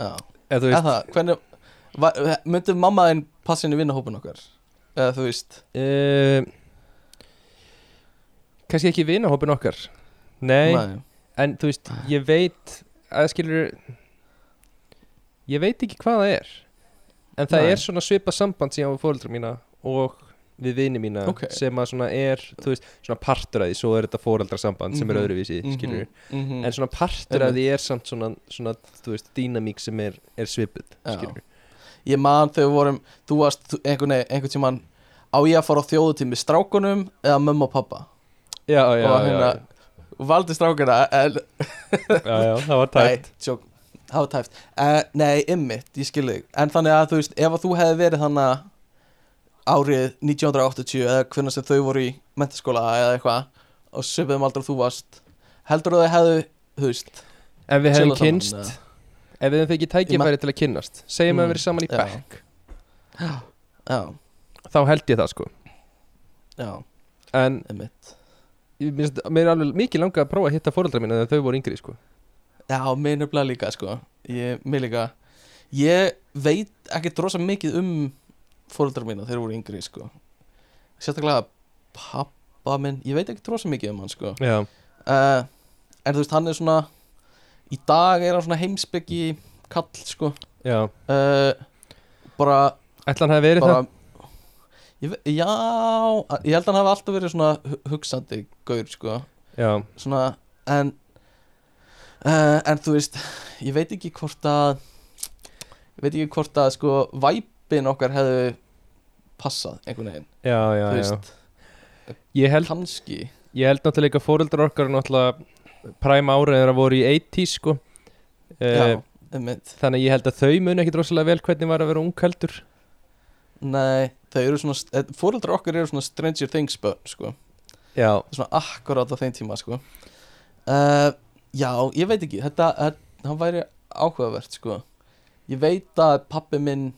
Speaker 2: Já,
Speaker 1: eða þú
Speaker 2: eða
Speaker 1: veist
Speaker 2: það, hvernig va, myndi mamma í vinnahópin okkar eða þú veist
Speaker 1: uh, kannski ekki vinahópin okkar nei, en þú veist, ég veit að skilur ég veit ekki hvað það er en það
Speaker 2: Nei.
Speaker 1: er svona svipað samband síðan við fóreldra mína og við vini mína
Speaker 2: Ok.
Speaker 1: sem að svona er, þú veist, svona partur af því svo er þetta foreldrasamband sem er
Speaker 2: Mhm.
Speaker 1: öðruvísi
Speaker 2: Mhm,
Speaker 1: skilur
Speaker 2: mhm.
Speaker 1: en svona partur af því er samt svona, svona þú veist, dýnamík sem er, er svipuð
Speaker 2: Já.
Speaker 1: skilur
Speaker 2: Ég man þegar við vorum Þú varst einhvern veginn tímann Á ég að fara á þjóðutími strákunum Eða mömmu og pappa
Speaker 1: já, já,
Speaker 2: Og hérna Valdi strákuna en,
Speaker 1: já, já, það var
Speaker 2: Nei,
Speaker 1: tætt
Speaker 2: tjók Það var tæft uh, Nei, ymmit, ég skil þig. En þannig að þú veist Ef að þú hefði verið þannig Árið 1980 Eða hvernig sem þau voru í mentaskóla Eða eitthvað Og svipiðum aldrei þú varst Heldur þú að þau hefðu Þú veist
Speaker 1: ef við
Speaker 2: saman,
Speaker 1: kynst? Ef við hefum fengið tækifæri til að kynnast segjum að
Speaker 2: Mm,
Speaker 1: við verið saman í
Speaker 2: já.
Speaker 1: bekk
Speaker 2: Já,
Speaker 1: þá held ég það sko.
Speaker 2: Já,
Speaker 1: en mér er alveg mikið langað að prófa að hitta fóreldra mína þegar þau voru yngri sko.
Speaker 2: Já, mér nefnilega líka sko. Ég, Mér líka. Ég veit ekki drosa mikið um fóreldrar mína þegar þeir voru yngri sko. Sérstaklega pappa minn. Ég veit ekki drosa mikið um hann sko.
Speaker 1: Já,
Speaker 2: uh, En þú veist, hann er svona Í dag er hann svona heimsbyggi kall sko.
Speaker 1: Já.
Speaker 2: Uh, Bara,
Speaker 1: ætla hann hafi verið
Speaker 2: bara ég, ve- Já, ég held að hann hafi alltaf verið svona hu- hugsandi gaur sko.
Speaker 1: Það já,
Speaker 2: svona en uh, en þú veist ég veit ekki hvort að ég veit ekki hvort að sko væpin okkar hefðu passað einhvern veginn,
Speaker 1: já, já, já. Ég, held,
Speaker 2: kannski.
Speaker 1: ég held náttúrulega að fóreldrar okkar náttúrulega præm árið þegar það voru í 80s sko.
Speaker 2: Já,
Speaker 1: uh,
Speaker 2: einmitt.
Speaker 1: þannig ég held að þau muni ekkit rosalega vel hvernig var að vera ungheldur
Speaker 2: nei, þau eru svona fóreldrar okkar eru svona Stranger Things börn sko,
Speaker 1: já,
Speaker 2: Það svona akkurát á þeim tíma sko. Uh, já, ég veit ekki þetta, hann væri áhugavert sko. Ég veit að pappi minn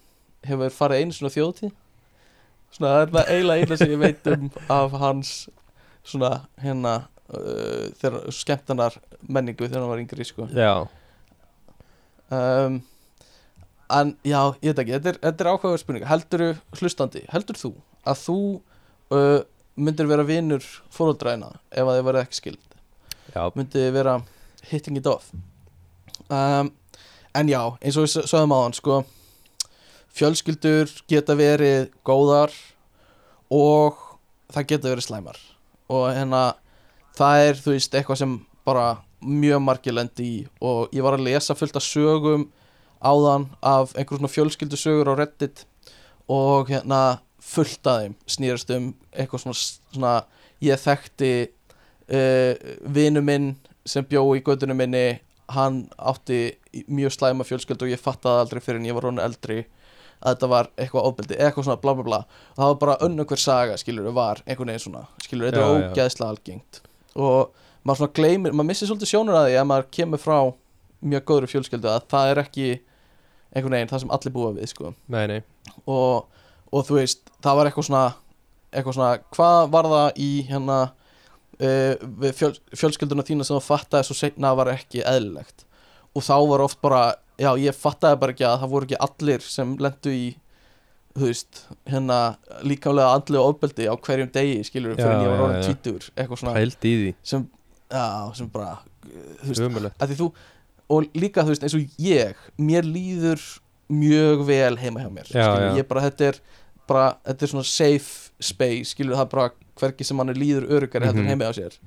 Speaker 2: hefur farið einu svona þjóðtíð svona það er það eiginlega eina sem ég veit um af hans svona hérna uh, skemmtanar menningu þegar hann var yngri sko.
Speaker 1: Já,
Speaker 2: um, en já, ég veit ekki þetta er, þetta er áhugaverð spurning, heldur hlustandi, heldur þú að þú uh, myndir vera vinur fóröldræna ef að þið verið ekki skild
Speaker 1: já,
Speaker 2: myndi vera hitting it off? Um, en já, eins og við s- sögðum á hann sko, fjölskyldur geta verið góðar og það geta verið slæmar. Og hérna það er þú veist eitthvað sem bara mjög margir lendi í og ég var að lesa fullt af sögum áðan af einhver svona fjölskyldusögur á Reddit og hérna fullt af þeim snýrast um eitthvað svona, svona ég þekkti uh, vinu minn sem bjó í gödunum minni hann átti mjög slæma fjölskyldu og ég fattaði aldrei fyrir en ég var hún eldri að þetta var eitthvað ofbeldi, eitthvað svona bla bla bla. Og það var bara önnum hver saga, skilur var einhvern veginn svona, skilur, þetta er ógæðslega algengt og maður svona gleymir, maður missir svolítið sjónur að því að maður kemur frá mjög góðri fjölskyldu að það er ekki einhvern veginn það sem allir búa við, sko.
Speaker 1: Nei, nei.
Speaker 2: Og, og þú veist, það var eitthvað svona eitthvað svona, hvað var það í hérna uh, fjöl, fjölskylduna þína sem þú fattaði svo seinna var ekki eðlilegt? Og þá var oft bara, já ég fattaði bara ekki að það voru ekki allir sem lendu í þú veist, hérna líkamlega andlega ofbeldi á hverjum degi skilur,
Speaker 1: Já,
Speaker 2: fyrir var
Speaker 1: já,
Speaker 2: orðin
Speaker 1: já.
Speaker 2: tvítur eitthvað svona sem, já, sem bara þú veist, að því þú og líka þú veist eins og ég mér líður mjög vel heima hjá mér
Speaker 1: Já,
Speaker 2: skilur,
Speaker 1: já.
Speaker 2: ég bara þetta er bara þetta er svona safe space skilur það er bara hverki sem hann líður örugari heldur
Speaker 1: Mhm.
Speaker 2: en heima hjá sér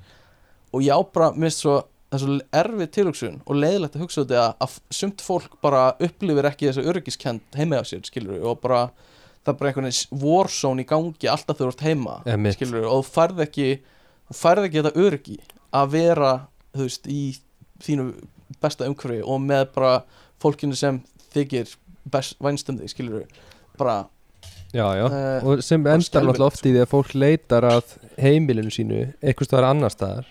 Speaker 2: og ég á bara minnst svo það er svo erfið tilhugsun og leiðilegt að hugsa þetta að, sumt fólk bara upplifir ekki þessa öryggiskend heima hjá sér skilur og bara það er bara einhvern veginn warzone í gangi alltaf þegar þú ert heima
Speaker 1: Einmitt.
Speaker 2: skilur og þú færð ekki þú færð ekki þetta öryggi að vera þú veist í þínu besta umhverfi og með bara fólkinu sem þykir best vænstum þig skilur bara
Speaker 1: já, já,
Speaker 2: uh,
Speaker 1: og sem endar náttúrulega oft í því að fólk leitar að heimilinu sínu eitthvað staðar annar staðar.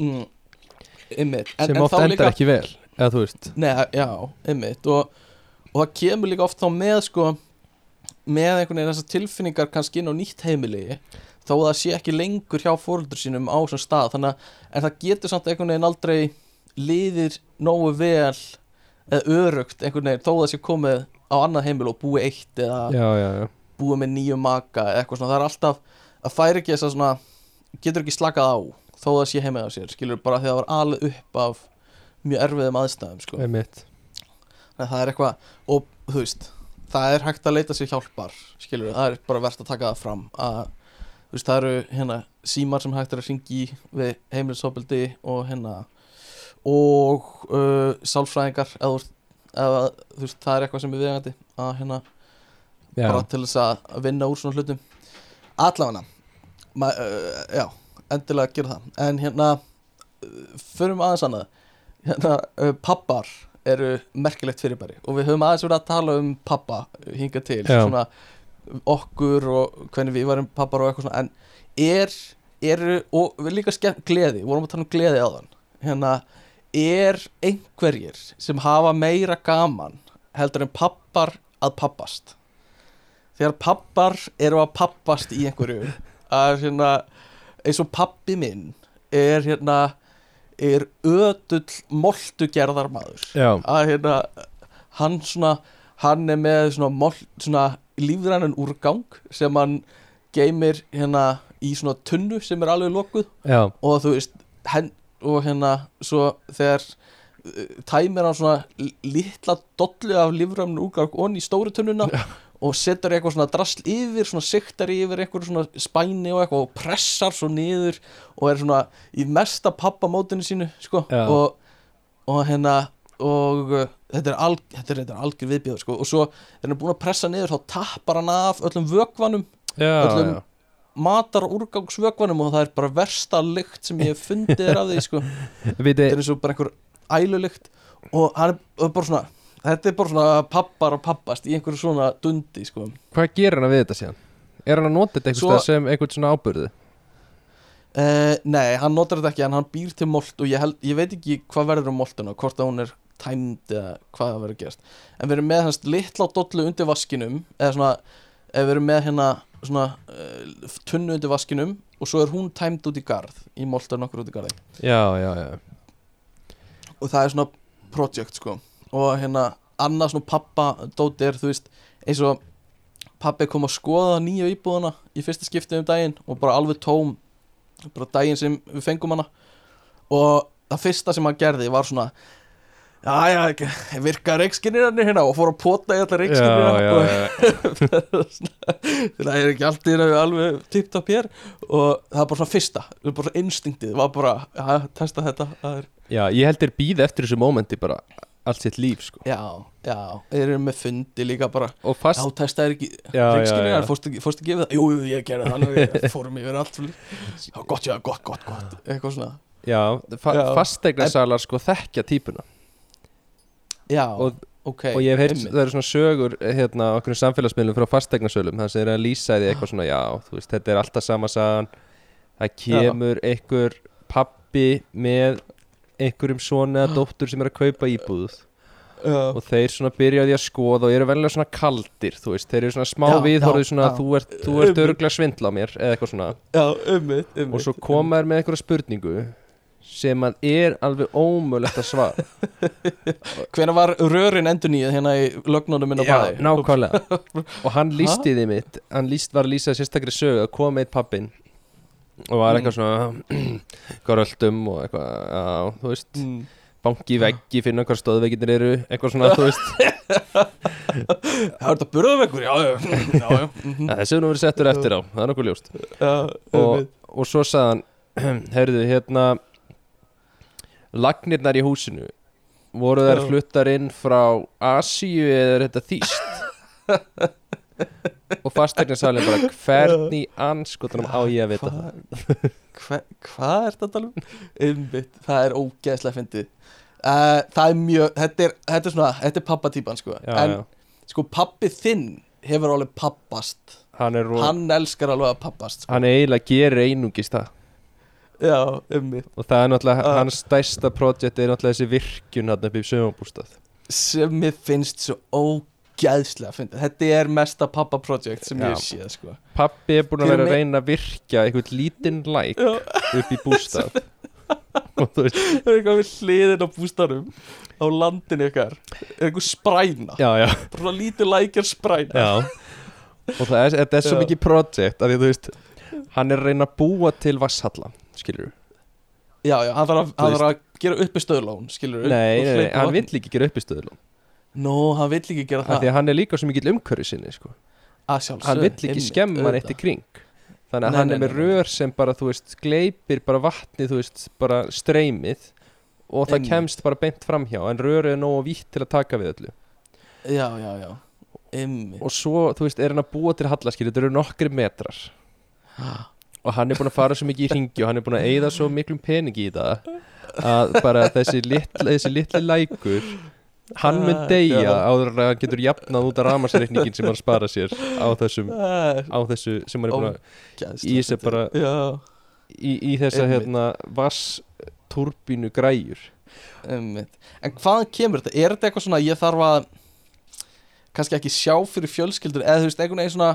Speaker 2: Mm, ymmit en,
Speaker 1: sem
Speaker 2: en
Speaker 1: oft endar
Speaker 2: líka,
Speaker 1: ekki vel eða þú veist.
Speaker 2: Nei, já, ymmit og, og það kemur líka oft þá með sko með einhvern veginn þessar tilfinningar kannski inn á nýtt heimili þó að það sé ekki lengur hjá fóröldur sínum á svona stað. Þannig að en það getur samt einhvern veginn aldrei liðir nógu vel eða örugt einhvern veginn þó að það sé komið á annað heimil og búið eitt eða
Speaker 1: já, já, já,
Speaker 2: búið með nýju maka eða eitthvað svona. Það er alltaf að færi ekki þess að svona getur ekki slakað á þó að það sé heimið á sér skilur bara því að það var alveg upp af mjög erfiðum aðstæðum sko. það er eitthvað og þú veist það er hægt að leita sér hjálpar skilur það er bara verðt að taka það fram að veist, það eru hérna símar sem hægt er að ringi í við heimilisofbildi og hérna og uh, sálfræðingar eða, eða veist, það er eitthvað sem er viðegandi að hérna
Speaker 1: Já,
Speaker 2: bara til þess að að vinna úr svona hlutum. Allavega uh, já, endilega gera það. En hérna förum aðeins annað. Hérna, uh, pappar eru merkilegt fyrirbæri. Og við höfum aðeins verið að tala um pappa hingað til, svona okkur og hvernig við varum pappar og eitthvað svona. En er, eru og við líka skemmt gleði, vorum að tala um gleði áðan. Hérna, er einhverjir sem hafa meira gaman heldur en pappar að pappast? Þegar pappar eru að pappast í einhverju að hérna eins og pappi minn er hérna er ödull moltugerðar maður
Speaker 1: já,
Speaker 2: að hérna hann svona hann er með svona, mold, svona lífrænan úrgang sem hann geymir hérna í svona tunnu sem er alveg lokuð.
Speaker 1: Já,
Speaker 2: og þú veist hen, og hérna svo þegar uh, tæmir hann svona litla dollu af lífrænan úrgang onni í stóru tunnuna og setur eitthvað svona drasl yfir svona siktar yfir eitthvað svona spæni og eitthvað og pressar svo niður og er svona í mesta pappamótinu sínu sko
Speaker 1: Já.
Speaker 2: og, og hérna og uh, þetta er, alg, þetta er, þetta er algjör viðbjöður sko og svo þegar hann er búin að pressa niður þá tappar hann af öllum vökvanum
Speaker 1: já,
Speaker 2: Öllum-
Speaker 1: já.
Speaker 2: matar og úrgangsvökvanum og það er bara versta lykt sem ég hef fundið þér af því sko þetta er eins og bara einhver ælulykt og hann er bara svona þetta er bara svona pappar og pappast í einhverju svona dundi sko.
Speaker 1: Hvað gerir hann við þetta síðan? Er hann að nota þetta einhvers
Speaker 2: Svo-
Speaker 1: sem einhvern svona ábyrðu?
Speaker 2: uh, nei, hann notar þetta ekki en hann býr til mold og ég, held, ég veit ekki hvað verður um moldina hvort að hún er tæmd eða hvað það verður gerst en við erum með hans litla dollu undir vaskinum eða svona, ef við erum með hérna svona uh, tunnu undir vaskinum og svo er hún tæmd út í garð í moldar nokkur út í garði.
Speaker 1: Já, já, já.
Speaker 2: Og það er svona project sko og hérna annað svona pappa dóti er þú veist eins og pappi kom að skoða nýju íbúðana í fyrsta skiptið um daginn og bara alveg tóm bara daginn sem við fengum hana. Og það fyrsta sem hann gerði var svona já já, virka reikskinnirarnir hérna og fór að pota í alla reikskinnirarna það er ekki allt í raun alveg tipt upp hér og það er bara svona fyrsta er bara svona instinktið, var bara já, testa þetta, er
Speaker 1: já, ég held þér býð eftir þessu mómenti bara allt sitt líf, sko
Speaker 2: Já, já, þeir eru með fundi líka bara
Speaker 1: Og fast,
Speaker 2: Já, testaði ekki
Speaker 1: já, já,
Speaker 2: reikskilningar,
Speaker 1: já.
Speaker 2: fórstu ekki, ekki við það? Jú, jú, ég gerði það, nú fórum yfir allt. Já, gott, já, gott, gott, gott Eitthvað svona
Speaker 1: Já, fa
Speaker 2: Já.
Speaker 1: fastegnasalar sko þekkja típuna
Speaker 2: Já,
Speaker 1: og,
Speaker 2: ok
Speaker 1: og ég hef
Speaker 2: einmitt.
Speaker 1: það eru svona sögur hérna okkur samfélagsmiðlum frá fastegnasölum þannig að þeir eru að lýsa því eitthvað svona já, þú veist, þetta er alltaf sama sagan það kemur einhver pappi með einhverjum svona eða dóttur sem er að kaupa íbúð.
Speaker 2: Já,
Speaker 1: og þeir svona byrja á því að skoða og eru venlega svona kaldir, þú veist, þeir eru svona smá
Speaker 2: Já,
Speaker 1: viðhorfið
Speaker 2: já,
Speaker 1: svona
Speaker 2: já.
Speaker 1: þú ert, þú ert öruglega svindla á mér eða eitthvað svona.
Speaker 2: Já, ummitt, ummitt
Speaker 1: og svo koma þær með einhverja spurningu sem að er alveg ómögulegt að svara.
Speaker 2: Hvenær var rörin endur nýjað hérna í lögnunum minna
Speaker 1: Já,
Speaker 2: bæði?
Speaker 1: nákvæmlega. Og hann lísti því mitt Hann líst, var að lýsa sérstakri sögu að koma eitt pappin og var eitthvað svona goröldum og eitthvað já, þú veist,
Speaker 2: Mm.
Speaker 1: banki veggi finna hvað stóðvegginir eru, eitthvað svona þú veist,
Speaker 2: Það er þetta burðaveggur, já, já, já, já, mhm,
Speaker 1: ja, þessi hefur nú verið settur eftir á það er nokkuð ljóst. Og, og svo sagði hann heyrðu, hérna lagnirnar í húsinu voru þær fluttar inn frá Asíu eða er þetta þýst og fastegnasalinn bara hvernig anskotunum á ég að vita það
Speaker 2: Hva, hvað er þetta um? Einmitt, það er ógeðslega fyndið uh, Það er mjög, þetta er, þetta er svona, þetta er pappatýpan sko En
Speaker 1: já.
Speaker 2: sko pappi þinn hefur alveg pappast
Speaker 1: hann er, hann,
Speaker 2: elskar alveg að pappast sko.
Speaker 1: hann eiginlega gerir einungis það
Speaker 2: Já, einmitt
Speaker 1: og það er náttúrulega,
Speaker 2: Ah.
Speaker 1: hans stærsta projekt er náttúrulega þessi virkjun hann upp í sögumbústað
Speaker 2: Sem mér finnst svo ógeðslega fyndið Þetta er mesta pappaprojekt sem ég
Speaker 1: Já.
Speaker 2: hef séð sko.
Speaker 1: Pappi er búin að vera að reyna að virkja einhvern lítinn læk
Speaker 2: Já,
Speaker 1: upp í bústað.
Speaker 2: Það er eitthvað við hliðin á bústarum Á landinu ykkar. Er eitthvað spræna.
Speaker 1: Já, já.
Speaker 2: Bara lítið lækjar spræna.
Speaker 1: Já. Og það er, þetta er svo mikið project að því þú veist Hann er að reyna að búa til vasshalla Skilur
Speaker 2: Já, já, hann þarf að, að gera uppi stöðlón, skilur
Speaker 1: Nei, nei, nei, hann vill ekki gera upp í stöðlum
Speaker 2: Nó, hann vill ekki gera
Speaker 1: af
Speaker 2: það.
Speaker 1: því að hann er líka svo mikill umhverju sinni sko. hann vill ekki skemma neitt í kring. Þannig að
Speaker 2: Nei,
Speaker 1: hann
Speaker 2: nei,
Speaker 1: er með
Speaker 2: nei,
Speaker 1: rör sem bara þú veist gleipir bara vatnið þú veist bara streymið og það kemst bara beint framhjá en rör er nógu vítt til að taka við öllu.
Speaker 2: Já, já, já. Einmitt.
Speaker 1: Og svo þú veist er hann að búa til hallaskýr þetta eru nokkri metrar. Og hann er búin að fara svo mikið í ringi og hann er búin að eyða svo miklum peningi í það að bara þessi litli, þessi litli lækur hann mun
Speaker 2: Ah,
Speaker 1: deyja
Speaker 2: já.
Speaker 1: áður en að hann getur jafnað út af ramarsreikningin sem hann spara sér á þessum á þessu sem hann er búin að í þessu bara-
Speaker 2: Já,
Speaker 1: í, í þessa
Speaker 2: Einmitt.
Speaker 1: hérna vass turbínu græjur
Speaker 2: einmitt En hvaðan kemur þetta? Er þetta eitthvað svona ég þarf að kannski ekki sjá fyrir fjölskyldur eða þú veist, einhvern veginn svona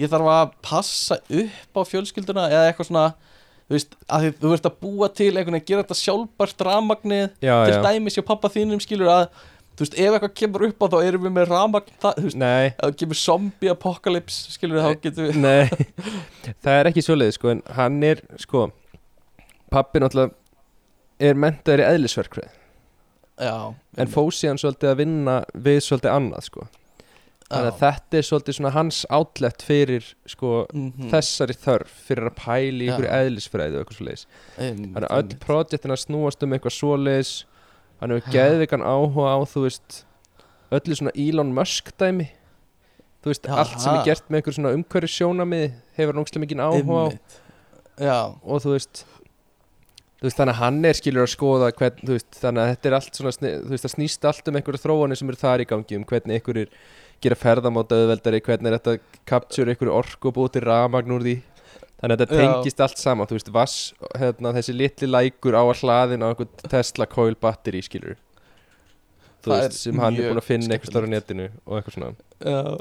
Speaker 2: ég þarf að passa upp á fjölskylduna eða eitthvað svona þú veist, að þú ert að búa til einhvern veginn gera þetta sjálfbært ramagnið til
Speaker 1: já,
Speaker 2: dæmis hjá pappa þínum skilur að þú veist, ef eitthvað kemur upp á þá erum við með ramagn það, þú veist,
Speaker 1: nei.
Speaker 2: ef það kemur zombie apocalypse skilur þá getum við
Speaker 1: Nei, það er ekki svoleiði sko en hann er sko pappi náttúrulega er mentaður í eðlisverkfræði.
Speaker 2: Já,
Speaker 1: en fósi hann svolítið að vinna við svolítið annað sko. Þannig að þetta er svolítið svona hans outlet fyrir sko
Speaker 2: mm
Speaker 1: þessari þörf fyrir að
Speaker 2: Já.
Speaker 1: einhverju eðlisfræði og eitthvað svoleiðis. Þannig að öll projektin að snúast um eitthvað svoleiðis hann hefur geðvikan áhuga á þú veist öllu svona Elon Musk dæmi. Þú veist
Speaker 2: Já,
Speaker 1: allt sem er gert með einhver svona umhverju sjónamið hefur náttúrulega mikið áhuga á. Og þú veist þú veist þannig að hann er skilur að skoða hvern, veist þannig að þetta er allt svona þú veist það snýst allt um einhverju þróanir sem eru þar í gangi um hvernig einhverjir gera ferðamáta auðveldari hvernig er þetta capture einhverju orku og búið til ramagn úr því þannig að þetta
Speaker 2: Já.
Speaker 1: tengist allt saman þú veist vass, hérna, þessi litli lækur á að hlaðin á einhvern Tesla coil batteri skilur þú
Speaker 2: Það
Speaker 1: veist
Speaker 2: er
Speaker 1: sem hann er búin að finna einhvers stóra
Speaker 2: skemmtilegt.
Speaker 1: netinu og eitthvað svona
Speaker 2: já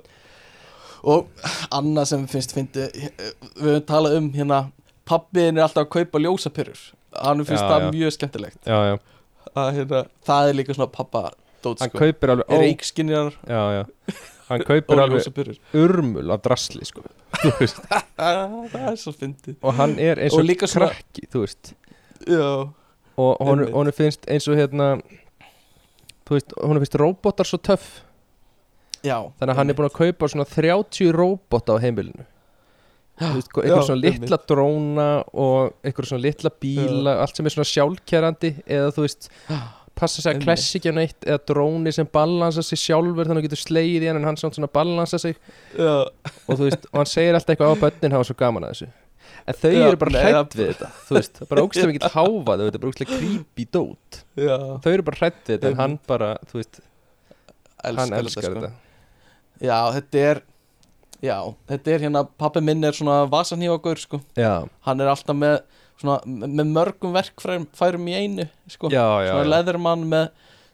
Speaker 2: og annað sem finnst fyndi við höfum talað um hérna pappiðin er alltaf að kaupa ljósapyrur hann finnst
Speaker 1: Já,
Speaker 2: það
Speaker 1: já.
Speaker 2: mjög skemmtilegt
Speaker 1: já, já.
Speaker 2: að hérna, það er líka svona pappa dót
Speaker 1: hann
Speaker 2: sko,
Speaker 1: kaupir alveg ó,
Speaker 2: reikskinjar
Speaker 1: já, já. Hann kaupir alveg urmul af drasli sko.
Speaker 2: Það er svo fyndið.
Speaker 1: Og hann er eins
Speaker 2: Og
Speaker 1: og, krakki þú veist.
Speaker 2: Já,
Speaker 1: og
Speaker 2: Einmitt.
Speaker 1: honum finnst eins og hérna þú veist, honum finnst róbótar svo töff.
Speaker 2: Já.
Speaker 1: Þannig að hann er búin að kaupa svona 30 róbóta á heimilinu. Veist, eitthvað
Speaker 2: Já,
Speaker 1: svona litla dróna og eitthvað svona litla bíla allt sem er svona sjálfkerandi eða þú veist, passa sig að klessi ekki á neitt eða dróni sem balansa sig sjálfur þannig að þú getur slegið í hann en hann svona balansa sig.
Speaker 2: Já,
Speaker 1: og þú veist, og hann segir alltaf eitthvað á börnin hafa svo gaman að þessu. En þau
Speaker 2: Já,
Speaker 1: eru bara hrætt
Speaker 2: það-
Speaker 1: við þetta þú veist, það er bara ógstlega mikill háfa þau, þetta er bara ógstlega creepy dót.
Speaker 2: Já.
Speaker 1: Þau eru bara hrætt við þetta en hann bara, þú veist, hann elskar
Speaker 2: sko.
Speaker 1: þetta.
Speaker 2: Já, þetta er já, þetta er hérna pappi minn er svona vasanhífagur sko.
Speaker 1: Já,
Speaker 2: hann er alltaf með svona, með mörgum verkfærum færum í einu sko.
Speaker 1: já, já,
Speaker 2: svona leðurmann með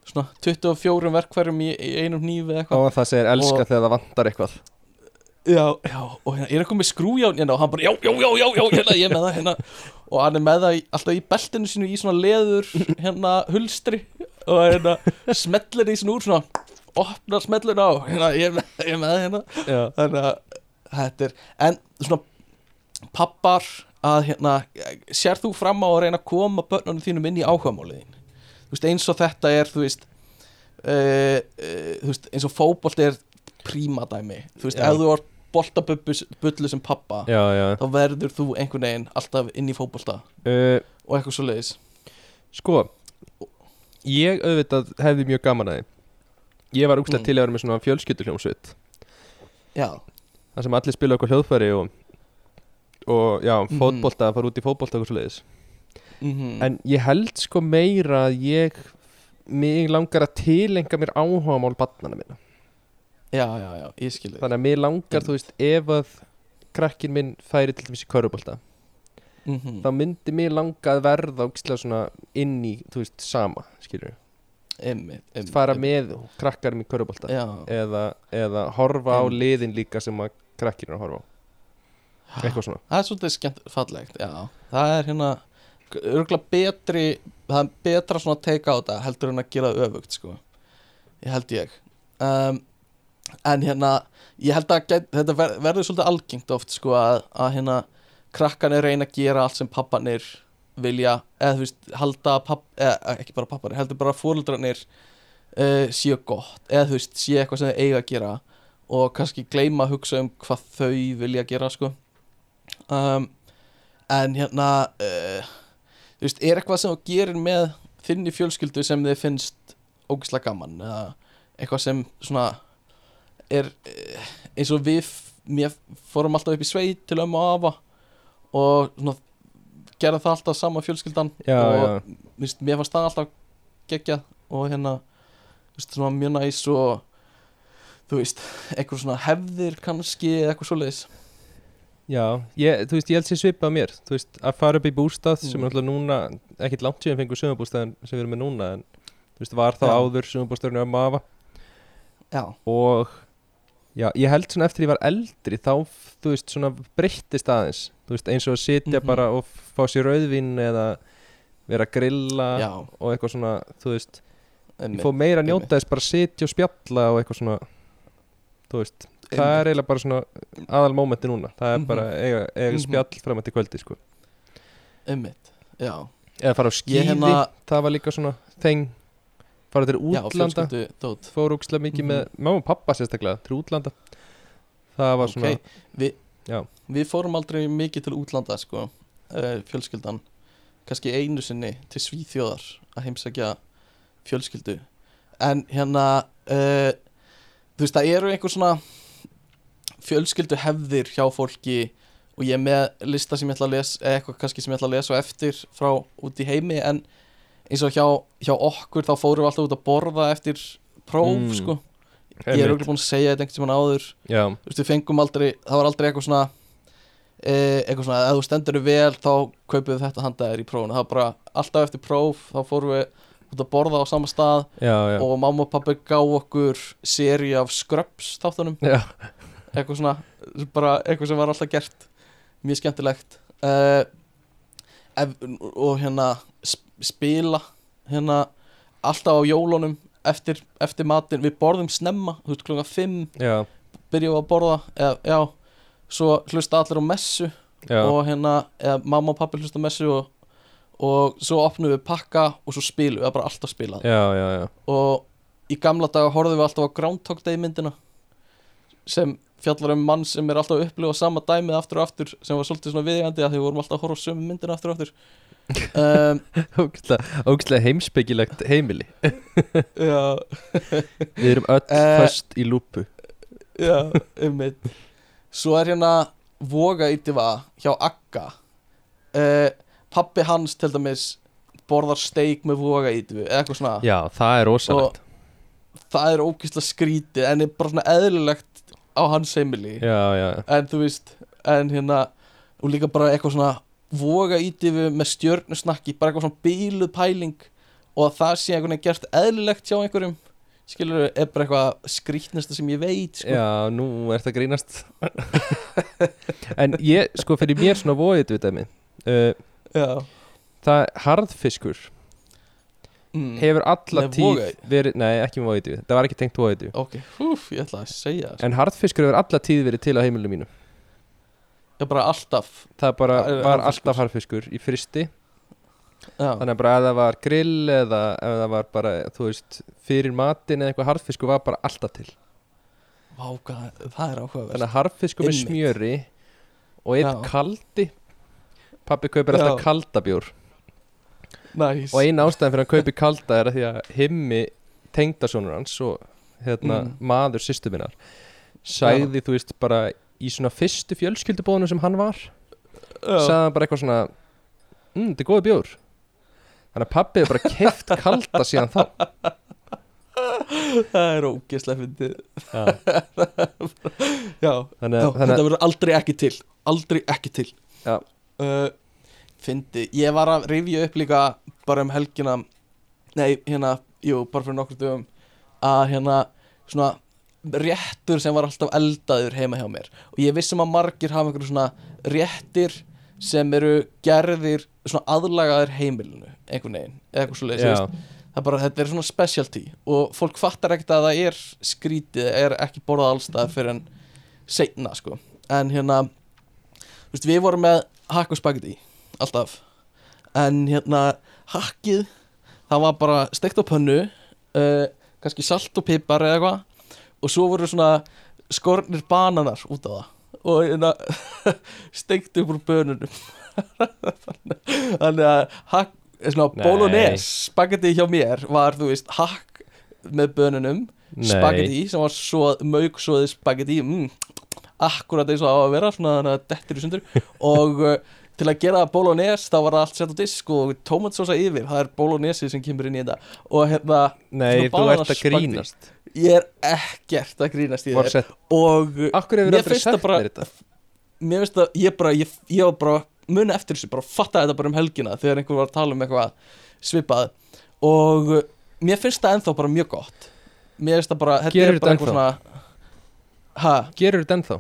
Speaker 2: svona 24 verkfærum í, í einum eitthvað.
Speaker 1: Og það segir elska
Speaker 2: Og-
Speaker 1: þegar það vantar eitthvað.
Speaker 2: Já, já, og hérna, er eitthvað með skrúján hérna, og hann bara, já, já, já, já, hérna, ég er með það hérna, og hann er með það í, alltaf í beltinu sínu í svona leður hérna, hulstri. Og hérna, smellir í svona úr svona, opnar smellin á hérna, ég er með, ég er með það hérna.
Speaker 1: Já,
Speaker 2: þannig að þetta er en svona pappar að hérna sér þú fram á að reyna að koma börnunum þínum inn í áhugamáliðin þú veist eins og þetta er þú veist, uh, uh, þú veist eins og fótbolt er prímadæmi þú veist
Speaker 1: Já.
Speaker 2: ef þú ert boltabullu sem pappa
Speaker 1: já, já.
Speaker 2: þá verður þú einhvern veginn alltaf inn í fótbolta
Speaker 1: Uh,
Speaker 2: og eitthvað svo leiðis
Speaker 1: sko ég auðvitað hefði mjög gaman að því ég var úkslega
Speaker 2: Mm.
Speaker 1: til að vera með svona fjölskylduljómsveit
Speaker 2: já,
Speaker 1: þar sem allir spila okkur hljóðfæri og, og já,
Speaker 2: Mhm.
Speaker 1: fótbolta fara út í fótbolta og svo leiðis
Speaker 2: mm
Speaker 1: en ég held sko meira að ég mig langar að tilenga mér áhugamál barnana minna.
Speaker 2: Já, já, já, ég skil þig.
Speaker 1: Þannig að mér langar,
Speaker 2: Mm.
Speaker 1: þú veist, ef að krakkin minn færi til dæmis í körubólta
Speaker 2: mm
Speaker 1: þá myndi mér langa að verða ógislega svona inn í, þú veist, sama skilur,
Speaker 2: einmitt, einmitt,
Speaker 1: fara
Speaker 2: einmitt.
Speaker 1: með krakkarum í körubólta eða, eða horfa á liðin líka sem að krakkir er að horfa á eitthvað svona.
Speaker 2: Það er svolítið skemmt fallegt, já. Það er hérna betri það er betra svona að teika á þetta heldur en að gera öfugt sko. Ég held ég. Um, en hérna, ég held að get, þetta ver, verður svolítið algengt oft sko að, að hérna krakkanir reyna að gera allt sem pappanir vilja. Eða þú veist, halda papp, eða ekki bara pappanir, heldur bara fóreldrarnir uh, séu gott. Eða þú veist, sé eitthvað sem þau eiga að gera og kannski gleyma að hugsa um hvað þau vilja gera sko um, en hérna uh, þú veist, er eitthvað sem þú gerir með þinni fjölskyldu sem þið finnst ógislega gaman eða eitthvað sem svona er uh, eins og við mér fórum alltaf upp í sveit til ömmu og afa og svona gerði það alltaf sama fjölskyldan
Speaker 1: Já,
Speaker 2: og
Speaker 1: já.
Speaker 2: Vist, mér fannst það alltaf geggjað og hérna vist, svona mjög næs og þú veist, eitthvað svona hefðir kannski eða eitthvað svoleiðis
Speaker 1: Já, ég, þú veist, ég held sér svipað mér Þú veist, að fara upp í bústað sem
Speaker 2: Mm.
Speaker 1: er alltaf núna ekkit langt síðan fengur sumabústaðin sem við erum með núna en þú veist, var þá
Speaker 2: Já.
Speaker 1: áður sumabústaðinu um afa
Speaker 2: Já,
Speaker 1: og já, ég held svona eftir ég var eldri þá, þú veist, svona breyttist aðeins þú veist, eins og að sitja
Speaker 2: Mhm.
Speaker 1: bara og fá sér rauðvín eða vera að grilla
Speaker 2: já
Speaker 1: og eitthvað svona, þú veist ég
Speaker 2: einmitt.
Speaker 1: fór meira að njóta þess bara að sitja og spjalla og eitthvað svona þú veist, það er eiginlega bara svona aðal mómenti núna, það er
Speaker 2: Mhm.
Speaker 1: bara eiga, eiga
Speaker 2: Mhm.
Speaker 1: spjall fram til kvöldi sko.
Speaker 2: einmitt, já
Speaker 1: eða fara á
Speaker 2: Ég
Speaker 1: skíði,
Speaker 2: hérna-
Speaker 1: það var líka svona þeng, fara til útlanda
Speaker 2: fjölskyldu dót
Speaker 1: fór úkslega mikið
Speaker 2: Mhm.
Speaker 1: með mamma og pappa sérstaklega til útlanda það var svona
Speaker 2: Ok, við,
Speaker 1: Já.
Speaker 2: við fórum aldrei mikið til útlanda sko, uh, fjölskyldan kannski einu sinni til Svíþjóðar að heimsækja fjölskyldu en hérna uh, þú veist, það eru einhver svona fjölskyldu hefðir hjá fólki og ég er með lista sem ég ætla að lesa eða eitthvað kannski sem ég ætla að lesa á eftir frá út í heimi en eins og hjá, hjá okkur þá fórum við alltaf út að borða eftir próf
Speaker 1: Mm.
Speaker 2: sko. Ég er auðvitað búin að segja þetta einhvern tímann áður.
Speaker 1: Já,
Speaker 2: þú veist, við fengum aldrei, það var aldrei eitthvað svona e, eitthvað svona, ef þú stendur vel þá kaupið við þetta handa þér í prófunu það var bara alltaf eftir próf, þá fórum við út að borða á sama stað
Speaker 1: já, já,
Speaker 2: og mamma og pappi gá okkur seri af Scrubs þáttunum.
Speaker 1: Já.
Speaker 2: Eitthvað svona, bara eitthvað sem var alltaf gert. Mjög skemmtilegt. Uh, ef, og hérna sp spila hérna alltaf á jólunum eftir, eftir matin, við borðum snemma þú veist klokka 5
Speaker 1: já,
Speaker 2: byrjum við að borða eða, já, svo hlusta allir á messu
Speaker 1: já.
Speaker 2: og hérna, eða mamma og pappi hlusta á messu og, og svo opnum við pakka og svo spilum við, það er bara alltaf spilað og í gamla daga horfðum við alltaf á Groundhog Day myndina sem fjallar um mann sem er alltaf að upplifa sama dæmið aftur og aftur sem var svolítið svona viðjandi að því við vorum alltaf að horfa sömu myndina aftur og aftur. Um,
Speaker 1: Ógeðslega- ógeðslega heimspekilegt heimili.
Speaker 2: Já,
Speaker 1: við erum öll
Speaker 2: Eh,
Speaker 1: föst í lúpu.
Speaker 2: Já, einmitt. Svo er hérna Voga ítifa hjá Agga. Uh, Pappi hans til dæmis borðar steik með voga ítifu eða eitthvað svona.
Speaker 1: Já, það er rosalegt.
Speaker 2: Það er ógeðslega skrítið en er bara svona eðlilegt á hans heimili
Speaker 1: já, já,
Speaker 2: en þú veist en hérna og líka bara eitthvað svona voga ítifu með stjörnusnakki bara eitthvað svona bíluð pæling og að það sé einhvern veginn gert eðlilegt hjá einhverjum skilur er bara eitthvað skrítnasta sem ég veit sko.
Speaker 1: já, nú er þetta grínast en ég, sko, fyrir mér svona vóið við dæmi uh,
Speaker 2: Já.
Speaker 1: það harðfiskur
Speaker 2: Mm.
Speaker 1: hefur alla
Speaker 2: Með
Speaker 1: tíð verið, nei ekki með vóið það var ekki tengt vóið
Speaker 2: Ok, húf, ég ætla að segja það
Speaker 1: en harðfiskur hefur alla tíð verið til á heimilinu mínu.
Speaker 2: Er bara alltaf.
Speaker 1: Það bara
Speaker 2: er
Speaker 1: var alltaf harðfiskur. í fristi
Speaker 2: Já,
Speaker 1: þannig að bara ef það var grill eða ef það var bara, þú veist, fyrir matin eða eitthvað harðfiskur var bara alltaf til.
Speaker 2: Vá, hvað, það er áhugaverð
Speaker 1: þannig að harðfiskur með smjöri og einn
Speaker 2: Já.
Speaker 1: kaldi. Pappi kaupir alltaf
Speaker 2: Já.
Speaker 1: kaldabjór
Speaker 2: Næs
Speaker 1: og eina ástæðan fyrir að hann kaupi kalda er að því að himmi tengdasónur hans og hérna,
Speaker 2: Mm.
Speaker 1: maður sýstu minnar sagði, þú veist, bara í svona fyrstu fjölskyldubóðinu sem hann var sagði hann bara eitthvað svona mm, þetta er góði bjór. Þannig að pappi er bara keft kalda síðan þá.
Speaker 2: Það er ógeðslega fyndið.
Speaker 1: Já.
Speaker 2: Já,
Speaker 1: þannig, að- þannig
Speaker 2: þetta
Speaker 1: að
Speaker 2: verður aldrei ekki til. Aldrei ekki til.
Speaker 1: Já.
Speaker 2: uh, Fyndi, ég var að rifja upp líka bara um helgina Nei, hérna, jú, bara fyrir nokkur dögum að hérna, svona réttur sem var alltaf eldaður heima hjá mér. Og ég vissum að margir hafa einhverju svona réttir sem eru gerðir svona aðlagaðir heimilinu einhvern veginn, eða eitthvað svo
Speaker 1: Já.
Speaker 2: það er bara, þetta er svona specialty. Og fólk fattar ekkert að það er skrítið er ekki borðað allstað fyrir en seinna sko. En hérna, þú veist, við vorum með hakk og spagetti alltaf. En hérna, hakkið það var bara steikt á pönnu uh, kannski salt og pipar eða eitthvað. Og svo voru svona skornir bananar út á það. Og hérna steikt upp úr bönunum. Þannig að hakk, svona
Speaker 1: Nei.
Speaker 2: bolognese spagetti hjá mér var þú veist hakk með bönunum spagetti sem var svo, mög svoði spagetti mm, akkurat eins og á að vera svona dettur í sundur. Og uh, til að gera bolognese þá var það allt sett á disk og tómatsósa yfir, það er bolognese sem kemur inn í þetta. Og hérna
Speaker 1: Nei, þú ert að grínast.
Speaker 2: Ég er ekkert að grínast í
Speaker 1: sett,
Speaker 2: og
Speaker 1: Akkur hefur aldrei sagt mér þetta?
Speaker 2: Mér finnst að ég bara ég, ég var bara muni eftir þessu, bara fatta þetta bara um helgina þegar einhver var að tala um eitthvað svipað. Og mér finnst það ennþá bara mjög gott. Mér finnst það bara, þetta er bara
Speaker 1: þetta
Speaker 2: ha,
Speaker 1: Gerur þetta ennþá?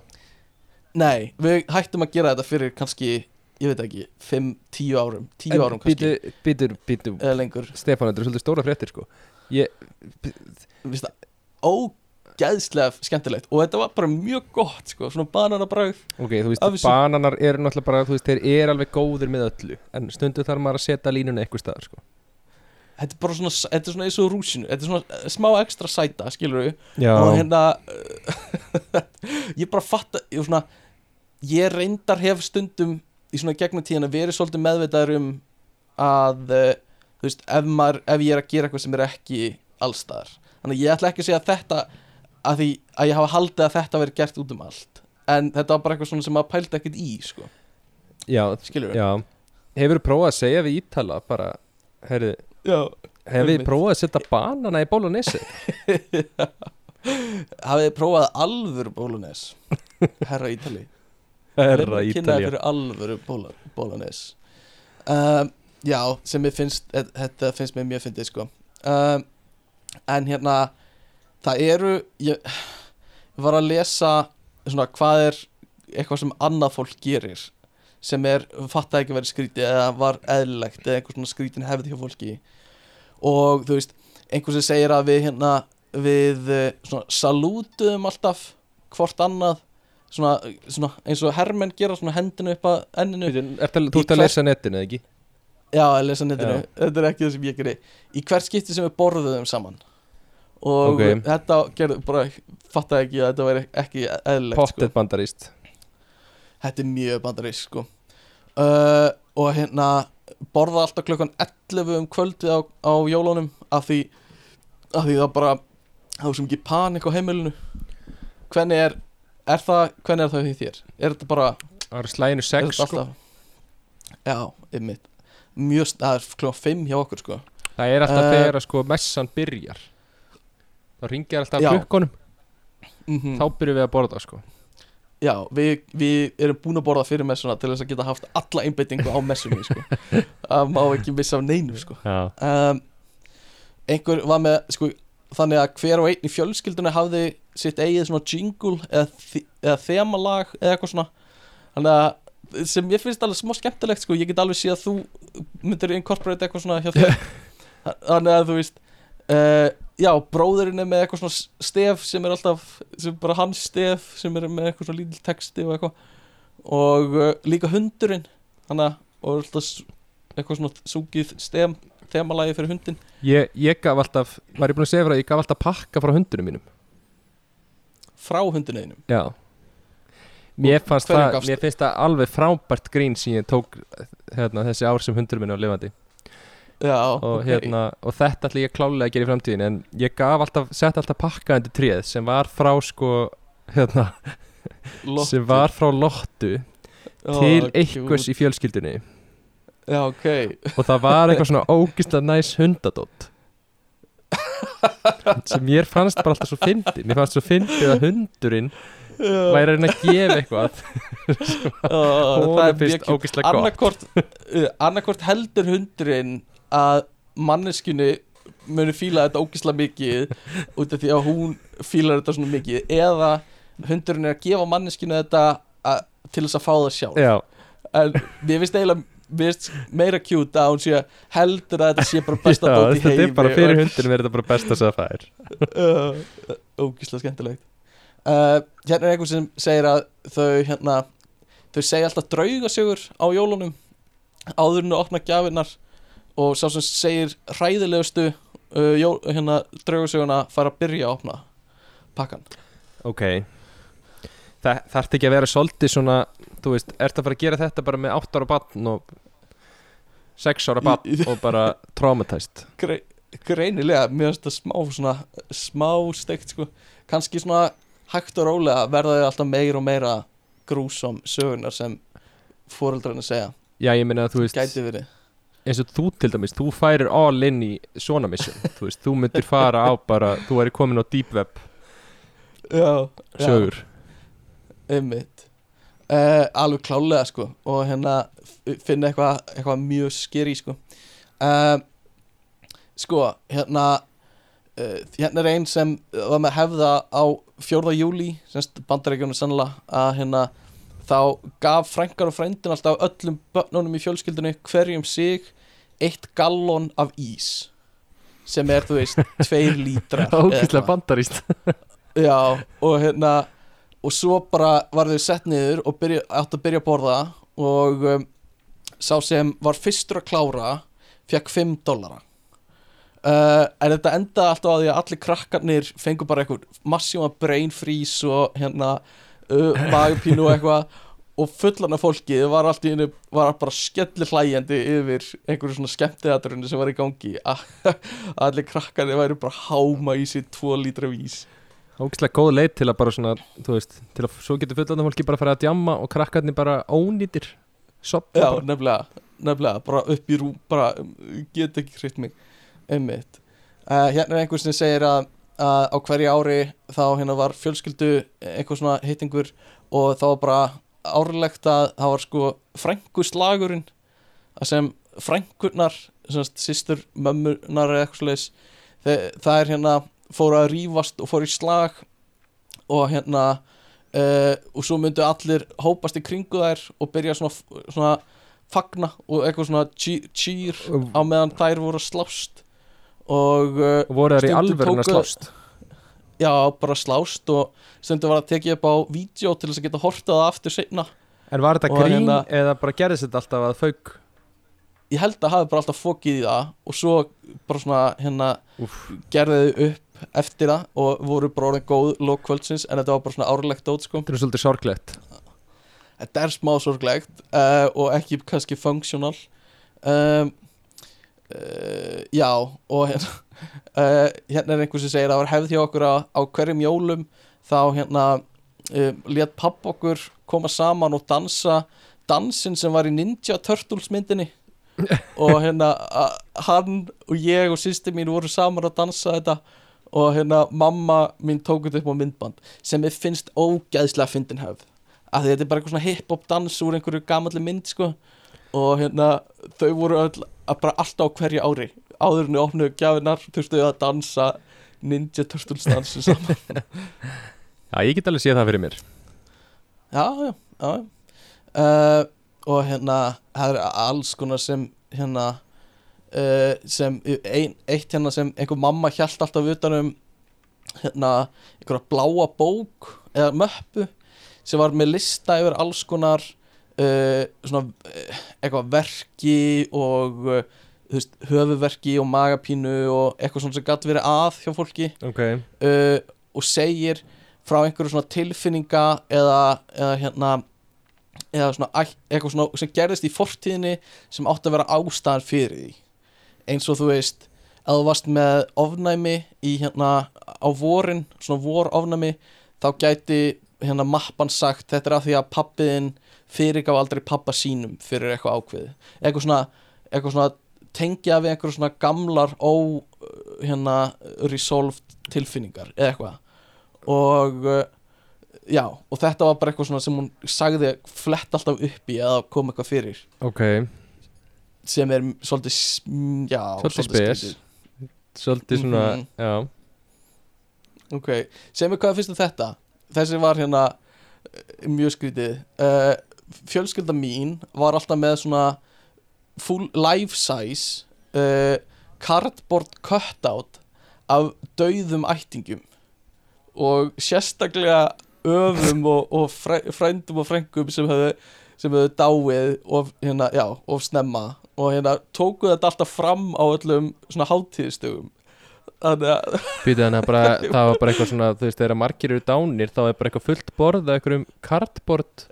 Speaker 2: nei, við hættum að gera þetta fyrir kannski, ég veit ekki 5-10 árum, 10 árum kannski.
Speaker 1: Býtu, býtu, býtu
Speaker 2: eða lengur,
Speaker 1: Stefán, þetta er svolítið stóra fréttir sko. Ég,
Speaker 2: finnst það ógeðslega skemmtilegt og þetta var bara mjög gott sko, svona bananabræð
Speaker 1: ok, þú veist,
Speaker 2: Af þessu-
Speaker 1: bananar eru náttúrulega bara, þú veist, þeir eru alveg góðir með öllu En stundu þarf maður að setja línuna eitthvað staðar sko.
Speaker 2: Þetta er bara svona, þetta er svona eins og rúsinu þetta er svona eh, smá ekstra sæta, skilur við
Speaker 1: Já,
Speaker 2: og hérna ég bara fatta ég, svona, ég reyndar hef stundum í svona gegnum tíðan að verið svolítið meðvitaður um að uh, þú veist, ef, maður, ef ég er að gera eitthvað sem er ekki allstaðar þannig ég ætla ekki að segja þetta að því að ég hafa haldið að þetta veri gert út um allt. En þetta var bara eitthvað svona sem maður pældi ekkert í sko,
Speaker 1: já,
Speaker 2: skilur við
Speaker 1: já. Hefur prófað að segja við Ítala bara, herri,
Speaker 2: já.
Speaker 1: hefur við prófað að setja banana í bólunesi?
Speaker 2: hafið þið prófað alvöru bólunes herra Ítali
Speaker 1: Herra
Speaker 2: kynnaði
Speaker 1: Ítalía.
Speaker 2: fyrir alvöru bóla, bólanes um, já, sem mér finnst e- þetta finnst mér mjög fyndið sko. Um, en hérna það eru ég, ég var að lesa svona hvað er eitthvað sem annað fólk gerir sem er, ekki að vera skrítið eða var eðlilegt eða einhver svona skrítin hefði hjá fólki. Og þú veist, einhver sem segir að við hérna við eh, svona salútum alltaf hvort annað svona, svona eins og hermenn gera svona hendinu upp að enninu
Speaker 1: Þú ert að
Speaker 2: hver-
Speaker 1: lesa netinu, eða ekki?
Speaker 2: já, að lesa netinu,
Speaker 1: Já.
Speaker 2: þetta er ekki það sem ég geri í hvert skipti sem við borðuðum saman og
Speaker 1: Ok.
Speaker 2: þetta gerði bara, fattaði ekki að þetta væri ekki eðlilegt sko.
Speaker 1: Pottet bandaríst
Speaker 2: þetta er mjög bandarís sko. uh, og hérna borða alltaf klukkan 11 um kvöldið á, á jólunum af því, af því það bara var sem ekki panik á heimilinu hvernig er, er það hvernig er það því þér? Er þetta bara
Speaker 1: Það eru slæðinu
Speaker 2: er
Speaker 1: 6
Speaker 2: þetta
Speaker 1: sko.
Speaker 2: já, ymmit mjög, það er klukkan 5 hjá okkur sko.
Speaker 1: Það er alltaf
Speaker 2: Eh,
Speaker 1: þegar að sko messan byrjar. Þá ringjar alltaf klukkonum
Speaker 2: mm
Speaker 1: Þá byrjum við að borða sko.
Speaker 2: Já, við, við erum búin að borða fyrir messuna til þess að geta haft alla einbeitingu á messunni sko. það má ekki missa af neinu sko. Um, einhver var með sko, þannig að hver og einn í fjölskyldunni hafði sitt eigið svona jingle eða, eða þemalag eða eitthvað svona. Þannig að sem ég finnst alveg smá skemmtilegt sko, ég get alveg sé að þú myndir incorporate eitthvað svona hjá þér. Þannig að þú veist uh, já, bróðurinn er með eitthvað svona stef sem er alltaf, sem bara hans stef sem er með eitthvað svona lítil texti og eitthvað. Og uh, líka hundurinn þannig að, og alltaf eitthvað svona súkið stem þemalagi fyrir hundin
Speaker 1: ég, ég gaf alltaf Var ég búin að segja fyrir að ég gaf alltaf pakka frá hundunum mínum
Speaker 2: frá hundinniðinum
Speaker 1: Já. Mér
Speaker 2: hverjum
Speaker 1: það, mér finnst það alveg frábært grín sem ég tók hérna, þessi ár sem hundur minn á lifandi.
Speaker 2: Já,
Speaker 1: og,
Speaker 2: ok.
Speaker 1: hérna, og þetta ætla ég klálega að gera í framtíðin en ég gaf alltaf, sett alltaf pakka undir tréð sem var frá sko hérna, sem var frá lottu
Speaker 2: Ó,
Speaker 1: til einhvers í fjölskyldunni.
Speaker 2: Já, ok.
Speaker 1: Og það var eitthvað svona ógislega næs hundadótt sem mér fannst bara alltaf svo fyndið. Mér fannst svo fyndið að hundurinn væri að reyna að gefa eitthvað.
Speaker 2: Það
Speaker 1: hún
Speaker 2: er
Speaker 1: finnst ógislega gott.
Speaker 2: Annarkort, uh, heldur hundurinn að manneskjunni muni fíla þetta ógislega mikið út af því að hún fílar þetta svona mikið eða hundurinn er að gefa manneskjunni þetta að, til þess að fá það sjálf.
Speaker 1: Já,
Speaker 2: en mér finnst eiginlega finnst meira cute að hún sé heldur að þetta sé bara besta
Speaker 1: já
Speaker 2: dót í
Speaker 1: þetta
Speaker 2: heimi
Speaker 1: er bara fyrir hundurinn er þetta bara besta sem það fær.
Speaker 2: Uh, ógíslega skemmtilegt. Uh, hérna er einhver sem segir að þau hérna þau segja alltaf draugasögur á jólunum áður en þau opna gjafinnar og sá sem segir hræðilegustu uh, jó, hérna draugasöguna fara að byrja að opna pakkan
Speaker 1: Ok. Þa, Þarf ekki að vera svolítið svona Þú veist, ertu að fara að gera þetta bara með 8 ára batn og 6 ára batn
Speaker 2: Í-
Speaker 1: og bara traumatized?
Speaker 2: Gre greinilega, mér finnst það smá svona, smá steikt sko. Kannski svona hægt og rólega verða þau alltaf meira og meira grúsom sögunar sem fóreldrarnir segja,
Speaker 1: Já, ég meina að þú veist eins og þú til dæmis, þú færir all in í svona mission, þú veist, þú myndir fara á bara, þú væri komin á deep web
Speaker 2: já,
Speaker 1: sögur.
Speaker 2: Einmitt uh, alveg klálega sko og hérna finna eitthvað eitthva mjög skeri sko uh, sko hérna uh, hérna er einn sem var með hefða á 4. júli semst bandarækjunum sannlega að hérna þá gaf frænkar og frændin alltaf öllum börnunum í fjölskyldinu hverjum sig eitt gallon af ís sem er þú veist tveir
Speaker 1: Ógæslega
Speaker 2: eitthvað.
Speaker 1: bandaríst
Speaker 2: Já, og hérna og svo bara var þau sett niður og byrja, átt að byrja að borða og um, sá sem var fyrstur að klára fekk 5 dollara. Uh, en þetta endaði alltaf að því að allir krakkarnir fengu bara eitthvað massíma brain freeze og hérna uh, magpínu og eitthvað. Og fullan af fólki var allt í hennu var bara skellir hlæjandi yfir einhverju svona skemmtiðaturinn sem var í gangi. Að allir krakkarnir væri bara háma í sér 2 lítra vís
Speaker 1: Ógæslega góð leið til að bara svona, þú veist til að svo getur fullanda fólki bara að fara að djamma og krakkarnir bara ónýtir sopna
Speaker 2: Já,
Speaker 1: bara.
Speaker 2: nefnilega, nefnilega, bara upp í rú bara, um, get ekki hreitt mig einmitt uh, Hérna er einhver sem segir að, að á hverju ári þá hérna var fjölskyldu einhver svona hittingur og þá var bara árlegt að það var sko frænguslagurinn að sem sagt, systur mömmunar eða eitthvað slags það er hérna fóru að rífast og fóru í slag og hérna uh, og svo myndu allir hópast í kringu þær og byrja svona, svona fagna og eitthvað svona cheer, á meðan þær voru að slást. Og uh,
Speaker 1: voru þær í
Speaker 2: tóku-
Speaker 1: slást?
Speaker 2: Já, bara slást og stundu var að tekið upp á vídeo til þess að geta hortað það aftur seinna.
Speaker 1: En var þetta grín
Speaker 2: hérna-
Speaker 1: eða bara gerðist þetta alltaf að fauk?
Speaker 2: Ég held að hafi bara alltaf fokið í það og svo bara svona hérna
Speaker 1: Úff.
Speaker 2: gerði þau upp eftir það og voru bara orðin góð lók kvöldsins en þetta var bara svona árlegt dót sko.
Speaker 1: Þetta er svolítið sorglegt.
Speaker 2: Þetta er smá sorglegt uh, og ekki kannski functional. Um, uh, já og hérna, uh, hérna er einhver sem segir að það var hefð hjá okkur á, á hverjum jólum þá hérna um, let papp okkur koma saman og dansa dansinn sem var í Ninja Turtles myndinni. Og hérna hann og ég og sýsti mín voru saman að dansa þetta og hérna mamma mín tók þetta upp á myndband sem ég finnst ógæðslega fyndin hefð. Að þetta er bara eitthvað svona hip-hop dans úr einhverju gamalli mynd sko. Og hérna þau voru öll að bara alltaf á hverju ári. Áður en þau opnuðu gjafinar þurftu þau að dansa Ninja Turtles dansu saman.
Speaker 1: Já, ég get alveg séð það fyrir mér.
Speaker 2: Já, já, já uh, og hérna það er alls konar sem hérna uh, sem ein, eitt hérna sem einhver mamma hjælt alltaf utanum hérna einhverja bláa bók eða möppu sem var með lista yfir alls konar uh, svona uh, eitthvað verki og uh, veist, höfuverki og magapínu og eitthvað svona sem gæti verið að hjá fólki.
Speaker 1: Ok.
Speaker 2: Uh, og segir frá einhverju svona tilfinninga eða, eða hérna eða svona eitthvað svona sem gerðist í fortíðinni sem átti að vera ástæðan fyrir því eins og þú veist ef þú varst með ofnæmi í hérna á vorin svona vor ofnæmi þá gæti hérna mappan sagt þetta er af því að pappiðin fyrirgaf aldrei pappa sínum fyrir eitthvað ákveði eitthvað svona, eitthvað svona tengja við einhverjum svona gamlar ó hérna resolved tilfinningar eða eitthvað. Og uh, já, og þetta var bara eitthvað svona sem hún sagði flett alltaf upp í eða kom eitthvað fyrir.
Speaker 1: Ok
Speaker 2: sem er svolítið mm, já,
Speaker 1: Svolítið spes. Svolítið svona
Speaker 2: Mhm.
Speaker 1: Já.
Speaker 2: Ok, sem er hvað finnst um þetta? Þessi var hérna eh, mjög skrítið. Uh, fjölskylda mín var alltaf með svona full life size uh, cardboard cutout af dauðum ættingum og sérstaklega öfum og, og fræ, frændum og frængum sem höfðu sem höfðu dáið og hérna, já, og snemma og hérna tóku þetta alltaf fram á öllum svona hátíðistögum þannig að
Speaker 1: bara, það var bara eitthvað svona Þú veist, þegar margir eru dánir Þá er bara eitthvað fullt borð af einhverjum cardboard.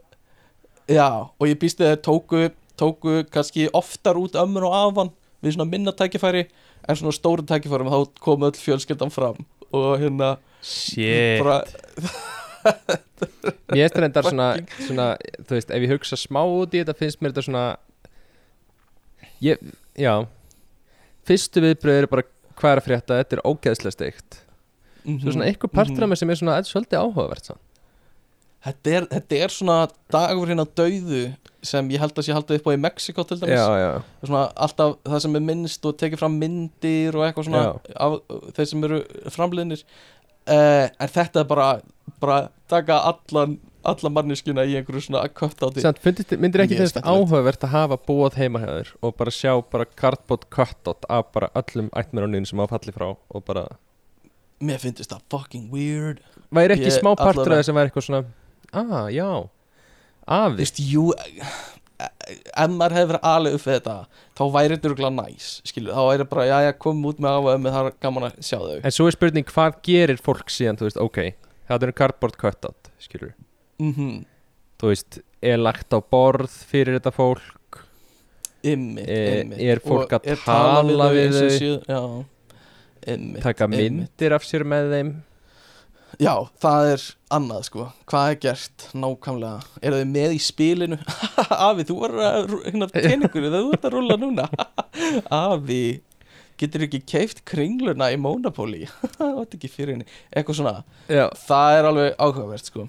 Speaker 2: Já, og ég býst þeir tóku, tóku kannski oftar út ömmur og afan við svona minna tækifæri en svona stóru tækifærum þá komu öll fjölskyldan fram og hérna
Speaker 1: Shit.
Speaker 2: bara,
Speaker 1: Mér finnst þetta svona, svona Þú veist, ef ég hugsa smá út í þetta Finnst mér þetta svona ég, Já. Fyrstu viðbröð eru bara Hvað er að frétta, þetta er ógeðslega steikt. Svo svona eitthvað partur af
Speaker 2: mhm.
Speaker 1: mér sem er svona mm Svolítið áhugavert samt.
Speaker 2: þetta, er, þetta er svona dagur hérna dauðu sem ég held að sé haldið upp á í Mexiko til dæmis.
Speaker 1: Já, já.
Speaker 2: Svona alltaf það sem er minnst og tekið fram myndir og eitthvað svona af þeir sem eru framliðnir. Uh, en þetta er bara bara taka allan alla manneskjuna í einhverju svona kött á því
Speaker 1: Samt, fyndist, myndir ekki
Speaker 2: skemmtilegt.
Speaker 1: áhugavert að hafa búið heima hjá þér og bara sjá bara cardboard cutout af bara öllum ættmennunum sem hafa fallið frá og bara,
Speaker 2: mér finnst það fucking weird.
Speaker 1: Væri ekki smá partur af þess sem væri eitthvað svona ah, já,
Speaker 2: Þú
Speaker 1: afi
Speaker 2: veist, jú ef maður hefði verið alveg upp við þetta þá væri þetta örgulega næs skilur, þá væri bara, já, já, komum út með með það er gaman að sjá þau.
Speaker 1: En svo er spurning, hvað gerir fólk síðan, þú veist, ok það er cardboard cutout, skilur
Speaker 2: mhm,
Speaker 1: þú veist, er lagt á borð fyrir þetta fólk?
Speaker 2: Ymmit,
Speaker 1: Eh,
Speaker 2: ymmit
Speaker 1: er fólk
Speaker 2: Og
Speaker 1: að
Speaker 2: er
Speaker 1: tala við þau?
Speaker 2: ymmit
Speaker 1: taka myndir af sér með þeim?
Speaker 2: Já, það er annað sko. Hvað er gert nákvæmlega? Eru þau með í spilinu? Afi, þú var að hérna teningur þegar þú ert að rúla núna. Afi getur ekki keift kringluna í Monopoly? Það var ekki fyrir henni. Eitthvað svona.
Speaker 1: Já,
Speaker 2: það er alveg áhugavert sko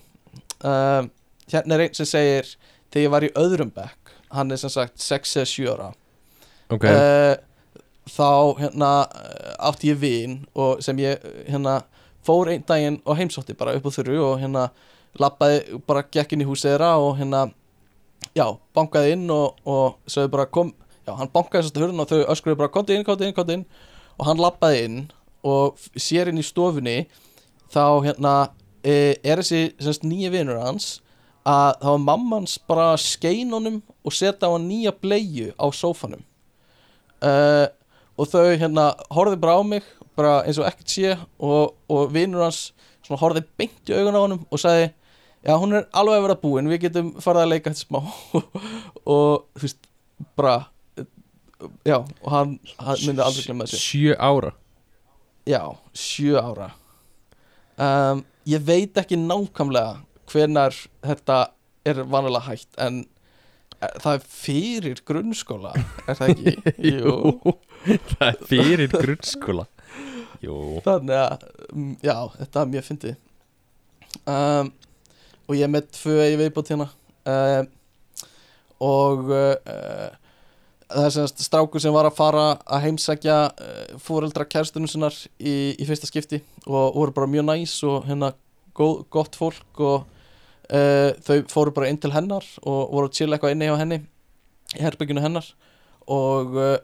Speaker 2: um, hérna er einn sem segir þegar ég var í öðrum bekk hann er sem sagt 6 eða 7 ára.
Speaker 1: Ok.
Speaker 2: Uh, þá hérna átti ég vin og sem ég hérna fór einn daginn og heimsótti bara upp á þurru og hérna lappaði bara gekk inn í húsið þeirra og hérna já, bankaði inn og, og sögðu bara kom, já, hann bankaði sérstu hurðin og þau öskruði bara komdu inn, komdu inn, komdu inn. Og hann lappaði inn og sér inn í stofunni þá hérna er þessi semst nýja vinur hans að þá var mammans bara að skein honum og setja á hann nýja bleiu á sófanum. Uh, og þau hérna horfði bara á mig bara eins og ekkert sé og, og vinur hans svona horfði beint í augun á honum og sagði já hún er alveg að vera búin við getum farið að leika þetta smá. Og þú veist bara já og hann, hann myndi aldrei glemma þessu.
Speaker 1: Sjö ára.
Speaker 2: Já, sjö ára. Um, ég veit ekki nákvæmlega hvenar þetta er vanalega hægt en eh, það er fyrir grunnskóla er það ekki? Jú.
Speaker 1: Það er fyrir grunnskóla. Jú.
Speaker 2: Þannig að, mm, já, þetta er mjög fyndið. Um, Og ég er með tvö í viðbót hérna. Um, Og uh, það er semast strákur sem var að fara að heimsækja uh, fóreldra kærstunum sinnar í, í fyrsta skipti og voru bara mjög næs og hérna góð, gott fólk og uh, þau fóru bara inn til hennar og voru að chilla eitthvað inni hjá henni í herbygginu hennar og uh,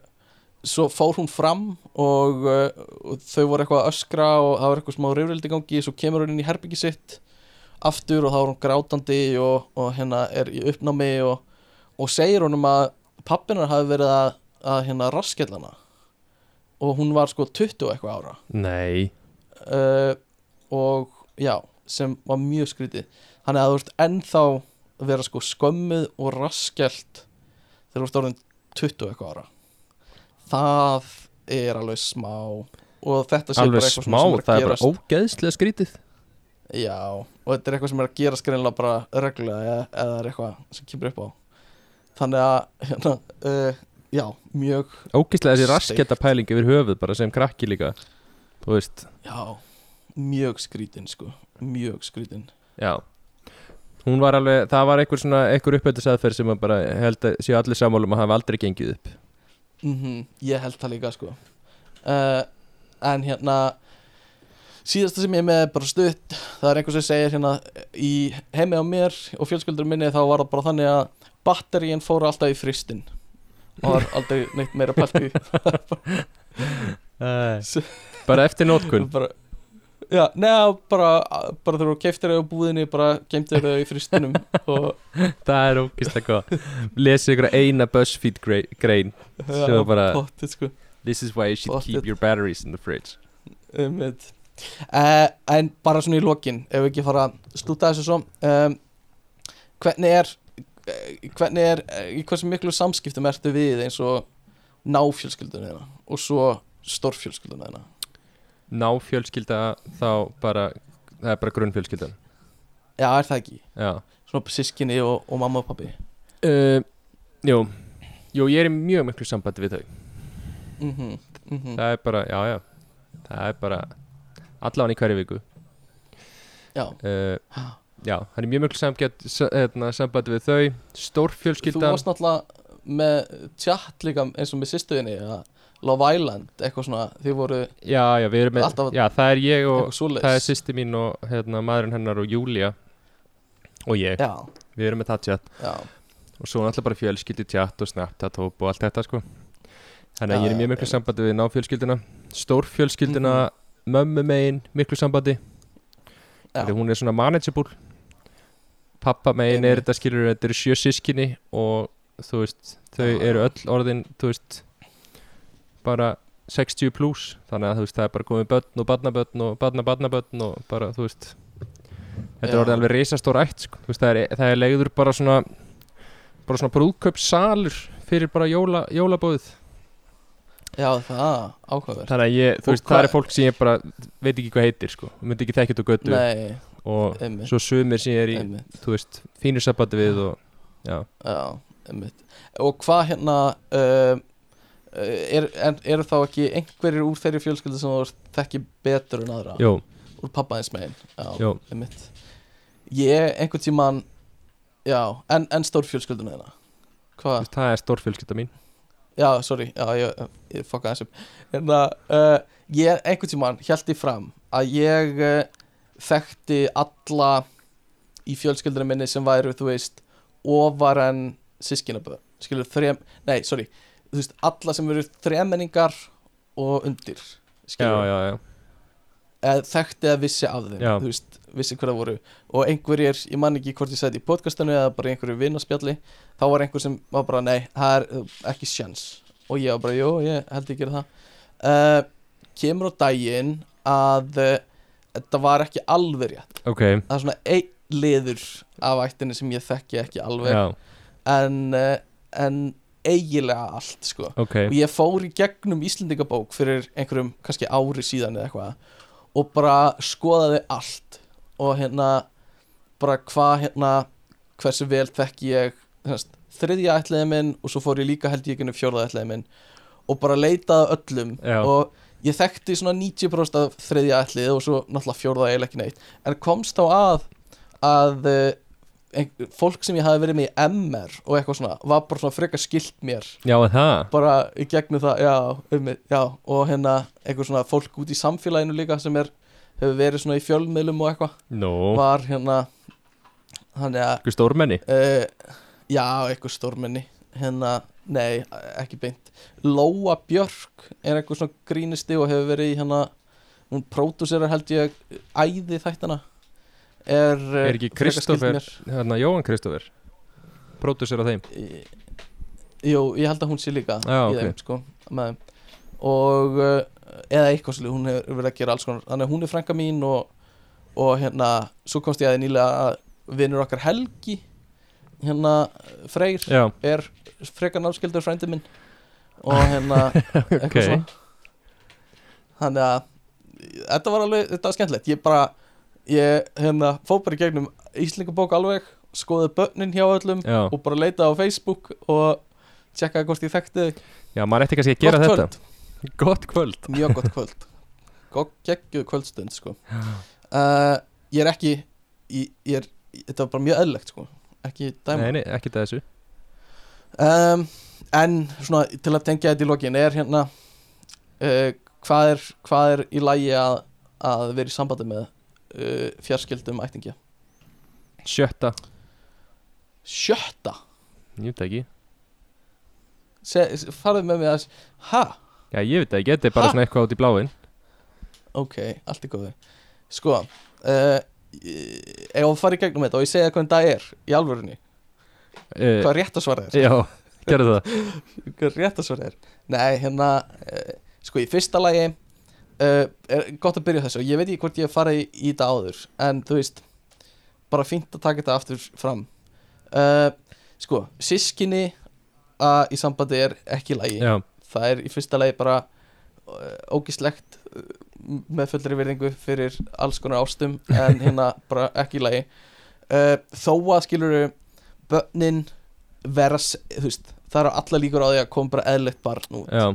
Speaker 2: svo fór hún fram og, uh, og þau voru eitthvað að öskra og það var eitthvað smá rifrildi gangi svo kemur hún inn í herbyggi sitt aftur og þá er hún grátandi og, og hérna er í uppnámi og, og segir honum að pappinar hafi verið að, að hérna raskellana og hún var sko 20 og eitthvað ára.
Speaker 1: Nei.
Speaker 2: Uh, og já, sem var mjög skrítið. Að þú ert ennþá vera sko skömmuð og raskelt þegar þú ert orðin 20 og eitthvað ára. Það er alveg smá. Og þetta sé
Speaker 1: alveg
Speaker 2: bara eitthvað
Speaker 1: smá,
Speaker 2: sem er
Speaker 1: það
Speaker 2: að
Speaker 1: er bara
Speaker 2: gerast.
Speaker 1: ógeðslega skrítið.
Speaker 2: Já, og þetta er eitthvað sem er að gerast greinlega bara reglulega eða, eða er eitthvað sem kemur upp á þannig að hérna, uh, já, mjög
Speaker 1: ógeðslega þessi rasketta pæling yfir höfuð bara sem krakki líka þú veist,
Speaker 2: já, mjög skrítin sko, mjög skrítin.
Speaker 1: Já. Hún var alveg, það var einhver svona einhver uppöldisæðferð sem bara held að séu allir sammálum að hafa aldrei gengið upp.
Speaker 2: Mm ég held það líka sko. Uh, en hérna síðasta sem ég með er bara stutt. Það er einhver sem segir hérna í heimi á mér og fjölskyldur minni þá var það bara þannig að batteríin fóru alltaf í fristinn. Og var aldrei neitt meira pælt í.
Speaker 1: Bara eftir nótkun
Speaker 2: bara, já, neða bara, bara þegar þú keiftir þau á búðinni bara geimtir þau í fristinum og
Speaker 1: það er ógeðslega góð lesið ykkur eina BuzzFeed grei- grein.
Speaker 2: Já,
Speaker 1: Svo bara-
Speaker 2: pottið, sko.
Speaker 1: this is why you should keep
Speaker 2: Pottet.
Speaker 1: your batteries in the fridge.
Speaker 2: Einmitt. uh, En bara svona í lokin Ef við ekki fara að stúta þessu svo um, Hvernig er Hvernig er eh, Í hversu miklu samskiptum ertu við eins og Náfjölskyldunni þeirna Og svo stórfjölskyldunni þeirna
Speaker 1: Ná fjölskylda þá bara Það er bara grunnfjölskyldan.
Speaker 2: Já, er það ekki?
Speaker 1: Já.
Speaker 2: Svona sískinni og, og mamma og pappi
Speaker 1: uh, Jú. Jú, ég er í mjög miklu sambandi við þau.
Speaker 2: Mm -hmm. Mm
Speaker 1: Það er bara, já, já. Það er bara allan í hverju viku.
Speaker 2: Já,
Speaker 1: uh, Já, það er mjög miklu samband, hérna, sambandi við þau
Speaker 2: þú
Speaker 1: Stórfjölskyldan
Speaker 2: varst náttúrulega með tjatt líka eins og með sýstuðinni Love Island, eitthvað svona Þið voru
Speaker 1: Já, já, við erum með Já, það er ég og Það er sýsti mín og hérna, maðurinn hennar og Júlia Og ég,
Speaker 2: Já,
Speaker 1: við erum með það tjátt
Speaker 2: já,
Speaker 1: Og svo náttúrulega bara fjölskyldi tjátt og snapchat hóp og allt þetta sko. Þannig að ég er mjög
Speaker 2: já.
Speaker 1: sambandi við náfjölskylduna Stórfjölskylduna, mömmu megin, miklu sambandi.
Speaker 2: Já.
Speaker 1: Þegar hún er svona manageable Pappa megin er þetta skilur Þetta eru sjö sískinni og þú veist Þau eru öll orðin, þú veist Bara 60 plus Þannig að þú veist það er bara komið börn og barnabörn og barna-barnabörn og bara þú veist Þetta er orðið alveg reisastór ætt sko. Veist, það, er, það er legður bara svona bara svona brúðkaupsalur fyrir bara jóla, jólabóðið.
Speaker 2: Já, það, áhugaverð
Speaker 1: þannig að ég, þú veist,
Speaker 2: hvað-
Speaker 1: það er fólk sem ég bara veit ekki hvað heitir sko, myndi ekki þekkja þetta götu.
Speaker 2: Nei,
Speaker 1: og
Speaker 2: einmitt,
Speaker 1: svo sumir sem ég er í,
Speaker 2: einmitt.
Speaker 1: þú veist, fínur sabati við og já,
Speaker 2: Já, Og hvað hérna uh, er, er, eru þá ekki einhverjir úr þeirri fjölskyldu sem þú þekki betur en aðra?
Speaker 1: Jú,
Speaker 2: úr pappaðins megin? Já, einmitt. Ég einhvern tíman Já, en, en stór fjölskylduna þeirna
Speaker 1: þú
Speaker 2: Hvað?
Speaker 1: það er stórfjölskylda mín.
Speaker 2: Já, sorry, já, ég, ég fokka þessum En að uh, ég einhvern tíman held í fram að ég uh, þekkti alla í fjölskyldunum minni sem væru, þú veist ofar en sískinaböð skilur þrem, nei, sorry þú veist, alla sem eru þremenningar og undir
Speaker 1: já,
Speaker 2: skilur,
Speaker 1: já, já,
Speaker 2: eða þekkti að vissi af þeim,
Speaker 1: Já.
Speaker 2: þú veist, vissi hver það voru. Og einhverjir, ég man ekki hvort ég sagði í podcastinu eða bara einhverju vinnaspjalli þá var einhver sem var bara, nei, það er uh, ekki sjans. Og ég var bara, jú, ég held ég gera það. Uh, kemur á daginn að uh, þetta var ekki alveg rétt.
Speaker 1: Ok.
Speaker 2: Það er svona einn liður af ættinni sem ég þekki ekki alveg
Speaker 1: já,
Speaker 2: en, uh, en eiginlega allt sko.
Speaker 1: Ok,
Speaker 2: og ég fór í gegnum Íslendingabók fyrir einhverjum kannski ári síðan eða eitthvað og bara skoðaði allt og hérna bara hvað hérna hversu vel þekki ég þriðja ætliði minn og svo fór ég líka held ég ekki fjórða ætliði minn og bara leitaði að öllum
Speaker 1: Já.
Speaker 2: og ég þekkti svona 90% af þriðja ætliði og svo náttúrulega fjórða eiginlega ekki neitt. En komst þá að að uh, ein, fólk sem ég hafi verið með í MR og eitthvað svona var bara svona frekar skilt mér.
Speaker 1: Já, það?
Speaker 2: Bara í gegnum það já, um, já, og hérna eitthvað svona fólk út í samfélaginu líka sem er hefur verið svona í fjölmiðlum og eitthvað.
Speaker 1: Nú,
Speaker 2: var hérna
Speaker 1: eitthvað stórmenni?
Speaker 2: uh, já, eitthvað stórmenni. Hérna, nei, ekki beint. Lóa Björk er eitthvað svona grínisti og hefur verið í hérna hún pródúserar held ég æði þættana er, eh,
Speaker 1: Er ekki
Speaker 2: frekar skyld
Speaker 1: Kristófer- hérna Jóhann Kristófer? Pródusser á þeim
Speaker 2: Jú, ég held að hún sé líka
Speaker 1: Já,
Speaker 2: í
Speaker 1: ok.
Speaker 2: þeim sko þeim. og uh, eða eitthvað svolítið, hún hefur verið að gera alls konar. Þannig að hún er frænka mín og, og hérna, svo komst ég að því nýlega að vinnur okkar Helgi hérna, Freyr
Speaker 1: Já,
Speaker 2: er frekar náskildur frændi minn. Og hérna eitthvað
Speaker 1: Ok.
Speaker 2: svo þannig að þetta var alveg, þetta var skemmtilegt. Ég bara, ég hérna fór bara gegnum Íslingabók alveg skoði börnin hjá öllum
Speaker 1: já,
Speaker 2: og bara leita á Facebook og tjekkaði hvort ég þekkti
Speaker 1: já, maður ætti kannski að gera
Speaker 2: Gott
Speaker 1: þetta.
Speaker 2: kvöld,
Speaker 1: Gott kvöld.
Speaker 2: Mjög gott kvöld. Geggjuð kvöldstund sko. uh, ég er ekki ég, ég er, þetta var bara mjög eðlilegt sko. ekki dæma.
Speaker 1: Nei, nei, ekki þessu
Speaker 2: um, en svona til að tengja þetta í lokin er hérna uh, hvað, er, hvað er í lægi að, að vera í sambandi með uh, fjarskildum ættingja?
Speaker 1: Sjötta,
Speaker 2: sjötta?
Speaker 1: Ég veit ekki.
Speaker 2: Farðu með mig að ha,
Speaker 1: Já, ég veit ekki, þetta er bara
Speaker 2: Ha?
Speaker 1: svona eitthvað út í bláin
Speaker 2: ok, allt er góði sko uh, ef fara í gegnum þetta og ég segja hvernig það er í alvörunni,
Speaker 1: uh,
Speaker 2: hvað rétt að svara er?
Speaker 1: Já, gerðu það.
Speaker 2: Hvað rétt að svara er? Nei, hérna uh, sko í fyrsta lagi uh, er gott að byrja þessu. Ég veit ekki hvort ég farið í, í þetta áður en þú veist bara fínt að taka þetta aftur fram. Sko, sískinni í sambandi er ekki lægi
Speaker 1: Já,
Speaker 2: það er í fyrsta lagi bara ógislegt með fullri virðingu fyrir alls konar ástum en hérna bara ekki lagi. Þó að skilur börnin vera þú veist, það eru alla líkur á því að koma bara eðlilegt barn út.
Speaker 1: Já,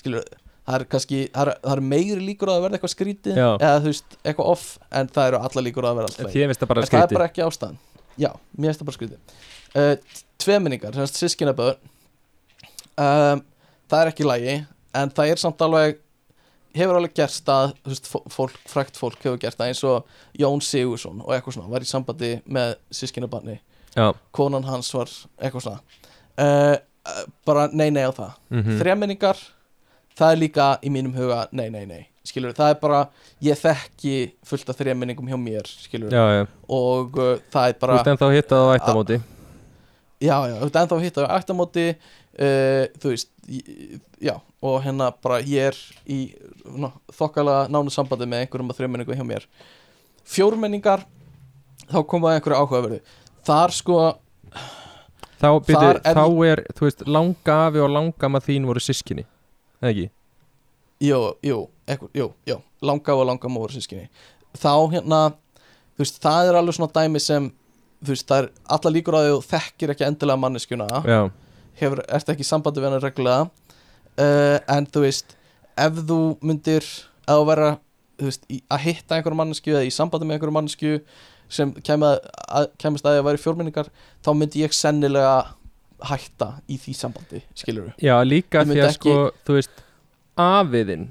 Speaker 2: skilur, það er kannski það er, það er meiri líkur á að verða eitthvað skrítið eða þú veist, eitthvað off en það eru alla líkur á að verða
Speaker 1: það bara
Speaker 2: en það er
Speaker 1: skríti
Speaker 2: bara ekki ástæðan. Já, mér finnst það bara skrítið. Uh, tveminningar, semst sískinaböð um, það er ekki í lagi en það er samt alveg hefur alveg gerst að þú veist, fó- fólk, frækt fólk hefur gert það eins og Jón Sigursson og eitthvað svona var í sambandi með sískinabarni
Speaker 1: Já,
Speaker 2: konan hans var eitthvað svona. Uh, uh, bara nei nei á það.
Speaker 1: Mhm.
Speaker 2: Þremminningar það er líka í mínum huga nei nei nei. Skilur það er bara ég þekki fullt af þreminningum hjá mér skilur
Speaker 1: Já, já,
Speaker 2: og uh, það er
Speaker 1: þú
Speaker 2: bara
Speaker 1: ert ennþá hittað á ættamóti.
Speaker 2: Já já þú ert ennþá að hitta á ættamóti. Uh, þú veist já og hérna bara ég er í ná, þokkalega nánu sambandi með einhverjum af þreminningum hjá mér. Fjórmenningar þá koma einhverju áhugaverðu þar sko
Speaker 1: Þá, byrju,
Speaker 2: er-
Speaker 1: þá er, þú veist, langa afi og langama þín voru sískinni Eða ekki?
Speaker 2: Jú, jú, ekkur, jú, jú Langa og langa móður sískinni Þá hérna, þú veist, það er alveg svona dæmi sem Þú veist, það er alla líkur á því að þú þekkir ekki endilega manneskjuna.
Speaker 1: Já,
Speaker 2: Hefur, ert ekki sambandi við hana reglulega. Uh, En þú veist, ef þú myndir þú vera, þú veist, í, að hitta einhverjum mannesku Eða í sambandi með einhverjum mannesku Sem kemur að, að væri fjórminningar Þá myndi ég sennilega hætta í því sambandi, skilur
Speaker 1: já líka
Speaker 2: Ég
Speaker 1: því að
Speaker 2: ekki-
Speaker 1: sko, þú veist afiðinn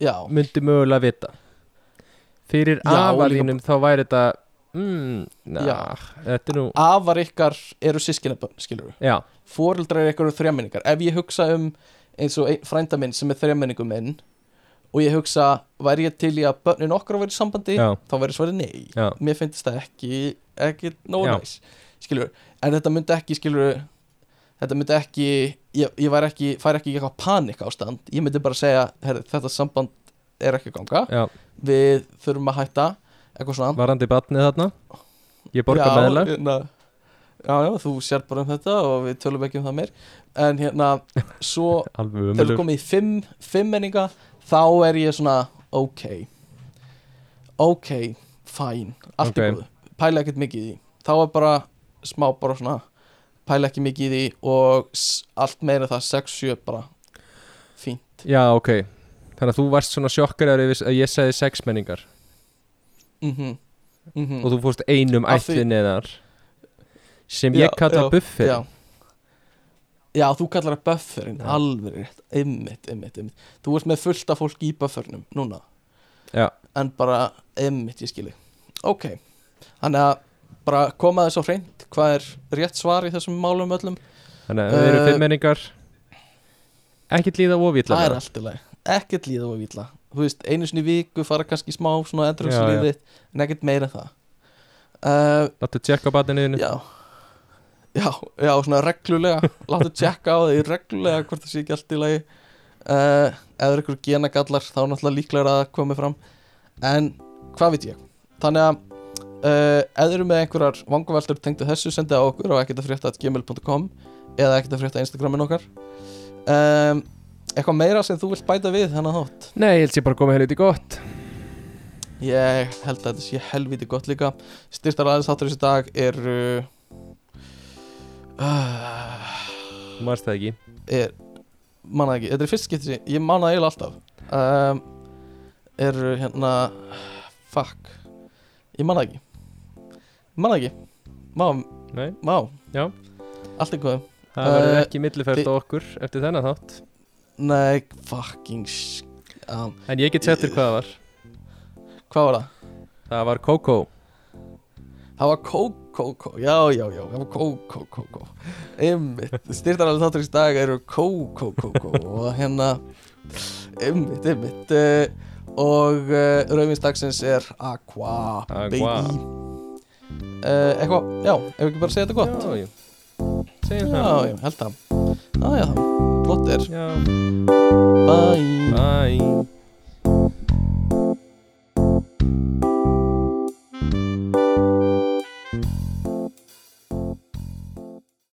Speaker 2: Já,
Speaker 1: myndi mögulega vita. Fyrir
Speaker 2: Já, og
Speaker 1: afa
Speaker 2: líka-
Speaker 1: þá væri þetta mm, na. Þetta nú
Speaker 2: afar ykkar eru sískinabönn, skilur
Speaker 1: Já,
Speaker 2: fóreldrar eru ykkur þrjamenningar ef ég hugsa um eins og frænda minn sem er þrjamenningu minn og ég hugsa, væri ég til í að börnin okkar væri í sambandi,
Speaker 1: já,
Speaker 2: þá væri svarið nei.
Speaker 1: Já,
Speaker 2: mér finnst það ekki, ekki nógu
Speaker 1: Já.
Speaker 2: næs skilur, en þetta myndi ekki skilur, þetta myndi ekki ég, ég væri ekki, færi ekki í eitthvað panik ástand, ég myndi bara segja herri, þetta samband er ekki að ganga.
Speaker 1: Já.
Speaker 2: Við þurfum að hætta eitthvað svona.
Speaker 1: Varandi batnið þarna? Ég borga
Speaker 2: já,
Speaker 1: meðlag.
Speaker 2: hérna, já, já, þú sér bara um þetta og við tölum ekki um það meir. En hérna, svo
Speaker 1: Alveg
Speaker 2: þegar við komum í fimm, fimm menninga þá er ég svona ok. Ok, fæn allt
Speaker 1: Ok.
Speaker 2: er góð, pæla ekkert mikið í því. Þá er bara smá bara svona pæla ekki mikið í því og allt meira það 6-7 bara fínt.
Speaker 1: Já, ok. Þannig að þú varst svona sjokkar að ég segði sex menningar.
Speaker 2: Mhm. Mhm.
Speaker 1: Og þú fórst einum ætli neðar sem
Speaker 2: Já,
Speaker 1: ég kalla
Speaker 2: já,
Speaker 1: buffer
Speaker 2: já. þú kallar það bufferin
Speaker 1: Já.
Speaker 2: alveg rétt, ymmit, ymmit, ymmit þú ert með fullt af fólki í buffernum núna.
Speaker 1: Já.
Speaker 2: en bara ymmit, ég skilji ok, þannig að bara koma þess á hreint. Hvað er rétt svar í þessum málum öllum?
Speaker 1: Þannig að við erum
Speaker 2: Uh,
Speaker 1: fimm menningar Ekkert líða ofilla
Speaker 2: það er allt í lagi, ekkert líða og vila þú veist, einu sinni viku fara kannski smá svona
Speaker 1: Já,
Speaker 2: endurhugslífið en ekkert meira það. Uh,
Speaker 1: Láttu tjekka batinu þínu
Speaker 2: Já Já, já, svona reglulega. Láttu tjekka á því reglulega hvort það sé ekki allt í lagi. Uh, er ykkur genagallar þá er náttúrulega líklega að komi fram. En hvað veit ég? Þannig að uh, ef þið eru með einhverjar vangaveltur tengdu þessu sendið á okkur á ekkert.frétta.gmail.com eða ekkert að frétta Instagramin okkar. Um, Eitthvað meira sem þú vilt bæta við þennan þátt?
Speaker 1: Nei, ég held sér bara að koma helviti gott.
Speaker 2: Ég held að þetta sé helviti gott líka. Styrtar aðeins þáttur þessi dag er uh,
Speaker 1: marst það ekki?
Speaker 2: Er manna ekki, þetta er fyrst skipti sem ég manna eiginlega alltaf. Um, eru hérna fuck. Ég manna ekki. Manna ekki. Má,
Speaker 1: Nei,
Speaker 2: má
Speaker 1: Já.
Speaker 2: allt er góð
Speaker 1: það verður
Speaker 2: Uh,
Speaker 1: ekki milliferð
Speaker 2: þi-
Speaker 1: á okkur eftir þennan þátt.
Speaker 2: Nei fucking um,
Speaker 1: En ég get sett þér hvað það var.
Speaker 2: Hvað var það?
Speaker 1: Það var Coco.
Speaker 2: Það var kókókó, já já já það var kókókókó einmitt, styrtar alveg þáttur í dag eru kókókókó og hérna einmitt, einmitt uh, og uh, rauðvinstagsins er Aqua,
Speaker 1: Aqua.
Speaker 2: baby. Uh, eitthvað, já, ef ekki bara segja þetta gott?
Speaker 1: Já, já. Segjum
Speaker 2: já,
Speaker 1: það.
Speaker 2: já, held það. Já, já, flott er.
Speaker 1: Já.
Speaker 2: Bye